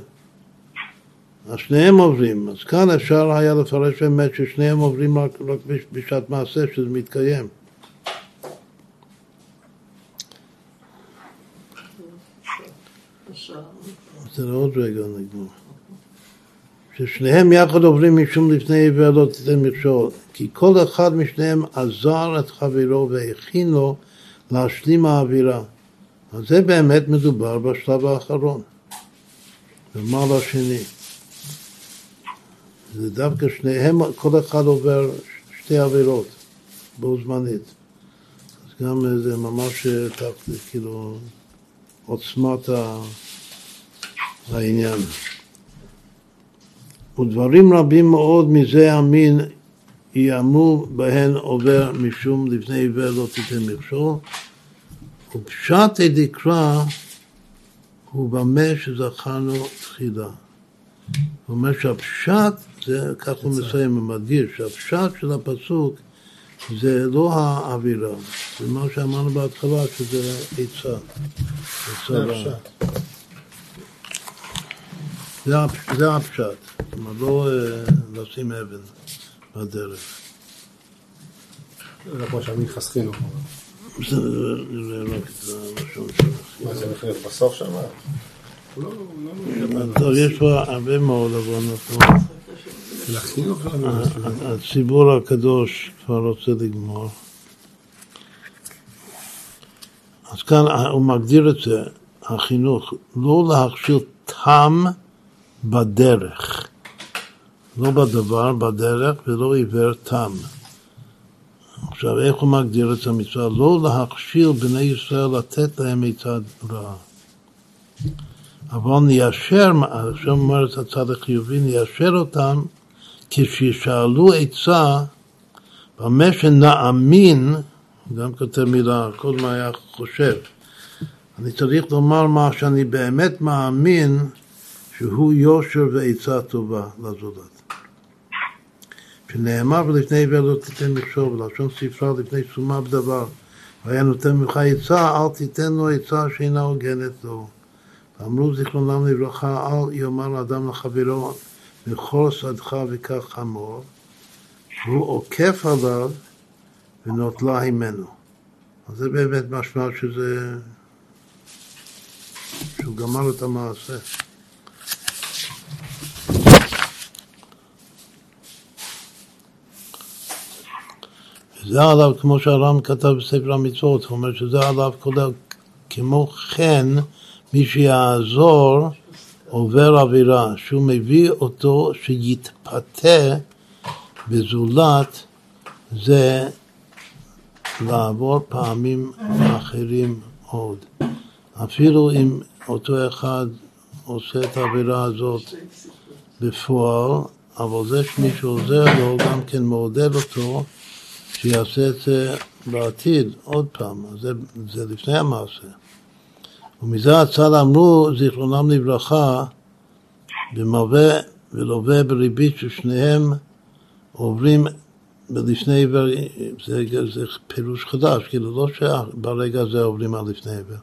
אז שניהם עוברים. אז כאן אפשר היה לפרש באמת ששניהם עוברים רק, רק בשעת מעשה שזה מתקיים. זה עוד רגע נגמר. ששניהם יחד עוברים משום לפני עבר לא תיתן מכשול, כי כל אחד משניהם עזר את חברו והכין לו להשלים האווירה. אז זה באמת מדובר בשלב האחרון. ומה לשני? זה דווקא שניהם, כל אחד עובר שתי עבירות בו זמנית. אז גם זה ממש כאילו עוצמת העניין. ודברים רבים מאוד מזה המין יאמרו בהן עובר משום לפני עיוור לא תיתן מכשול ופשט דקרא הוא במה שזכרנו תחילה. הוא אומר שהפשט, זה, כך הוא מסיים ומדגיש, שהפשט של הפסוק זה לא האווירה, זה מה שאמרנו בהתחלה, שזה עצה. זה. הפשט. זאת אומרת, לא אה, לשים אבן בדרך. זה כמו שהמיכה סחינו. זה הלשון שלו. מה זה להיות בסוף שם? לא, לא, טוב, יש פה הרבה מאוד, החינוך שלנו. הציבור הקדוש כבר רוצה לגמור. אז כאן הוא מגדיר את זה, החינוך, לא להכשיל תם בדרך. לא בדבר, בדרך, ולא עיוור תם. עכשיו, איך הוא מגדיר את המצווה? לא להכשיל בני ישראל לתת להם עצה רעה. אבל ניישר, עכשיו אומר את הצד החיובי, ניישר אותם כשישאלו עצה, במה שנאמין, גם כותב מילה, כל מה היה חושב. אני צריך לומר מה שאני באמת מאמין שהוא יושר ועצה טובה לזולת. שנאמר ולפני עבר לא תיתן מכשול, ולשון ספרה לפני תשומה בדבר. והיה נותן ממך עצה, אל תיתן לו עצה שאינה הוגנת לו. ואמרו זיכרונם לברכה, אל יאמר לאדם לחברו, מכל שדך וקח חמור, שהוא עוקף עליו ונוטלה ממנו. אז זה באמת משמע שזה... שהוא גמר את המעשה. זה עליו, כמו שהר"ם כתב בספר המצוות, הוא אומר שזה עליו כולל, כמו כן, מי שיעזור עובר עבירה, שהוא מביא אותו שיתפתה בזולת זה לעבור פעמים אחרים עוד. אפילו אם אותו אחד עושה את העבירה הזאת בפועל, אבל זה שמישהו עוזר לו גם כן מעודד אותו שיעשה את זה בעתיד עוד פעם, זה, זה לפני המעשה. ומזה הצד אמרו, זיכרונם לברכה, במלווה ולווה בריבית ששניהם עוברים לפני עבר, זה, זה פירוש חדש, כאילו לא שברגע הזה עוברים על לפני עבר.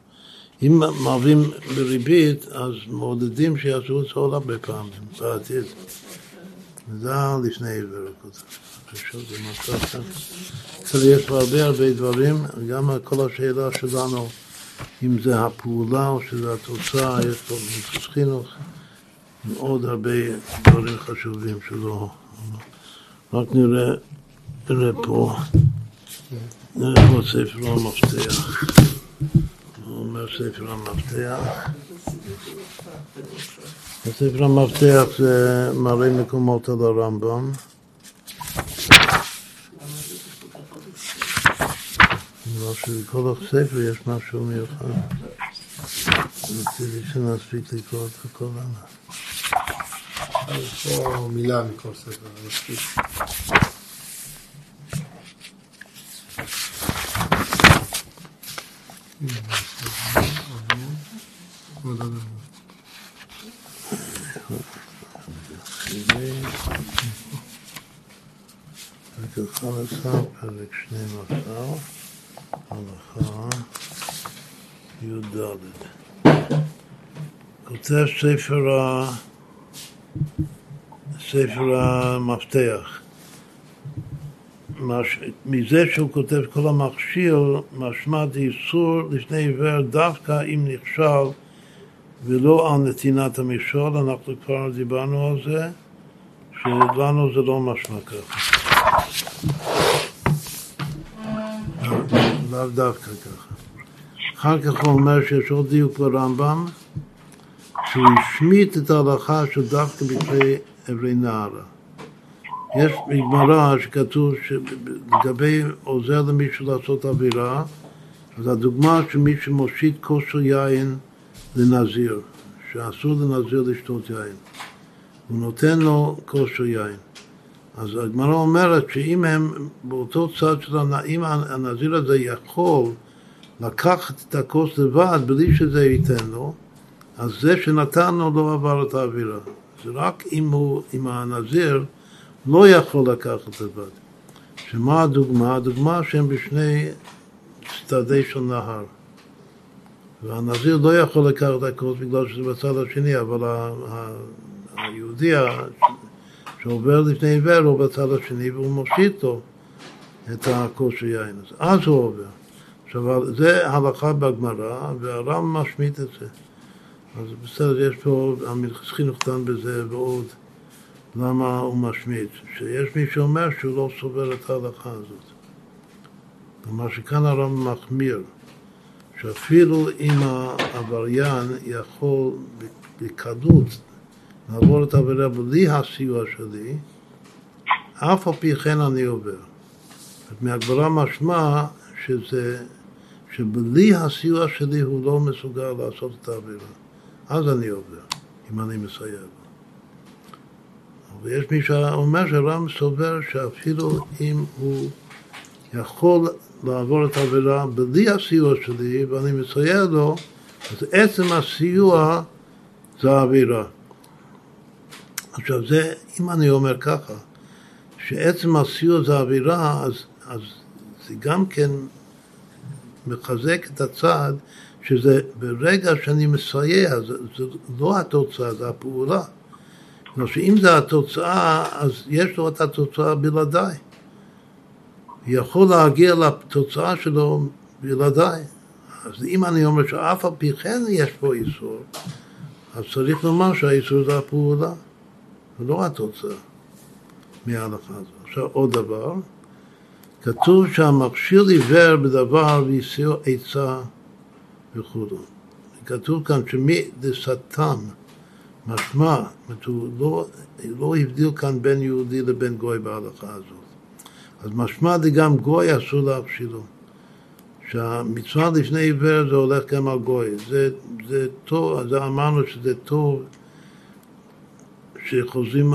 אם מלווים בריבית, אז מעודדים שיעשו את זה עוד הרבה פעמים, בעתיד. זה לפני עבר. פשוט זה מצב כאן. יש פה הרבה הרבה דברים, גם כל השאלה שלנו אם זה הפעולה או שזה התוצאה, יש פה מצוות חינוך, עוד הרבה דברים חשובים שלא... רק נראה, נראה פה, נראה פה ספר המפתח. הוא אומר ספר המפתח. ספר המפתח זה מראה מקומות על הרמב"ם. משהו, בכל הספר יש משהו מיוחד. רציתי שנספיק לקרוא את הכל הלאה. יש פה מילה מכל ספר, מספיק. פרק 11, פרק 12, הלכה י"ד. כותב ספר, ה... ספר המפתח. מש... מזה שהוא כותב כל המכשיר, משמע דאיסור לפני עיוור דווקא אם נכשל ולא על נתינת המכשול, אנחנו כבר דיברנו על זה, שלנו זה לא משמע ככה. לאו דווקא ככה. אחר כך הוא אומר שיש עוד דיוק ברמב"ם, שהוא השמיט את ההלכה של דווקא בפני אברי נערה. יש בגמרא שכתוב שלגבי עוזר למישהו לעשות עבירה, אז הדוגמה של מי שמושיט כושר יין לנזיר, שאסור לנזיר לשתות יין. הוא נותן לו כושר יין. אז הגמרא אומרת שאם הם באותו צד של הנעים, הנזיר הזה יכול לקחת את הכוס לבד בלי שזה ייתן לו, אז זה שנתן לו לא עבר את האווירה. זה רק אם, הוא, אם הנזיר לא יכול לקחת לבד. שמה הדוגמה? הדוגמה שהם בשני צדדי של נהר. והנזיר לא יכול לקחת הכוס בגלל שזה בצד השני, אבל היהודי שעובר לפני עיוור הוא בצד השני והוא מושיט לו את הכוס של יין. אז הוא עובר. עכשיו, זה הלכה בגמרא, והר"ם משמיט את זה. אז בסדר, יש פה, המלכסחינוך דן בזה ועוד. למה הוא משמיט? שיש מי שאומר שהוא לא סובר את ההלכה הזאת. כלומר שכאן הר"ם מחמיר, שאפילו אם העבריין יכול בקלות לעבור את העבירה בלי הסיוע שלי, אף על פי כן אני עובר. מהגברה משמע שזה, שבלי הסיוע שלי הוא לא מסוגל לעשות את העבירה. אז אני עובר, אם אני מסייע לו. ויש מי שאומר שהר"ם סובר שאפילו אם הוא יכול לעבור את העבירה בלי הסיוע שלי ואני מסייע לו, אז עצם הסיוע זה העבירה. עכשיו זה, אם אני אומר ככה, שעצם הסיוע זה העבירה, אז, אז זה גם כן מחזק את הצד שזה ברגע שאני מסייע, זה, זה לא התוצאה, זה הפעולה. כלומר שאם זה התוצאה, אז יש לו את התוצאה בלעדיי. יכול להגיע לתוצאה שלו בלעדיי. אז אם אני אומר שאף על פי כן יש פה איסור, אז צריך לומר שהאיסור זה הפעולה, ולא התוצאה מההלכה הזאת. עכשיו עוד דבר, כתוב שהמכשיר עיוור בדבר והסיעו עצה וכו'. כתוב כאן שמי דסתם משמע, זאת אומרת, לא, לא הבדיל כאן בין יהודי לבין גוי בהלכה הזאת. אז משמע גם גוי אסור להכשילו. שהמצווה לפני עיוור זה הולך גם על גוי. זה, זה טוב, אז אמרנו שזה טוב שחוזרים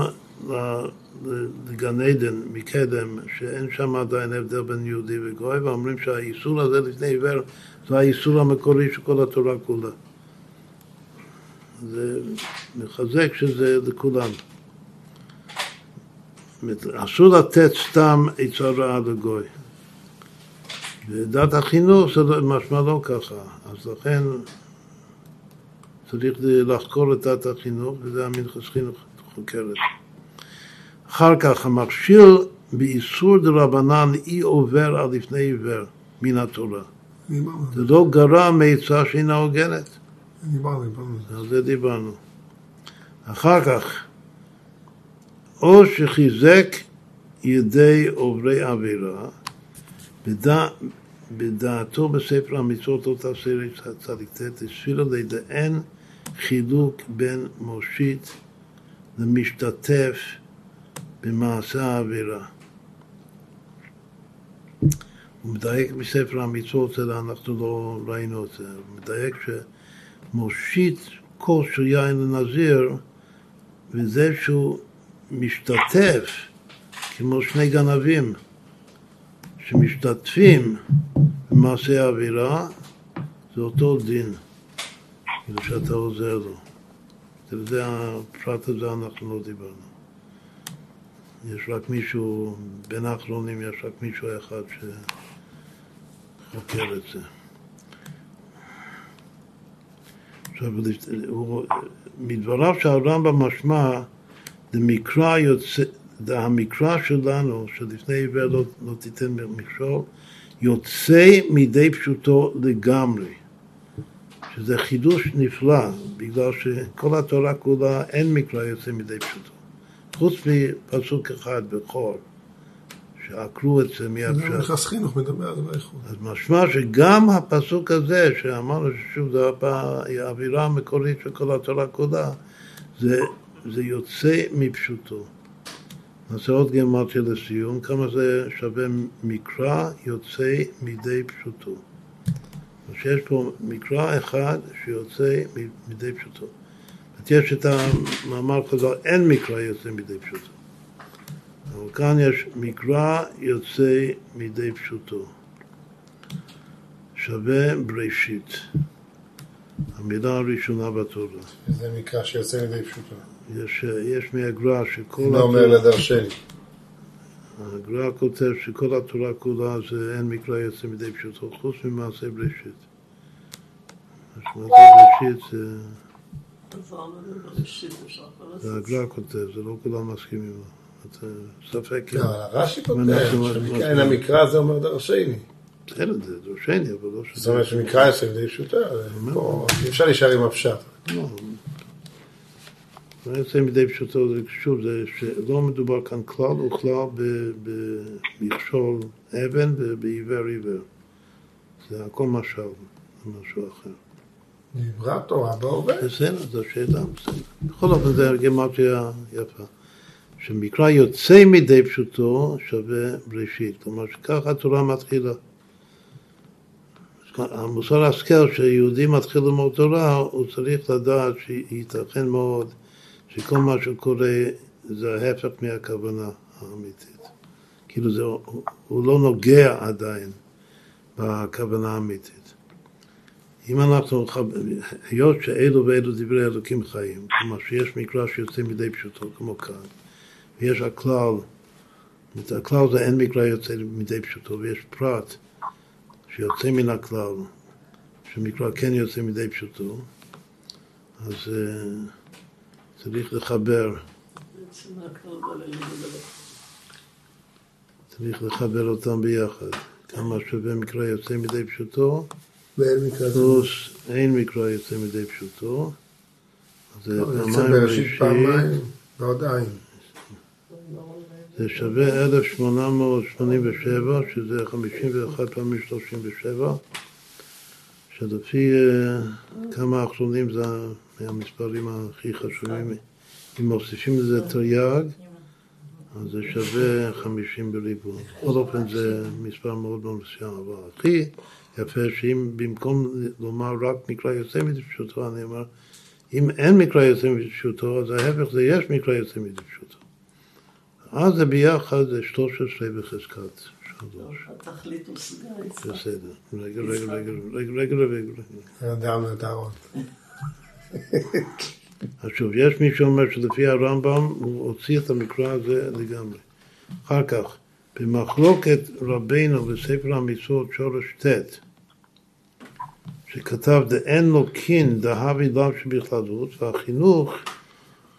לגן עדן מקדם, שאין שם עדיין הבדל בין יהודי וגוי, ואומרים שהאיסור הזה לפני עיוור זה האיסור המקורי של כל התורה כולה. זה מחזק שזה לכולם. אסור לתת סתם עצה רעה לגוי. בדת החינוך זה משמע לא ככה, אז לכן צריך לחקור את דת החינוך, וזה המנחס חינוך חוקרת. אחר כך המכשיר באיסור דרבנן אי עובר על לפני עיוור מן התורה. זה לא גרע מעצה שאינה הוגנת. דיברנו, דיברנו. על זה דיברנו. אחר כך, או שחיזק ידי עוברי עבירה, בדע, בדעתו בספר המצוות לא תעשה צדיק ט', הסבירה לידיען חילוק בין מושיט למשתתף במעשה העבירה. הוא מדייק בספר המצוות, אנחנו לא ראינו את זה, הוא מדייק שמושיט כוס של יין לנזיר, וזה שהוא משתתף, כמו שני גנבים שמשתתפים במעשה העבירה, זה אותו דין, כאילו שאתה עוזר לו. זה הפרט הזה אנחנו לא דיברנו. יש רק מישהו, בין האחרונים יש רק מישהו אחד שחוקר את זה. עכשיו, מדבריו של הרמב"ם משמע, המקרא שלנו, שלפני עיוור לא, לא תיתן מכשול, יוצא מידי פשוטו לגמרי. שזה חידוש נפלא, בגלל שכל התורה כולה אין מקרא יוצא מידי פשוטו. חוץ מפסוק אחד בחור, שעקרו את זה מיד זה נכנס חינוך מדבר על זה באיחוד. אז משמע שגם הפסוק הזה, שאמרנו ששוב זה האווירה המקורית של כל התורה כולה, זה, זה יוצא מפשוטו. נעשה עוד גמרתיה לסיום, כמה זה שווה מקרא יוצא מידי פשוטו. שיש פה מקרא אחד שיוצא מידי פשוטו. יש את המאמר חז"ל, אין מקרא יוצא מידי פשוטו. אבל כאן יש מקרא יוצא מידי פשוטו. שווה בראשית. המילה הראשונה בתורה. זה מקרא שיוצא מידי פשוטו. יש, יש מהגר"א שכל אינו אומר לדרשני. הגר"א כותב שכל התורה כולה זה אין מקרא יוצא מידי פשוטו, חוץ ממעשה בראשית. מעשה בראשית זה, זה. הגר"א כותב, זה לא כולם מסכימים ספק אם... לא, הרש"י כותב, אין המקרא זה אומר דרשני. בסדר, זה דורשני, אבל לא זאת אומרת שמקרא יוצא מידי פשוטה, פה אי אפשר להישאר עם הפשט. לא. מה יוצא מדי פשוטו, זה שוב, זה שלא מדובר כאן כלל וכלל במכשול אבן ובעיוור עיוור. זה הכל משל, זה משהו אחר. דיברה תורה בהווה. בסדר, זו שאלה, בסדר. בכל אופן זה גימטריה יפה. שמקרא יוצא מדי פשוטו שווה בראשית. כלומר שככה התורה מתחילה. המוסר השכל שיהודי מתחיל ללמוד תורה, הוא צריך לדעת שייתכן מאוד שכל מה שקורה זה ההפך מהכוונה האמיתית. כאילו זה, הוא, לא נוגע עדיין בכוונה האמיתית. אם אנחנו, היות שאלו ואלו דברי אלוקים חיים, כלומר שיש מקרא שיוצא מדי פשוטו כמו כאן, ויש הכלל, הכלל זה אין מקרא יוצא מדי פשוטו, ויש פרט שיוצא מן הכלל, שמקרא כן יוצא מדי פשוטו, אז uh, צריך לחבר. צריך לחבר אותם ביחד. כמה שווה מקרא יוצא מדי פשוטו, ואין מקרא זה. פלוס אין מקרא יוצא מדי פשוטו. אז זה יוצא פעמיים בראשית, פעמיים ועוד עין. זה שווה 1887, שזה 51 פעמים 37, שלפי אה, כמה האחרונים זה המספרים הכי חשובים. אם מוסיפים לזה תרי"ג, אז זה שווה 50 בריבוע. בכל אופן זה מספר מאוד מאוד מסוים, אבל הכי יפה שאם במקום לומר רק מקרא יוצא מדפשוטו, אני אומר, אם אין מקרא יוצא מדפשוטו, אז ההפך זה יש מקרא יוצא מדפשוטו. אז זה ביחד זה 13 בחזקת שלוש. התכלית הושגה, יצחק. בסדר. רגע, רגע, רגע, רגע, רגע, רגע. אדם. אז שוב, יש מי שאומר שלפי הרמב"ם הוא הוציא את המקרא הזה לגמרי. אחר כך, במחלוקת רבינו בספר המצוות שורש ט', שכתב דאין לו קין דהבי לאו שבכללות, והחינוך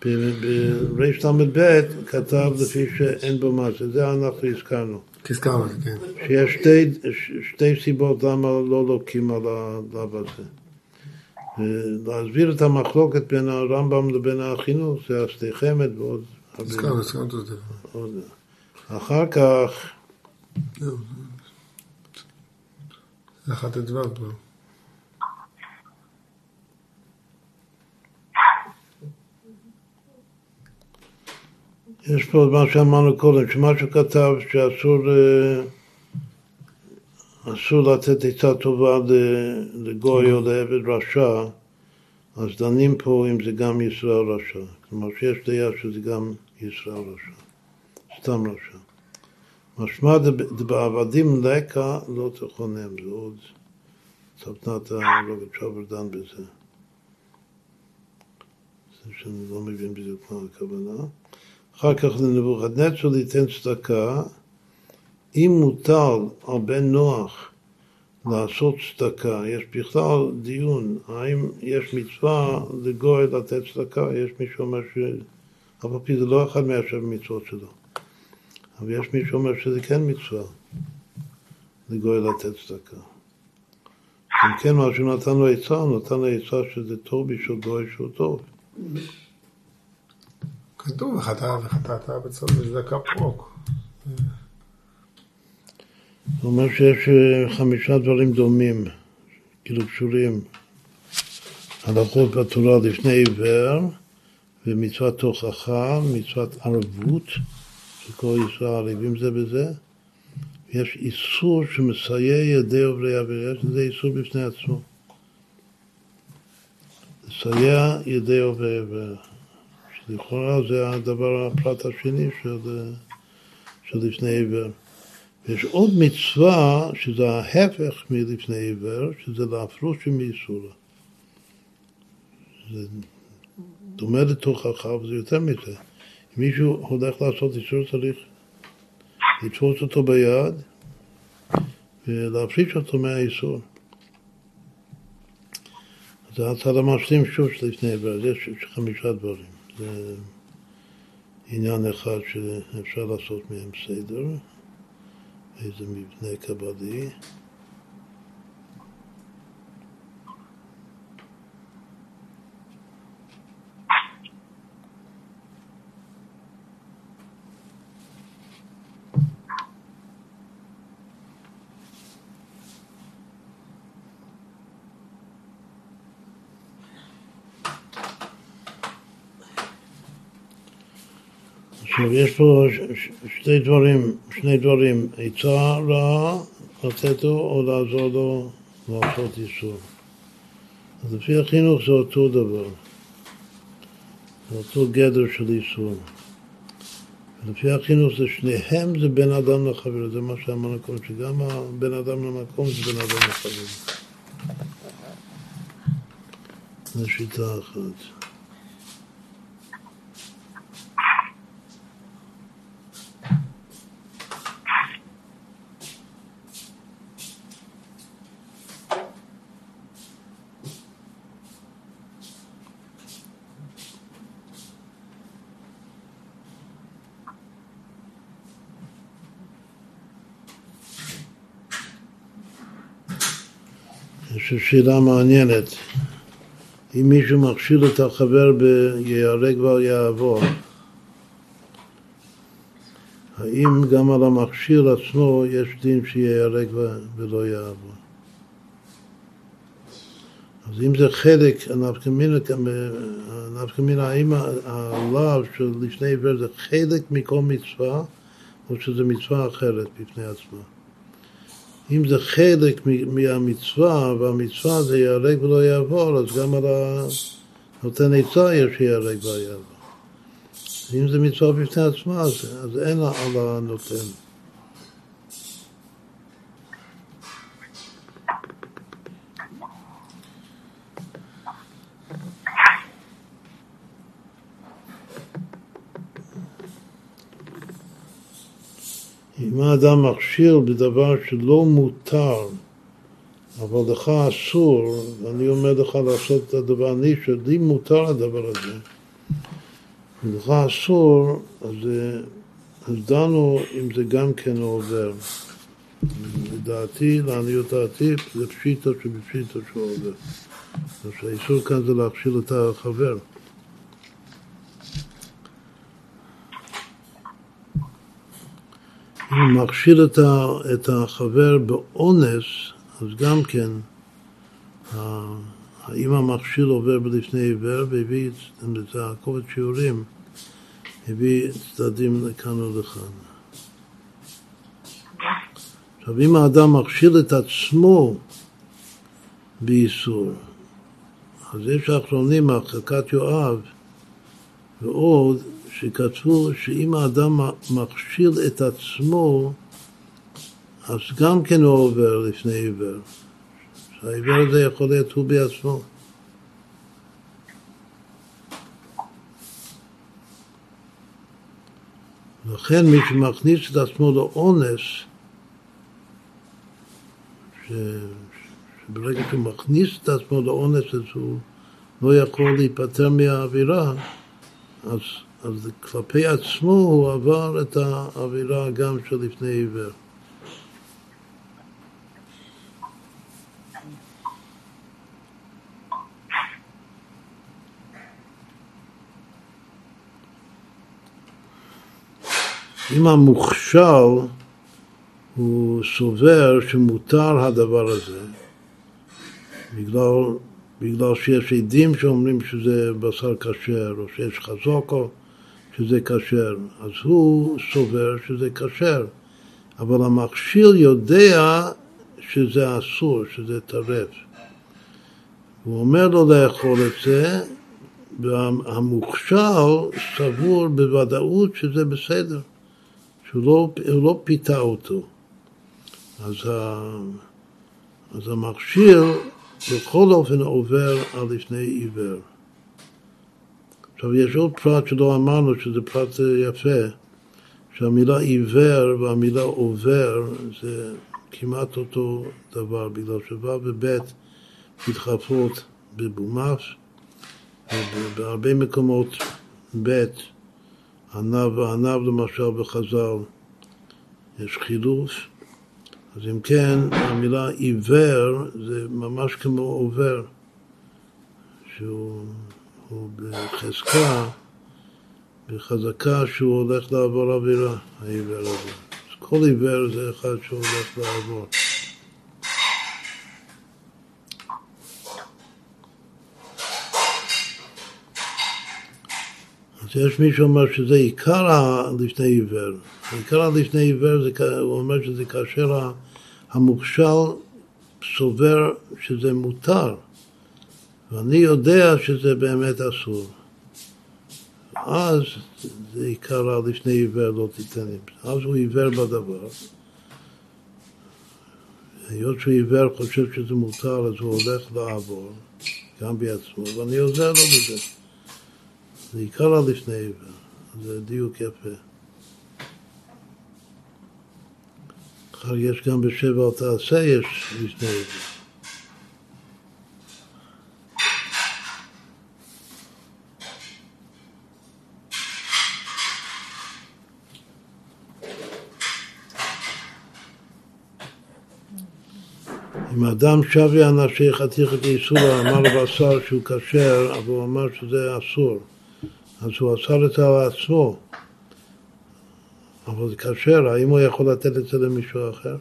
ברל"ב כתב לפי שאין בו מה זה, זה אנחנו הזכרנו. הזכרנו כן. שיש שתי, שתי סיבות למה לא לוקים על הלאו הזה. להסביר את המחלוקת בין הרמב"ם לבין החינוך, זה השדה חמד ועוד. הזכרנו, הזכרנו את זה. אחר כך, אחת הדבר כבר. יש פה מה שאמרנו קודם, שמה שכתב שאסור אה, אסור לתת עצה טובה ל- לגוי או לעבד רשע, אז דנים פה אם זה גם ישראל רשע. כלומר שיש דעה שזה גם ישראל רשע, סתם רשע. משמע דב- דבעבדים לקה לא תכונם, זה עוד סבנת הרוגת שובר דן בזה. זה שאני לא מבין בדיוק מה הכוונה. אחר כך לנבוכדנצר ליתן צדקה, אם מוטל על בן נוח לעשות צדקה, יש בכלל דיון, האם יש מצווה לגוי לתת צדקה, יש מי שאומר ש... אף על פי זה לא אחד מהשבע מצוות שלו, אבל יש מי שאומר שזה כן מצווה לגוי לתת צדקה. אם כן, מה שהוא נתן לו עצה, נתן לו עצה שזה טוב בשביל גוי שהוא טוב. כתוב, וחטא וחטאת בצד וצדקה פרוק. זה אומר שיש אה, חמישה דברים דומים, כאילו קשורים. הלכות בתורה לפני עיוור, ומצוות תוכחה, מצוות ערבות, שכל ישראל ערבים זה בזה. יש איסור שמסייע ידי עוברי עבירה, שזה איסור בפני עצמו. לסייע ידי עוברי עבירה. שלכאורה זה הדבר, הפרט השני של, אה, של לפני עיוור. יש עוד מצווה שזה ההפך מלפני עיוור, שזה להפרוש מאיסורה. זה דומה לתוכחה, וזה יותר מזה. אם מישהו הולך לעשות איסור צריך לתפוס אותו ביד ולהפריש אותו מהאיסור. זה הצד המשלים שוב שלפני עבר, יש חמישה דברים. זה עניין אחד שאפשר לעשות מהם סדר, איזה מבנה קבלי. עכשיו יש פה שני דברים, שני דברים, עצה רעה לתת לו או לעזור לו לעשות איסור. אז לפי החינוך זה אותו דבר, זה אותו גדר של איסור. לפי החינוך זה שניהם זה בין אדם לחבר, זה מה שאמרנו קודם, שגם בין אדם למקום זה בין אדם לחבר. זו שיטה אחת. יש שאלה מעניינת. אם מישהו מכשיל את החבר ביהרג ועל יעבור, האם גם על המכשיל עצמו יש דין שיהרג ולא יעבור? אז אם זה חלק, נפקא מינה, האם הלאו של לשני עיוור זה חלק מכל מצווה, או שזה מצווה אחרת בפני עצמה? אם זה חלק מהמצווה, והמצווה זה ייהרג ולא יעבור, אז גם על הנותן עצה יש שיהרג ולא יעבור. אם זה מצווה בפני עצמה, אז, אז אין על הנותן. אם האדם מכשיר בדבר שלא מותר, אבל לך אסור, ואני אומר לך לעשות את הדבר, אני, שלי מותר הדבר הזה, ולך אסור, אז, אז דנו אם זה גם כן עובר. לדעתי, לעניות דעתי, זה פשיטה שבפשיטה שהוא עובר. אז האיסור כאן זה להכשיל את החבר. אם הוא מכשיל את החבר באונס, אז גם כן, האם המכשיל עובר בלפני עיוור והביא את הקובץ שיעורים, הביא צדדים לכאן ולכאן. עכשיו, אם האדם מכשיל את עצמו באיסור, אז יש האחרונים, הרחקת יואב ועוד, שכתבו שאם האדם מכשיל את עצמו, אז גם כן הוא עובר לפני עיוור. שהעיוור הזה יכול להיות הוא בעצמו. לכן מי שמכניס את עצמו לאונס, ש... שברגע שהוא מכניס את עצמו לאונס אז הוא לא יכול להיפטר מהאווירה, אז אז כלפי עצמו הוא עבר את האווירה גם של לפני עיוור. אם המוכשר הוא סובר שמותר הדבר הזה, בגלל, בגלל שיש עדים שאומרים שזה בשר כשר, או שיש חזוקו, שזה כשר, אז הוא סובר שזה כשר, אבל המכשיל יודע שזה אסור, שזה טרף. הוא אומר לו לאכול את זה, והמוכשר סבור בוודאות שזה בסדר, שהוא לא, לא פיתה אותו. אז, ה, אז המכשיר בכל אופן עובר על לפני עיוור. עכשיו, יש עוד פרט שלא אמרנו, שזה פרט יפה, שהמילה עיוור והמילה עובר זה כמעט אותו דבר, בגלל שו' וב' מתחלפות בבומף, ובהרבה מקומות ב', ענב וענב למשל בחז"ל, יש חילוף, אז אם כן, המילה עיוור זה ממש כמו עובר, שהוא בחזקה, בחזקה שהוא הולך לעבור עבירה, העיוור הזה. אז כל עיוור זה אחד שהולך לעבור. אז יש מי שאומר שזה עיקר הלפני עיוור. עיקר הלפני עיוור, זה, הוא אומר שזה כאשר המוכשל סובר שזה מותר. ואני יודע שזה באמת אסור. אז זה עיקר לפני עיוור לא תיתן לי. אז הוא עיוור בדבר. היות שהוא עיוור חושב שזה מותר, אז הוא הולך לעבור, גם בעצמו, ואני עוזר לו בזה. זה עיקר לפני עיוור, זה דיוק יפה. אחר יש גם בשבע תעשה, יש לפני עיוור. אם אדם שבי אנשי חתיכת איסורה, אמר לבשר שהוא כשר, אבל הוא אמר שזה אסור, אז הוא אסר את זה על עצמו, אבל זה כשר, האם הוא יכול לתת את זה למישהו אחר?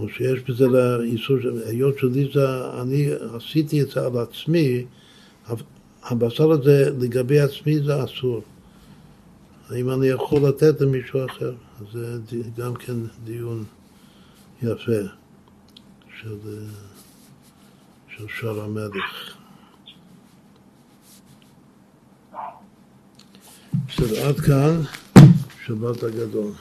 או שיש בזה לאיסור, היות שלי זה, אני עשיתי את זה על עצמי, הבשר הזה לגבי עצמי זה אסור. האם אני יכול לתת למישהו אחר? זה גם כן דיון יפה של, של שר המלך. בסדר, עד כאן, שבת הגדול.